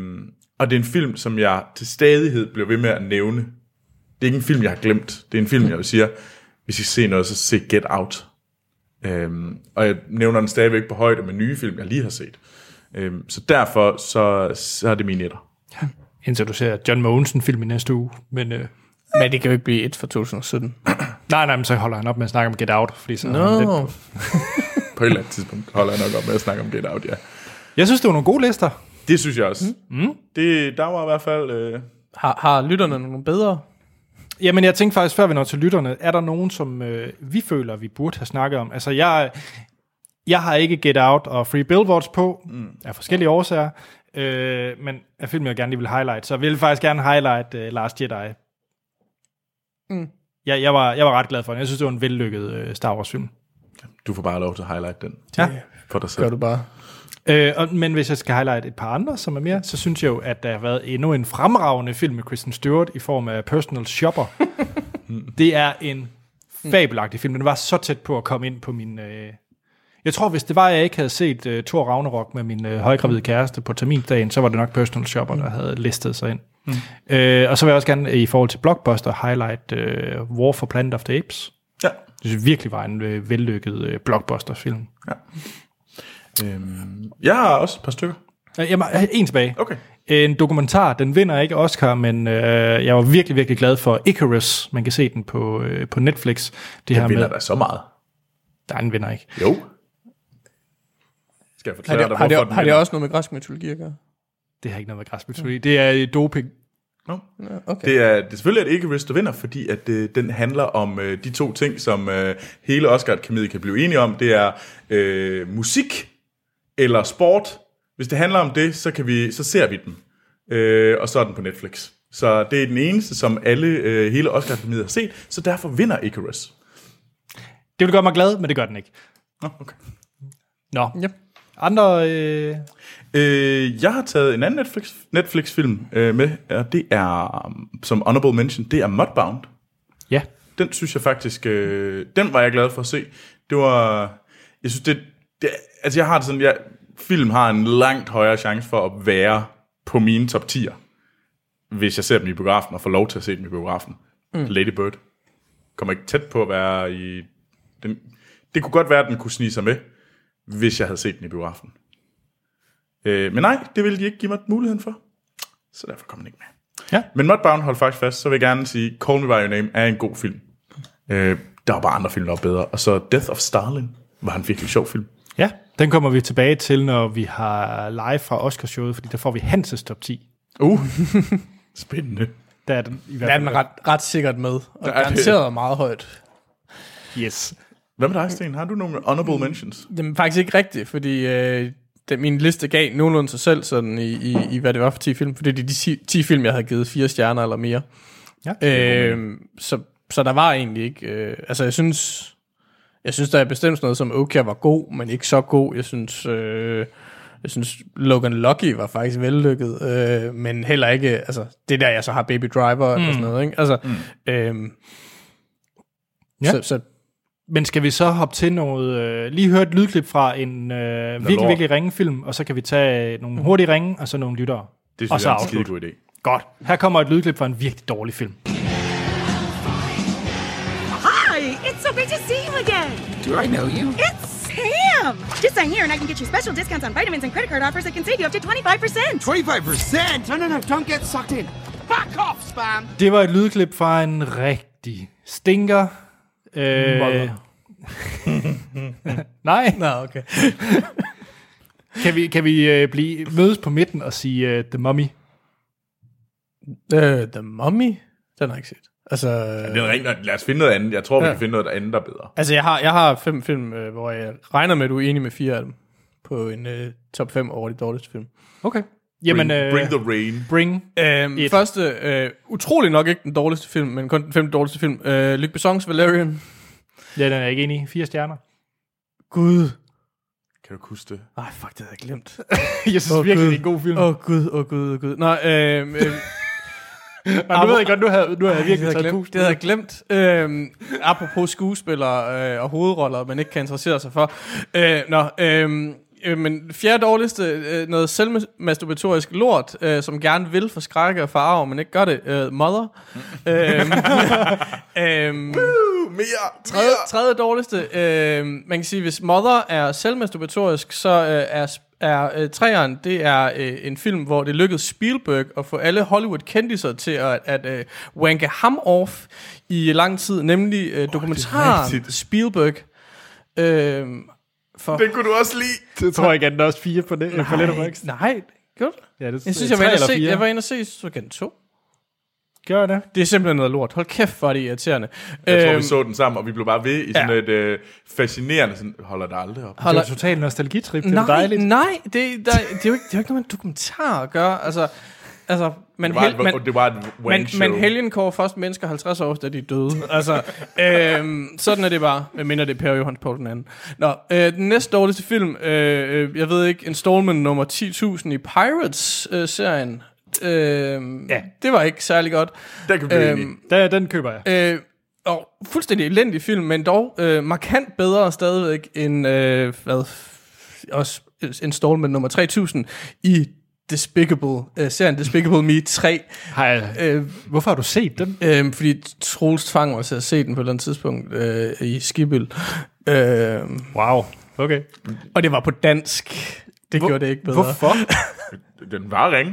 og det er en film, som jeg til stadighed bliver ved med at nævne. Det er ikke en film, jeg har glemt. Det er en film, jeg vil sige, hvis I ser noget, så se Get Out. Øhm, og jeg nævner den stadigvæk på højde med nye film, jeg lige har set. Øhm, så derfor, så, så er det min etter. Indtil du ser John Mogensen-film i næste uge. Men øh, Men det kan jo ikke blive et for 2017. nej, nej, men så holder han op med at snakke om Get Out. Fordi så er han lidt no. på- På et eller andet tidspunkt holder jeg nok op med at snakke om Get Out, ja. Jeg synes, det var nogle gode lister. Det synes jeg også. Mm. Det, der var i hvert fald... Øh, har, har lytterne nogle bedre? Jamen, jeg tænkte faktisk, før vi når til lytterne, er der nogen, som øh, vi føler, vi burde have snakket om? Altså, jeg, jeg har ikke Get Out og Free Billboards på, mm. af forskellige årsager, øh, men af film, jeg gerne lige vil highlight. Så jeg vil faktisk gerne highlight øh, Last Jedi. Mm. Jeg, jeg, var, jeg var ret glad for den. Jeg synes, det var en vellykket øh, Star Wars-film. du får bare lov til at highlight den Ja. for dig selv. Gør du bare. Øh, og, men hvis jeg skal highlight et par andre, som er mere, så synes jeg jo, at der har været endnu en fremragende film med Kristen Stewart i form af Personal Shopper. det er en fabelagtig film. Den var så tæt på at komme ind på min... Øh... Jeg tror, hvis det var, at jeg ikke havde set uh, Thor Ragnarok med min øh, højgravide kæreste på termindagen, så var det nok Personal Shopper, der havde listet sig ind. Mm. Øh, og så vil jeg også gerne i forhold til Blockbuster highlight øh, War for Planet of the Apes. Ja. Det synes virkelig var en øh, vellykket øh, Blockbuster-film. Øhm, jeg har også et par stykker. Jeg har en tilbage. Okay. En dokumentar, den vinder ikke Oscar, men øh, jeg var virkelig, virkelig glad for Icarus. Man kan se den på, øh, på Netflix. Det her Jeg vinder med, da så meget. der den vinder ikke. Jo. Skal jeg Har forklare det, dig, har, hvorfor det, den har det også noget med græsk mytologi at gøre? Det har ikke noget med græsmytologi. Det er doping. No. Okay. Det er, det er selvfølgelig, at Icarus der vinder, fordi at øh, den handler om øh, de to ting, som øh, hele Oscar-akademiet kan blive enige om. Det er øh, musik eller sport. Hvis det handler om det, så, kan vi, så ser vi den. Øh, og så er den på Netflix. Så det er den eneste, som alle, øh, hele Oscar-akademiet har set, så derfor vinder Icarus. Det vil gøre mig glad, men det gør den ikke. Nå, okay. Nå. Ja. Andre... Øh, Øh, jeg har taget en anden Netflix, Netflix-film øh, med, og det er, som honorable mention, det er Mudbound. ja. Den synes jeg faktisk, øh, den var jeg glad for at se. Det var, jeg synes det, det altså jeg har det sådan, jeg, film har en langt højere chance for at være på mine top 10'er, hvis jeg ser dem i biografen og får lov til at se dem i biografen. Mm. Lady Bird kommer ikke tæt på at være i, den, det kunne godt være, at den kunne snige sig med, hvis jeg havde set den i biografen. Øh, men nej, det ville de ikke give mig muligheden for, så derfor kom den ikke med. Ja. Men Mudbound, hold faktisk fast, så vil jeg gerne sige, Call Me By Your Name er en god film. Øh, der var bare andre film, der var bedre. Og så Death of Stalin var en virkelig sjov film. Ja. Den kommer vi tilbage til, når vi har live fra Oscarshowet, fordi der får vi Hanses top 10. Uh, spændende. Der er den i hvert Der er fald. den ret, ret sikkert med, og Der er det. garanteret meget højt. Yes. Hvad med dig, Sten? Har du nogle honorable mentions? Jamen faktisk ikke rigtigt, fordi øh, det, min liste gav nogenlunde sig selv sådan i, i, i, hvad det var for 10 film, fordi det er de 10, 10 film, jeg havde givet fire stjerner eller mere. Ja. Øh, så, så der var egentlig ikke, øh, altså jeg synes, jeg synes der er bestemt noget som Okia var god, men ikke så god. Jeg synes, øh, jeg synes Logan Lucky var faktisk vellykket, øh, men heller ikke, altså det der jeg så har Baby Driver mm. og sådan noget, ikke? Altså, mm. øh, Ja. så, så Men skal vi så hoppe til noget, øh, lige høre et lydklip fra en øh, virkelig, lort. virkelig ringe film, og så kan vi tage nogle hurtige ringe, og så nogle lyttere. Det Og synes så jeg er en skide god idé. Godt. Her kommer et lydklip fra en virkelig dårlig film. Do I know you? It's Sam. Just sign here and I can get you special discounts on vitamins and credit card offers that can save you up to 25%. 25%? No, no, no, don't get sucked in. Back off, spam! Det var et lydklip fra en rigtig stinker. Øh, nej, Nå, okay. kan vi, kan vi øh, blive, mødes på midten og sige uh, The Mummy? Uh, The Mummy? Den har jeg ikke set. Altså, Det er rigtig, lad os finde noget andet. Jeg tror, vi Ja. kan finde noget andet, der er bedre. altså jeg, har, jeg har fem film, øh, hvor jeg regner med, at du er enig med fire af dem. På en øh, top 5 over de dårligste film. Okay. Jamen, Bring, øh, bring the rain. bring. Et. første, øh, utrolig nok ikke den dårligste film, men kun den femte dårligste film. Øh, Luc Besson's Valerian. Ja, den er jeg ikke enig i. Fire stjerner. Gud. Kan du huske det? Ej, fuck, det havde jeg glemt. Jeg synes oh, virkelig, Gud. det er en god film. Åh, oh, Gud, åh, oh, Gud, åh, oh, Gud. Nå, øh, øh, Men nu ved jeg godt, nu har, nu har jeg virkelig havde taget glemt. Det havde jeg glemt. Øhm, apropos skuespillere øh, og hovedroller, man ikke kan interessere sig for. Øh, nå, øh, øh, men fjerde dårligste, øh, noget selvmasturbatorisk lort, øh, som gerne vil forskrække og farve, men ikke gør det. Øh, mother. øhm, øhm, Uh, mere! tredje, tredje dårligste, øh, man kan sige, hvis Mother er selvmasturbatorisk, så øh, er, er øh, træeren, det er øh, en film, hvor det lykkedes Spielberg at få alle Hollywood-kendiser til at, at øh, wanke ham off i lang tid, nemlig øh, dokumentaren rigtigt. Spielberg. Øh, for, Den kunne du også lide. Det tror jeg ikke, at den er også fire på, det, på Letterboxd. nej, gjorde du? Ja, det, Jeg synes, jeg var, inde og se, jeg var inde og se, så kan to. Gør det. Det er simpelthen noget lort. Hold kæft, hvor er det irriterende. Jeg tror, Øhm, vi så den sammen, og vi blev bare ved i sådan ja. et øh, fascinerende, sådan, holder det aldrig op. Det holder, var totalt nostalgitrip. Det er nej, dejligt. nej, det, der, det, er jo ikke, det er jo ikke noget en dokumentar at gøre. Altså, altså man, Det var, hel, man, det var et man, man helgenkår først mennesker 50 år efter de er døde. altså, øhm, sådan er det bare, medmindre det er Per Johans på den anden. Nå, øh, den næste dårligste film, øh, øh, jeg ved ikke, installment nummer 10.000 i Pirates-serien. Øh, Ja. Det var ikke særlig godt. Der kan. Øhm, Der, den køber jeg. Øh, og fuldstændig elendig film, men dog øh, markant bedre stadigvæk end øh, hvad, også installment nummer 3000 i Despicable, øh, serien Despicable Me 3. Har jeg, Øh, hvorfor har du set den? øh, fordi Troels tvang mig til at se den på et eller andet tidspunkt øh, i Skibøl. Øh, Wow. Okay. og det var på dansk. Det Hvor- gjorde det ikke bedre. Hvorfor? Den var ringe.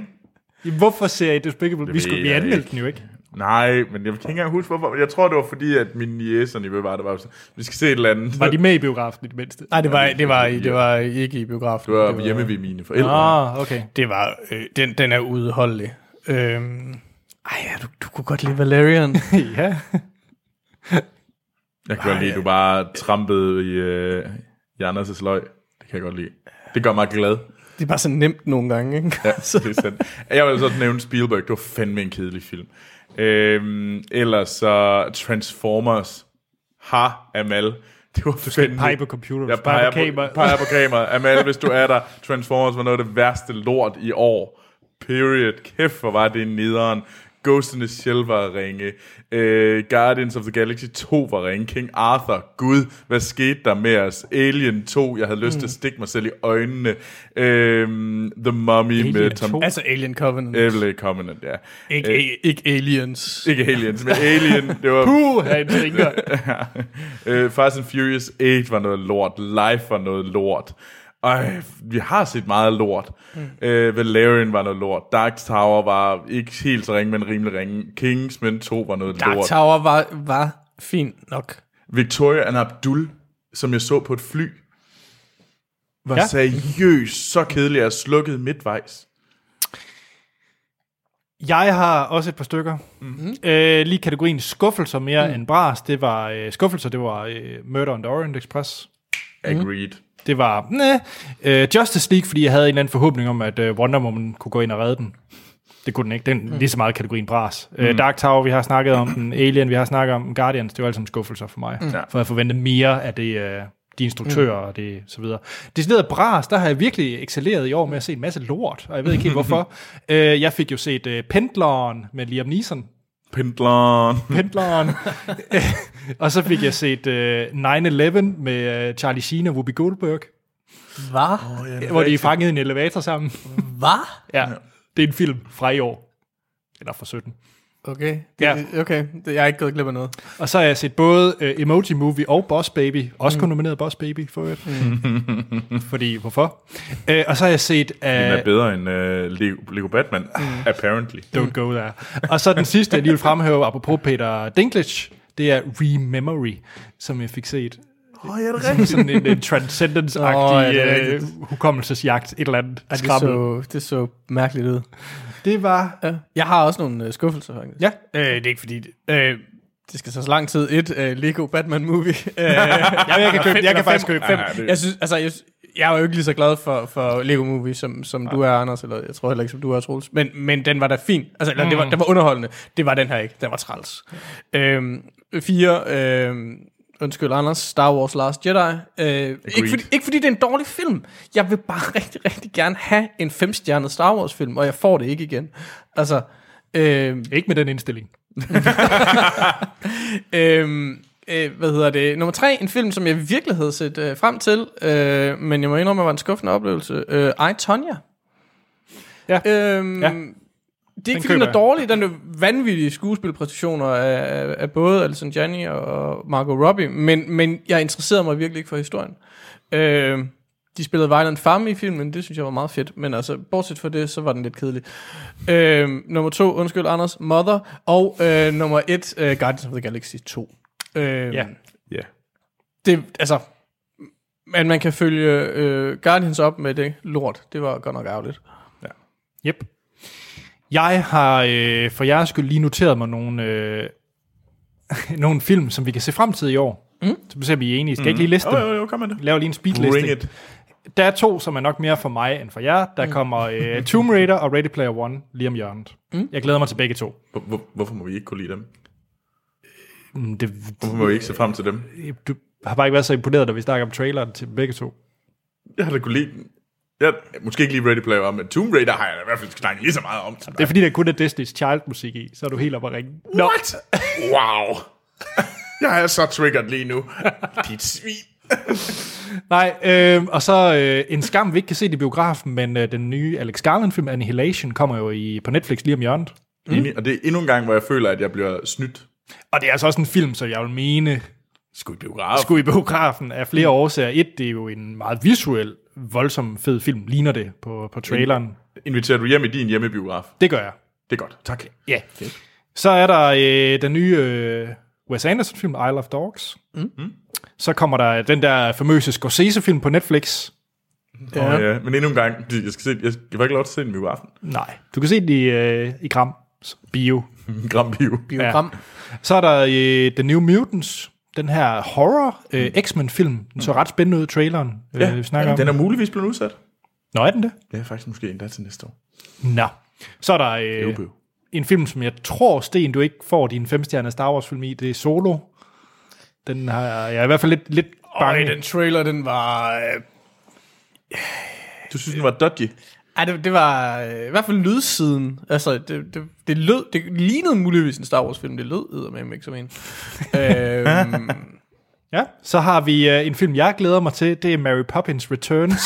Hvorfor ser I Despicable? Vi, skulle, vi anmeldte ikke. den jo ikke. Nej, men jeg kan ikke engang huske, hvorfor. Jeg tror, det var fordi, at min og niveau var, der var sådan, vi skal se et eller andet. Var de med i biografen i det mindste? Nej, det var, det var, det var ikke i biografen. Det var det hjemme ved mine forældre. Ah, okay. Det var, øh, den, den er udholdelig. Øhm, ej, ja, du, du kunne godt lide Valerian. ja. Jeg kan godt lide, at du bare trampede i, øh, i Anders' løg. Det kan jeg godt lide. Det gør mig glad. Det er bare så nemt nogle gange, ikke? Ja, det er sandt. Jeg vil så nævne Spielberg. Det var fandme en kedelig film. Øhm, ellers så Transformers. Ha, Amal. Det var fandme... pege på computer, Jeg du peger på, peger på kamera. Amal, hvis du er der. Transformers var noget af det værste lort i år. Period. Kæft, hvor var det nederen. Ghost in the Shell var ringe. Uh, Guardians of the Galaxy 2 var ringe. King Arthur. Gud, hvad skete der med os? Alien 2. Jeg havde lyst Mm. til at stikke mig selv i øjnene. Uh, The Mummy Alien med Tom... 2? Altså Alien Covenant. Alien Covenant, ja. Ikke, Øh, ikke, Aliens. ikke Aliens, men Alien. Det var... Puh, han tænker. uh, Fast and Furious 8 var noget lort. Life var noget lort. Ej, vi har set meget lort. Mm. Uh, Valerian var noget lort. Dark Tower var ikke helt så ringe, men rimelig ringe. Kingsman 2 var noget Dark lort. Tower var, var fint nok. Victoria and Abdul, som jeg så på et fly. var Ja. seriøst så kedelig at slukket midtvejs. Jeg har også et par stykker. Mhm. Mm-hmm. Øh, lige kategorien skuffelser mere mm. end bras. Det var øh, skuffelser, det var øh, Murder on the Orient Express. Agreed. Det var næh, øh, Justice League, fordi jeg havde en eller anden forhåbning om, at øh, Wonder Woman kunne gå ind og redde den. Det kunne den ikke. Den er lige så meget kategorien bras. Mm. Øh, Dark Tower, vi har snakket om den. Alien, vi har snakket om den. Guardians, det var alle sammen skuffelser for mig. Mm. For jeg forventede mere af det, øh, de instruktører og det så videre. Decideret bras, der har jeg virkelig excelleret i år med at se en masse lort, og jeg ved ikke helt hvorfor. øh, jeg fik jo set øh, Pendleren med Liam Neeson. Pendleren. Pendleren. og så fik jeg set øh, 9-11 med øh, Charlie Sheen og Whoopi Goldberg, Hvad? ja, hvor de er fanget i en elevator sammen. Hvad? Ja, det er en film fra i år. Eller fra 17. Okay. Det, Ja. Okay, det, jeg er ikke gået glip af noget. Og så har jeg set både uh, Emoji Movie og Boss Baby. Også kun nomineret Boss Baby for øvrigt. Mm. Fordi, hvorfor? Uh, og så har jeg set... Uh, Den er bedre end uh, Lego, Lego Batman, mm. apparently. Don't go there. Og så den sidste, jeg lige vil fremhæve, apropos Peter Dinklage, det er Rememory, som jeg fik set. Åh, oh, ja, det er rigtigt. sådan en, en transcendence-agtig Åh, ja, det er øh, hukommelsesjagt, et eller andet Ej, det, så, det så mærkeligt ud. Det var... Ja. Jeg har også nogle uh, skuffelser, faktisk. Ja. Øh, det er ikke fordi... Det, øh, det skal så så lang tid. Et uh, Lego Batman movie. Uh, Jamen, jeg kan købe- jeg kan faktisk købe fem. Ja, det- Jeg synes, altså, jeg, jeg er jo ikke lige så glad for, for Lego movie, som, som du er, Anders, eller jeg tror heller ikke, som du er, Troels. Men, men den var da fin. Altså, eller, det, var, den var underholdende. Det var den her ikke. Den var træls. Øhm, fire, øhm, undskyld Anders, Star Wars Last Jedi. Øh, ikke, fordi, ikke fordi det er en dårlig film. Jeg vil bare rigtig, rigtig gerne have en femstjernet Star Wars film, og jeg får det ikke igen. Altså, øhm, Ikke med den indstilling. Øhm, øh, hvad hedder det? Nummer tre, en film, som jeg virkelig havde set øh, frem til, øh, men jeg må indrømme, at det var en skuffende oplevelse. Øh, I, Tonya. Ja. Øhm, Ja. Det er ikke, fordi den er dårlig. Den er vanvittige skuespilpræstationer af, af, både Alison Janney og Margot Robbie, men, men jeg interesserede mig virkelig ikke for historien. Øh, de spillede Violent Farm i filmen, det synes jeg var meget fedt, men altså, bortset fra det, så var den lidt kedelig. Øh, nummer to, undskyld Anders, Mother, og øh, nummer et, øh, Guardians of the Galaxy 2. Øh, Ja. Ja. det, altså, men man kan følge øh, Guardians op med det lort. Det var godt nok ærgerligt. Yep. Jeg har øh, for jeres skyld lige noteret mig nogle, øh, nogle film, som vi kan se frem til i år. Mm. Så vi ser, vi er enige. Skal jeg ikke lige liste Jo, dem? jo, jo, kom med det. Laver lige en speedliste. it. Der er to, som er nok mere for mig end for jer. Der kommer øh, Tomb Raider og Ready Player One lige om hjørnet. Mm. Jeg glæder mig til begge to. Hvor, hvor, hvorfor må vi ikke kunne lide dem? Mm, Det, Hvorfor må vi ikke se frem til dem? du har bare ikke været så imponeret, da vi snakker om traileren til begge to. Jeg har da kunne lide den. Jeg, måske ikke lige Ready Player One, men Tomb Raider har jeg da i hvert fald snakket lige så meget om. Det er fordi, der kun er Disney's Child-musik i, så er du helt oppe at ringe. What? Wow. jeg er så triggered lige nu. Dit svin. Nej, øh, og så øh, en skam, vi ikke kan se det i biografen, men øh, den nye Alex Garland-film, Annihilation, kommer jo i, på Netflix lige om hjørnet. Mm. Og det er endnu en gang, hvor jeg føler, at jeg bliver snydt. Og det er altså også en film, så jeg vil mene, Skulle i biograf. skulle i biografen af flere årsager. Et, det er jo en meget visuel, voldsom fed film, ligner det på, på traileren. Inviterer du hjem i din hjemmebiograf? Det gør jeg. Det er godt. Tak. Ja. Så er der øh, den nye øh, Wes Anderson-film, Isle of Dogs. Mm. Så kommer der den der famøse Scorsese-film på Netflix. Ja. Oh, ja. Men endnu en gang, jeg skal se, jeg, var ikke lov til at se den i biografen. Nej, du kan se den i, øh, i Gram Bio. Gram Bio. Biogram. Så er der øh, The New Mutants, den her horror øh, X-Men-film. Den så ret spændende ud i traileren, Ja, øh, vi snakker om. den er muligvis blevet udsat. Nå, er den det? Det er faktisk måske endda til næste år. Nå. Så er der øh, en film, som jeg tror, Sten, du ikke får din femstjerne Star Wars-film i. Det er Solo. Den har jeg er i hvert fald lidt, lidt bange. Øj, den trailer, den var... Øh, Du synes, den var dodgy? Ej, det, det var øh, i hvert fald lydsiden. Altså, det, det, det lød... Det lignede muligvis en Star Wars-film. Det lød med ikke som en. øhm, Ja, så har vi øh, en film, jeg glæder mig til. Det er Mary Poppins Returns.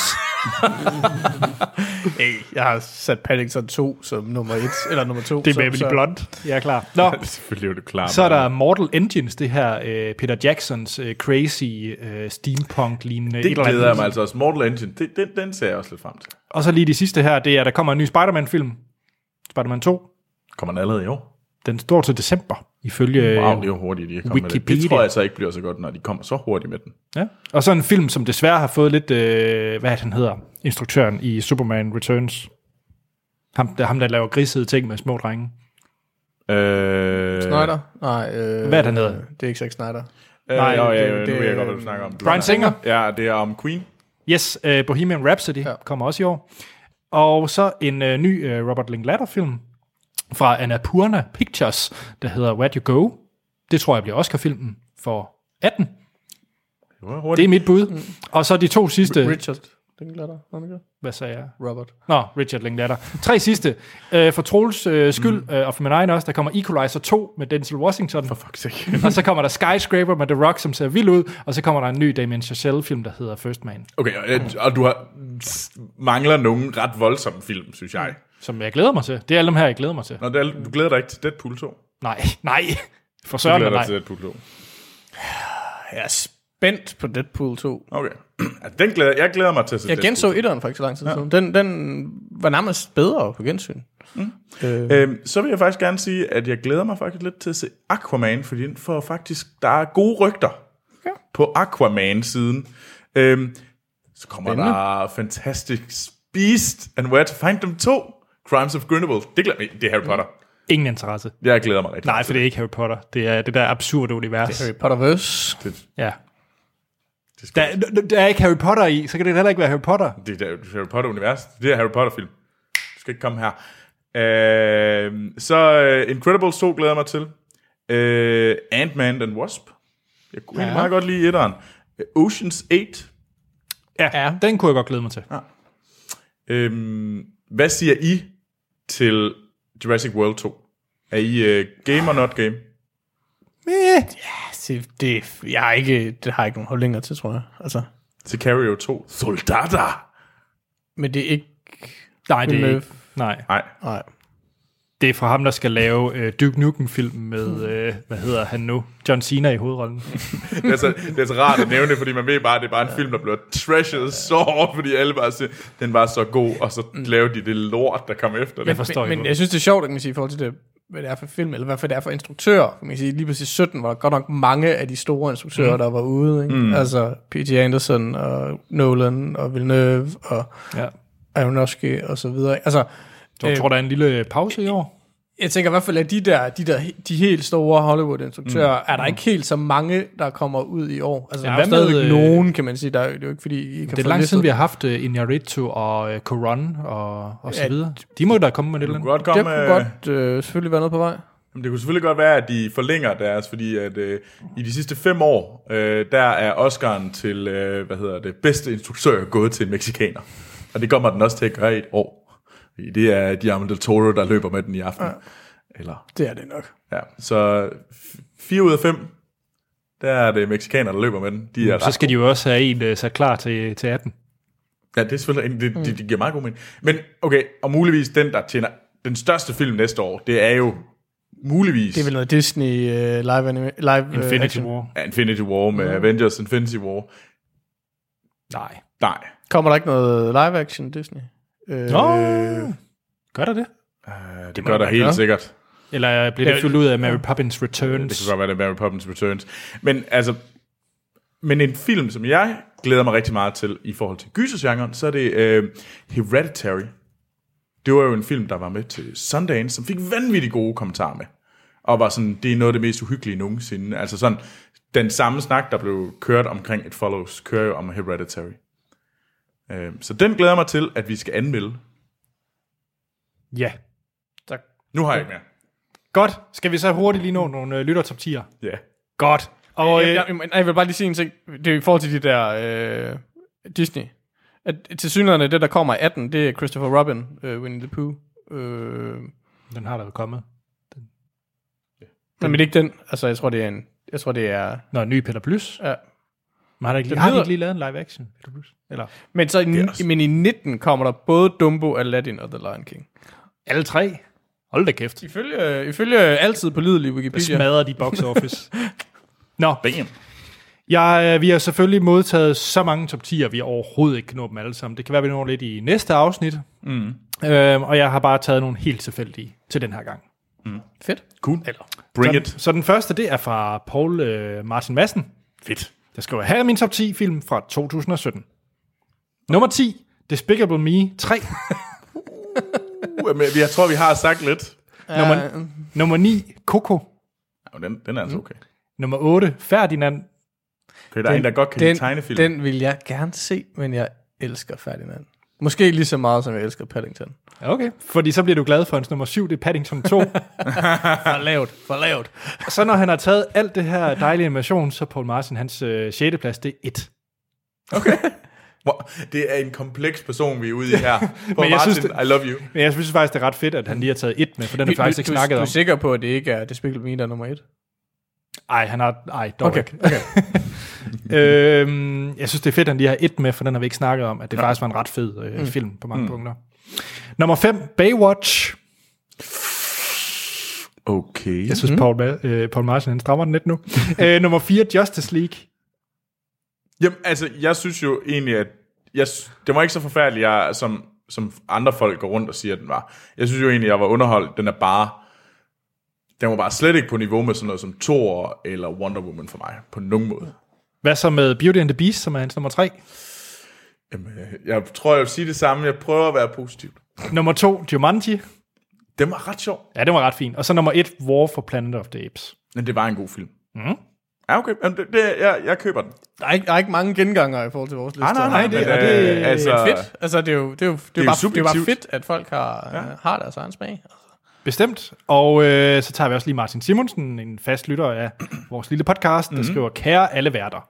hey, jeg har sat Paddington 2 som nummer 1, eller nummer 2. det er Baby Blonde. Jeg er klar. Nå, Selvfølgelig er det klart. så er der Mortal Engines, det her øh, Peter Jacksons øh, crazy øh, steampunk-lignende et Det glæder jeg mig altså også. Mortal Engine, det, den, den ser jeg også lidt frem til. Og så lige de sidste her, det er, der kommer en ny Spider-Man-film. Spider-Man 2. Kommer den allerede i år? Den står til december. ifølge Wow, det er jo hurtigt, de er kommet med det. Wikipedia. Det tror jeg så ikke bliver så godt, når de kommer så hurtigt med den. Ja. Og så en film, som desværre har fået lidt, øh, hvad han hedder, instruktøren i Superman Returns. Ham, der, ham, der laver grisede ting med små drenge. Øh, Snyder? Nej. Øh, Hvad er det, han hedder? Det er ikke Zack Snyder. Øh, Nej, Nej, jo, ja, det- det, det- nu ved jeg godt, hvad du snakker om. Bryan Singer. Ja, det er om Queen. Yes, øh, Bohemian Rhapsody ja. kommer også i år. Og så en øh, ny øh, Robert Linklater-film fra Annapurna Pictures, der hedder Where'd You Go? Det tror jeg bliver Oscar-filmen for 18. Det Det er mit bud. Og så de to sidste... Richard. Den glæder dig. Hvad sagde jeg? Robert. Nå, Richard Linklater. Tre sidste. Øh, for Troels øh, skyld, mm. øh, og for min egen også, der kommer Equalizer 2 med Denzel Washington. For fuck's sake. og så kommer der Skyscraper med The Rock, som ser vild ud. Og så kommer der en ny Damien Chazelle-film, der hedder First Man. Okay, og, og du har, mangler nogle ret voldsomme film, synes jeg. Som jeg glæder mig til. Det er alle dem her, jeg glæder mig til. Nå, det er, du glæder dig ikke til Deadpool 2? Nej, nej. For Du søren, glæder dig nej. til Deadpool 2. Jeg er spændt på Deadpool 2. Okay. Ja, den glæder, jeg glæder mig til at se Jeg Deadpool genså 2. etteren for ikke så lang tid siden. Den, den var nærmest bedre på gensyn. Mm. Øh, Øhm, så vil jeg faktisk gerne sige, at jeg glæder mig faktisk lidt til at se Aquaman, fordi den får faktisk, der er gode rygter Ja. på Aquaman-siden. Øhm, så kommer Spændende. der Fantastic Beast and Where to Find Them 2, Crimes of Grindelwald. Det, glæder, det er Harry Potter. Ingen interesse. Jeg glæder mig rigtig Nej, for det er ikke Harry Potter. Det er det der absurde univers. Harry Potterverse. det. Ja. Det, Der, der er ikke Harry Potter i, så kan det heller ikke være Harry Potter. det, er Harry Potter-univers. Det er Harry Potter-film. Du skal ikke komme her. Øh, så uh, Incredibles 2 glæder jeg mig til. Uh, Ant-Man and Wasp. Jeg kunne ja. meget godt lide etteren. Uh, Oceans 8. Ja, ja, den kunne jeg godt glæde mig til. Øhm, hvad siger I til Jurassic World 2? Er I uh, game or not game? Se, det, jeg har ikke, det har jeg ikke nogen holdninger til, tror jeg. Altså, Sicario 2. Soldater! men det er ikke... Nej, det er ikke. Nej. Nej. Nej. Det er fra ham, der skal lave øh, Duke Nukem-film med, øh, hvad hedder han nu? John Cena i hovedrollen. Det er, så, det er så rart at nævne det, fordi man ved bare, at det er bare en film, der bliver trashed så hårdt, fordi alle bare siger, den var så god, og så laver de det lort, der kommer efter Jeg det. forstår men, ikke. men jeg synes, det er sjovt, kan man sige, i forhold til det, hvad det er for film, eller hvad for det er for instruktør. Kan man sige, lige præcis 17 var der godt nok mange af de store instruktører, mm. der var ude. Ikke? Mm. Altså P.T. Anderson, og Nolan, og Villeneuve, og Ja. Aronofsky, og så videre. Altså, Så jeg tror, der er en lille pause i år. Jeg tænker i hvert fald, at de der, de der de helt store Hollywood-instruktører, mm. er der ikke helt så mange, der kommer ud i år. Altså, Ja, der er stadigvæk øh, nogen, kan man sige. Der er, det er jo ikke, fordi I kan Det er lang tid, listet. vi har haft uh, Iñárritu og uh, Coron og, og så Ja, videre. De må da komme med det Det eller kunne andet. godt Det komme, kunne øh, godt øh, selvfølgelig være noget på vej. Jamen, det kunne selvfølgelig godt være, at de forlænger deres, fordi at øh, i de sidste fem år, øh, der er Oscar'en til, øh, hvad hedder det, bedste instruktør gået til en mexikaner. Og det kommer den også til at gøre i et år. Det er Guillermo del Toro, der løber med den i aften. Ja. Eller, Det er det nok. ja. Så f- fire ud af fem, der er det mexikaner, der løber med den. De er Så ret skal de jo også have en uh, sat klar til, til 18. Ja, det er selvfølgelig, det, det, det giver meget god mening. Men okay, og muligvis den, der tjener den største film næste år, det er jo muligvis Det er vel noget Disney uh, live, anime, live uh, Infinity action. War. Infinity War med Avengers Infinity War. Nej. Nej. Kommer der ikke noget live action Disney? Øh, Nå, gør der det? Uh, det, må gør det der helt gøre. sikkert. Eller bliver det fyldt ud af Mary Poppins Returns? Det kan godt være, det er Mary Poppins Returns. Men altså, men en film, som jeg glæder mig rigtig meget til i forhold til gysergenren, så er det uh, Hereditary. Det var jo en film, der var med til Sundance, som fik vanvittigt gode kommentarer med. Og var sådan, det er noget af det mest uhyggelige nogensinde. Altså sådan, den samme snak, der blev kørt omkring et Follows, kører jo om Hereditary. Uh, så den glæder mig til, at vi skal anmelde. Ja. Tak. Nu har jeg ikke mere. Godt. Skal vi så hurtigt lige nå nogle uh, lytter top 10'er? Ja. Godt. Og øh, jeg, jeg, jeg, jeg vil bare lige sige en ting. Det er i forhold til de der øh, Disney. At til synligheden det, der kommer i 18, det er Christopher Robin, øh, Winnie the Pooh. Øh, den har der jo kommet. men det er ikke den. Altså, jeg tror, det er en... Jeg tror, det er... Nå, en ny Peter Plus. Ja. Men har, der ikke, har de ikke lige lavet en live action? Eller Men, så i, også- men i 19 kommer der både Dumbo, Aladdin og The Lion King. alle tre? Hold da kæft. Ifølge, ifølge altid på lydelig Det Wikipedia. smadrer de box office. Nå, Bam. jeg, øh, vi har selvfølgelig modtaget så mange top 10'er, vi overhovedet ikke kan nå dem alle sammen. Det kan være, vi når lidt i næste afsnit. Mm. Øhm, og jeg har bare taget nogle helt tilfældige til den her gang. Fedt. Cool. Eller, Bring så, it. Så den første, det er fra Paul øh, Martin Madsen. Fedt. Der skriver, her er min top 10 film fra 2017. Nummer 10, Despicable Me 3. Uh, men jeg tror, vi har sagt lidt. Nummer, nummer 9, Coco. Ja, den, den er altså okay. Nummer 8, Ferdinand. Okay, der er en, der godt kan lide den, tegnefilm. den vil jeg gerne se, men jeg elsker Ferdinand. Måske lige så meget, som jeg elsker Paddington. Okay. Fordi så bliver du glad for hans nummer 7, det er Paddington 2. For lavt, for lavt. Så når han har taget alt det her dejlige animation, så Paul Martin, hans øh, 6. plads, det er 1. Wow, det er en kompleks person, vi er ude i her. Paul Men jeg Martin, synes, det- I love you. Men jeg synes faktisk, det er ret fedt, at han lige har taget 1 med, for den har vi faktisk ikke du, snakket du, om. er sikker på, at det ikke er Despicable Me, der er nummer et? Ej, han har... Ej, dog Okay, ikke. Okay. øhm, jeg synes, det er fedt, at han lige har et med, for den har vi ikke snakket om, at det ja. faktisk var en ret fed øh, mm. film på mange mm. punkter. Nummer 5, Baywatch. Okay. Jeg synes, mm. Paul, Ma- øh, Paul Martin, han strammer den lidt nu. øh, nummer 4, Justice League. Jamen, altså, jeg synes jo egentlig, at jeg, det var ikke så forfærdeligt, jeg, som, som andre folk går rundt og siger, at den var. Jeg synes jo egentlig, jeg var underholdt. Den er bare... Den var bare slet ikke på niveau med sådan noget som Thor eller Wonder Woman for mig, på nogen måde. Hvad så med Beauty and the Beast, som er hans nummer 3? Jamen, øh, jeg tror, jeg vil sige det samme. Jeg prøver at være positiv. Nummer 2, Jumanji. Den var ret sjov. Ja, det var ret fint. Og så nummer 1, War for Planet of the Apes. Men det var en god film. Mm. Ja, okay. Jamen, det, det, jeg, jeg køber den. Der er, ikke, der er ikke mange genganger i forhold til vores liste. nej, nej, det- men, og det- øh, altså, Det er fedt. Altså, det er jo, det er jo, det er jo jo bare, det er bare fedt, at folk har, ja. har deres egen smag. Bestemt. Og øh, så tager vi også lige Martin Simonsen, en fast lytter af vores lille podcast, der skriver, kære alle værter.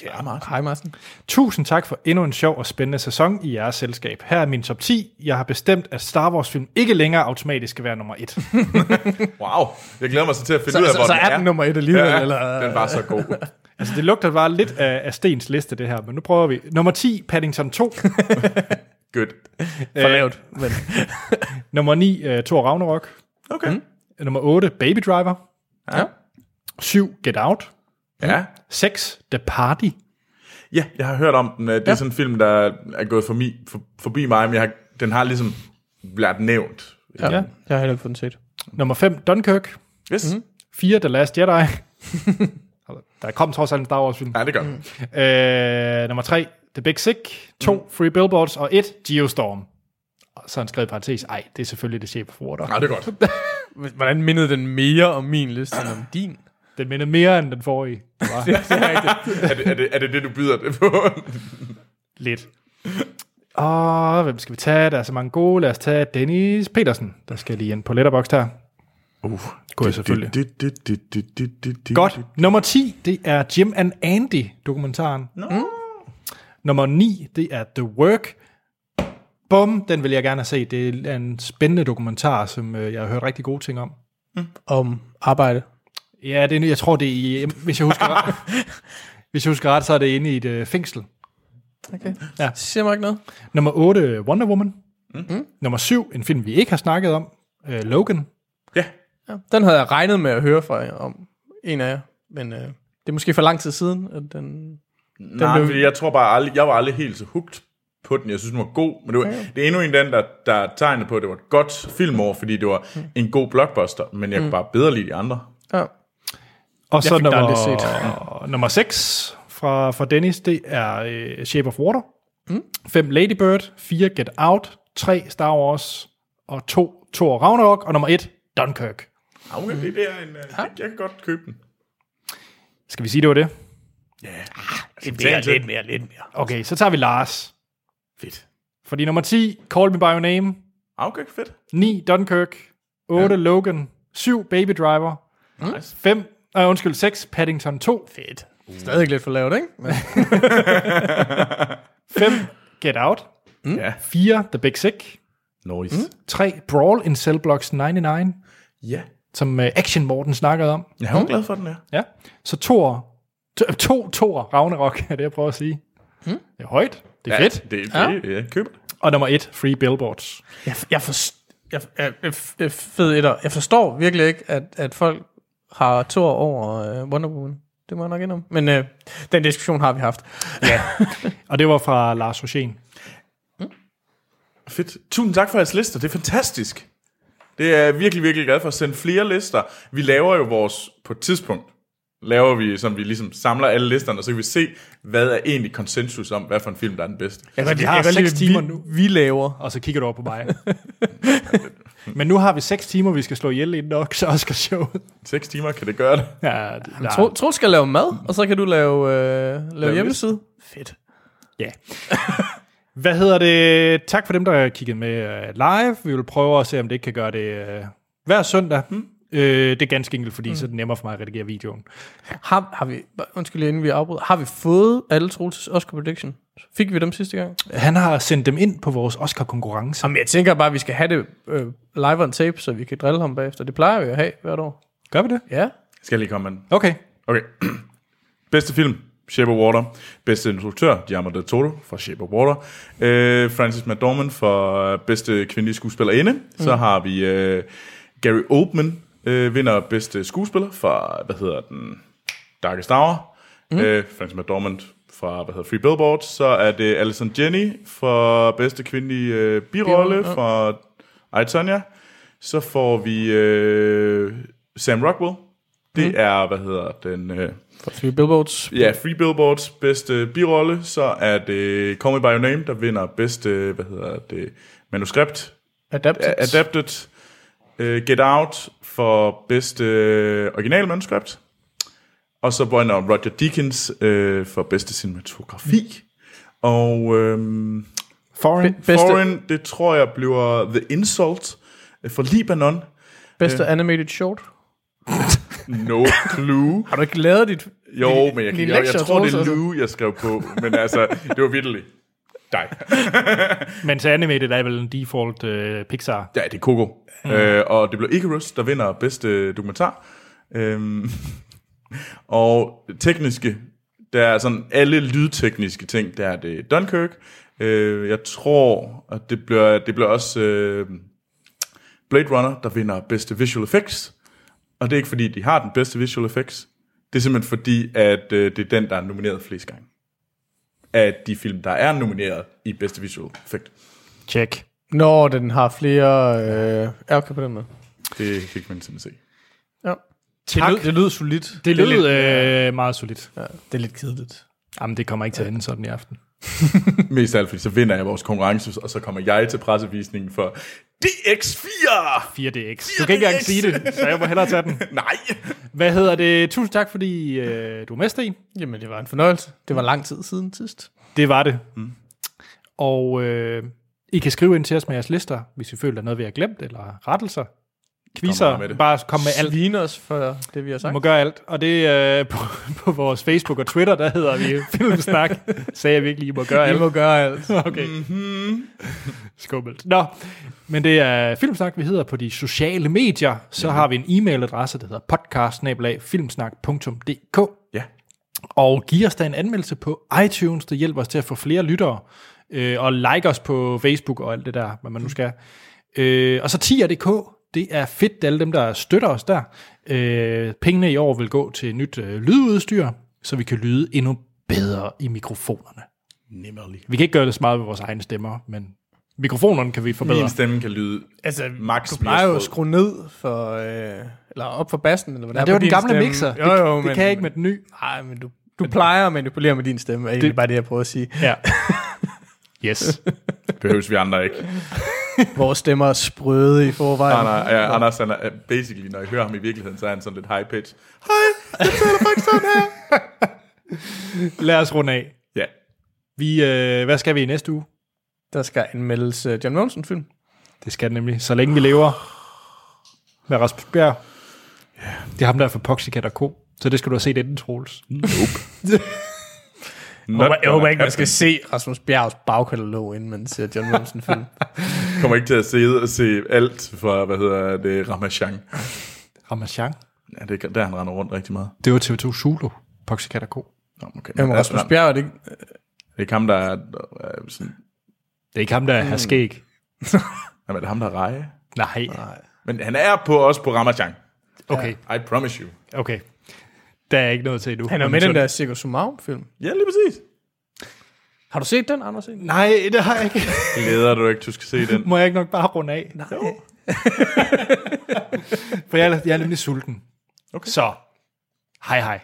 Kære Martin. Hej, Martin. Tusind tak for endnu en sjov og spændende sæson i jeres selskab. Her er min top 10. Jeg har bestemt, at Star Wars film ikke længere automatisk skal være nummer 1. Wow. Jeg glæder mig så til at finde Så, ud af, så, hvor så den er den nummer et alligevel? Ja, eller, den var så god. altså det lugter bare lidt af, af Stens liste det her, men nu prøver vi. Nummer 10, Paddington 2. Good. For lavt. Men, Nummer 9, uh, Thor Ragnarok. Okay. Mm. Nummer 8, Baby Driver. ja. 7, Get Out. Ja. 6, The Party. ja, jeg har hørt om den. Det er Ja. sådan en film, der er gået forbi, for, forbi mig, men jeg har, den har ligesom været nævnt. ja. Ja. Jeg har heller ikke fået den set. Nummer 5, Dunkirk. Yes. Mm-hmm. 4, The Last Jedi. Der kom trods alt en Star Wars film. Ja, det gør den. Øh, nummer 3, The Big Sick. 2, mm. Free Billboards. Og 1, Geostorm. Og så han skrevet i parentes, ej, det er selvfølgelig det chef for Ja, det er godt. Hvordan mindede den mere om min liste end om din? Den minder mere end den forrige. Det var det er rigtigt. er, det, er, det, er det det, du byder det på? lidt. Og hvem skal vi tage? Der er så mange gode. Lad os tage Dennis Petersen. Der skal lige ind på Letterboxd her. Uh, Går jeg selvfølgelig. Det, det, det, det, det, det, det, Godt. Nummer 10, det er Jim and Andy dokumentaren. No. Mm. Nummer 9, det er The Work. Bum, den vil jeg gerne set. Det er en spændende dokumentar, som øh, jeg har hørt rigtig gode ting om. Om arbejde. Ja, det er, jeg tror, det er i, hvis jeg husker ret, hvis jeg husker ret, så er det inde i et øh, fængsel. Okay. Ja. Siger mig ikke noget. Nummer 8, Wonder Woman. Mm. Nummer 7, en film, vi ikke har snakket om, øh, Logan. Ja. Ja. Den havde jeg regnet med at høre fra jer om en af jer. Men øh, det er måske for lang tid siden, at den... Nej, blev- fordi jeg tror bare aldrig, jeg var aldrig helt så hugt på den. Jeg synes, den var god, men det, var, det er endnu en den, der, der tegnede på, at det var et godt filmår, fordi det var en god blockbuster, men jeg kunne bare bedre lide de andre. Ja. Og så det aldrig nummer, nummer 6 fra, fra Dennis, det er øh, Shape of Water. 5 Lady Bird, 4 Get Out, 3 Star Wars, og 2 Thor Ragnarok, og nummer 1 Dunkirk. Ja, Okay, det, det er en, uh, jeg, jeg kan godt købe den. Skal vi sige, det var det? Lidt mere, lidt mere, lidt mere. Okay, så tager vi Lars. Fedt. Fordi nummer 10, Call Me By Your Name. Okay, fedt. 9, Dunkirk. 8, ja. Logan. 7, Baby Driver. Nice. 5, øh, undskyld, 6, Paddington 2. Fedt. Stadig lidt for lavt, ikke? Men, 5, Get Out. Ja. 4, The Big Sick. Nice. 3, Brawl in Cell Blocks 99. Ja. som uh, Action Morten snakkede om. Jeg er glad for den her. Ja. Så Thor, to, to Thor Ragnarok, er det jeg prøver at sige. Hmm? Det er højt, det er ja, fedt. Det er fedt, ja. ja. Og nummer et, Free Billboards. jeg, jeg, for, jeg, jeg, jeg, jeg, fed etter. jeg forstår virkelig ikke, at, at folk har Thor over uh, Wonder Woman. Det må jeg nok indom. Men uh, den diskussion har vi haft. Ja. og det var fra Lars Hussein. Fedt. Tusind tak for jeres lister. Det er fantastisk. Det er jeg virkelig, virkelig glad for at sende flere lister. Vi laver jo vores, på et tidspunkt, laver vi, som vi ligesom samler alle listerne, og så kan vi se, hvad er egentlig konsensus om, hvad for en film, der er den bedste. Jeg kan vi godt har lide- jeg kan godt seks lide, timer vi, nu. vi laver. Og så kigger du over på mig. Men nu har vi 6 timer, vi skal slå ihjel inden Ox- Oscar show. 6 timer, kan det gøre det? Ja, det, Tro, Tro skal lave mad, og så kan du lave, øh, lave hjemmeside. Fedt. Ja. Hvad hedder det? Tak for dem, der kiggede med øh, live. Vi vil prøve at se, om det ikke kan gøre det øh, hver søndag. Hmm. Øh, det er ganske enkelt, fordi hmm. så er det nemmere for mig at redigere videoen. Har, har vi, undskyld inden vi afbryder, har vi fået alle Troels Oscar prediction? Fik vi dem sidste gang? Han har sendt dem ind på vores Oscar-konkurrence. Jamen, jeg tænker bare, at vi skal have det øh, live on tape, så vi kan drille ham bagefter. Det plejer vi at have hvert år. Gør vi det? Ja. Skal jeg lige komme med den? Okay. Okay. Bedste film, Shape of Water. Bedste instruktør, Guillermo del Toro for Shape of Water. Øh, Francis McDormand for bedste kvindelige skuespillerinde. Mm. Så har vi øh, Gary Oldman, øh, vinder bedste skuespiller for, hvad hedder den, Darkest Hour. Mm. Øh, Francis McDormand for, hvad hedder Free Billboards. Så er det Alison Jenny for bedste kvindelige øh, birolle ja. for I, Tonya. Så får vi øh, Sam Rockwell. Det Mm. er, hvad hedder den... Øh, For Three Billboards. Ja, Free Billboards bedste birolle, så er det Call Me By Your Name, der vinder bedste, hvad hedder det, manuskript. Adapted. Adapted. Uh, Get Out for bedste uh, original manuskript. Og så vinder Roger Deakins uh, for bedste cinematografi. Og øhm, Foreign. Be- bedste- Foreign, det tror jeg bliver The Insult øh, for Libanon. Bedste animated short. No clue. Har du ikke lavet dit... Jo, men jeg, din jeg, jeg, lektier, jeg tror, det er? Lou, jeg skrev på. Men altså, det var vitterligt. Dig. Men så animated er vel en default uh, Pixar. Ja, det er Coco. Mm. Øh, og det blev Icarus, der vinder bedste dokumentar. Øhm, og tekniske, der er sådan alle lydtekniske ting, der er det Dunkirk. Øh, jeg tror, at det bliver, det bliver også øh, Blade Runner, der vinder bedste visual effects. Og det er ikke fordi, de har den bedste visual effects. Det er simpelthen fordi, at øh, det er den, der er nomineret flest gange. Af de film, der er nomineret i bedste visual effect. Check. Når den har flere... Øh, okay på den måde. Det fik man simpelthen se. Ja. Tak. Det, lød, det lyder solidt. Det er lød lidt, øh, meget solidt. ja, det er lidt kedeligt. Jamen, det kommer ikke til at ende sådan i aften. Mest af alt, fordi så vinder jeg vores konkurrence, og så kommer jeg til pressevisningen for DX4! 4DX. Du kan ikke engang sige det, så jeg må hellere tage den. Nej! Hvad hedder det? Tusind tak, fordi øh, du er med, Sten. Jamen, det var en fornøjelse. Det var lang tid siden sidst. Det var det. Mm. Og øh, I kan skrive ind til os med jeres lister, hvis I føler, der er noget, vi har glemt, eller rettelser. Bare Quizzer, med det. bare kom med alt. Svine os for det, vi har Du sagt. må gøre alt. Og det er øh, på, på vores Facebook og Twitter, der hedder vi Filmsnak. Sagde jeg virkelig, I må gøre Vi alt. må gøre alt. Okay. Mm-hmm. Skummelt. Nå, men det er Filmsnak, vi hedder på de sociale medier. Så har vi en e-mailadresse, der hedder podcast Ja. Og giv os da en anmeldelse på iTunes, det hjælper os til at få flere lyttere. Øh, og like os på Facebook og alt det der, hvad man nu skal. Øh, og så 10.dk, det er fedt, alle dem, der støtter os der. Øh, pengene i år vil gå til nyt øh, lydudstyr, så vi kan lyde endnu bedre i mikrofonerne. Nemmerlig. Vi kan ikke gøre det så meget med vores egne stemmer, men mikrofonerne kan vi forbedre. Min stemme kan lyde Altså, max du plejer jo at skrue ned for... Øh, eller op for bassen, eller hvad Ja, er det var den gamle stemme. mixer. Jo, jo, det, men, det kan jeg ikke med den nye. Nej, men du, du plejer at manipulere med din stemme, er egentlig Det- bare det, jeg prøver at sige. Ja. Yes. behøves vi andre ikke. Vores stemmer er sprøde i forvejen. Nej, nej, ja, Anders, han er, basically, når jeg hører ham i virkeligheden, så er han sådan lidt high pitch. Hej, jeg taler faktisk sådan her. Lad os runde af. Ja, Vi, øh, hvad skal vi i næste uge? Der skal anmeldes uh, John Monson-film. Det skal det nemlig. Så længe vi lever med Rasmus Bjerg. Det er ham, der er for Poxycat og Co. Så det skal du have set inden, Troels. Jeg håber, jeg håber ikke, man skal se Rasmus Bjergs bagkatalog, inden man ser John Monson-film. kommer ikke til at sidde og se alt for, hvad hedder det, Ramachan. Ramachan. Ja, det er der, han render rundt rigtig meget. Det var TV2 Zulu. Poxycat og Co. Nå, okay. Jamen, Men Rasmus Bjerg, er det ikke... Det er ikke ham, der er, er sådan... Det er ikke ham, der har skæg. Jamen, det er ham, der er reje. Nej. Men han er på også på Ramachan. Okay, I promise you. okay. Der er ikke noget til endnu. Han er med i den der Sigurd Sumarum-film. Ja, lige præcis. Har du set den, Anders? Nej, det har jeg ikke. Glæder du ikke, du skal se den. Må jeg ikke nok bare runde af? Nej. For jeg er, jeg er nemlig sulten. Okay. Så, hej hej.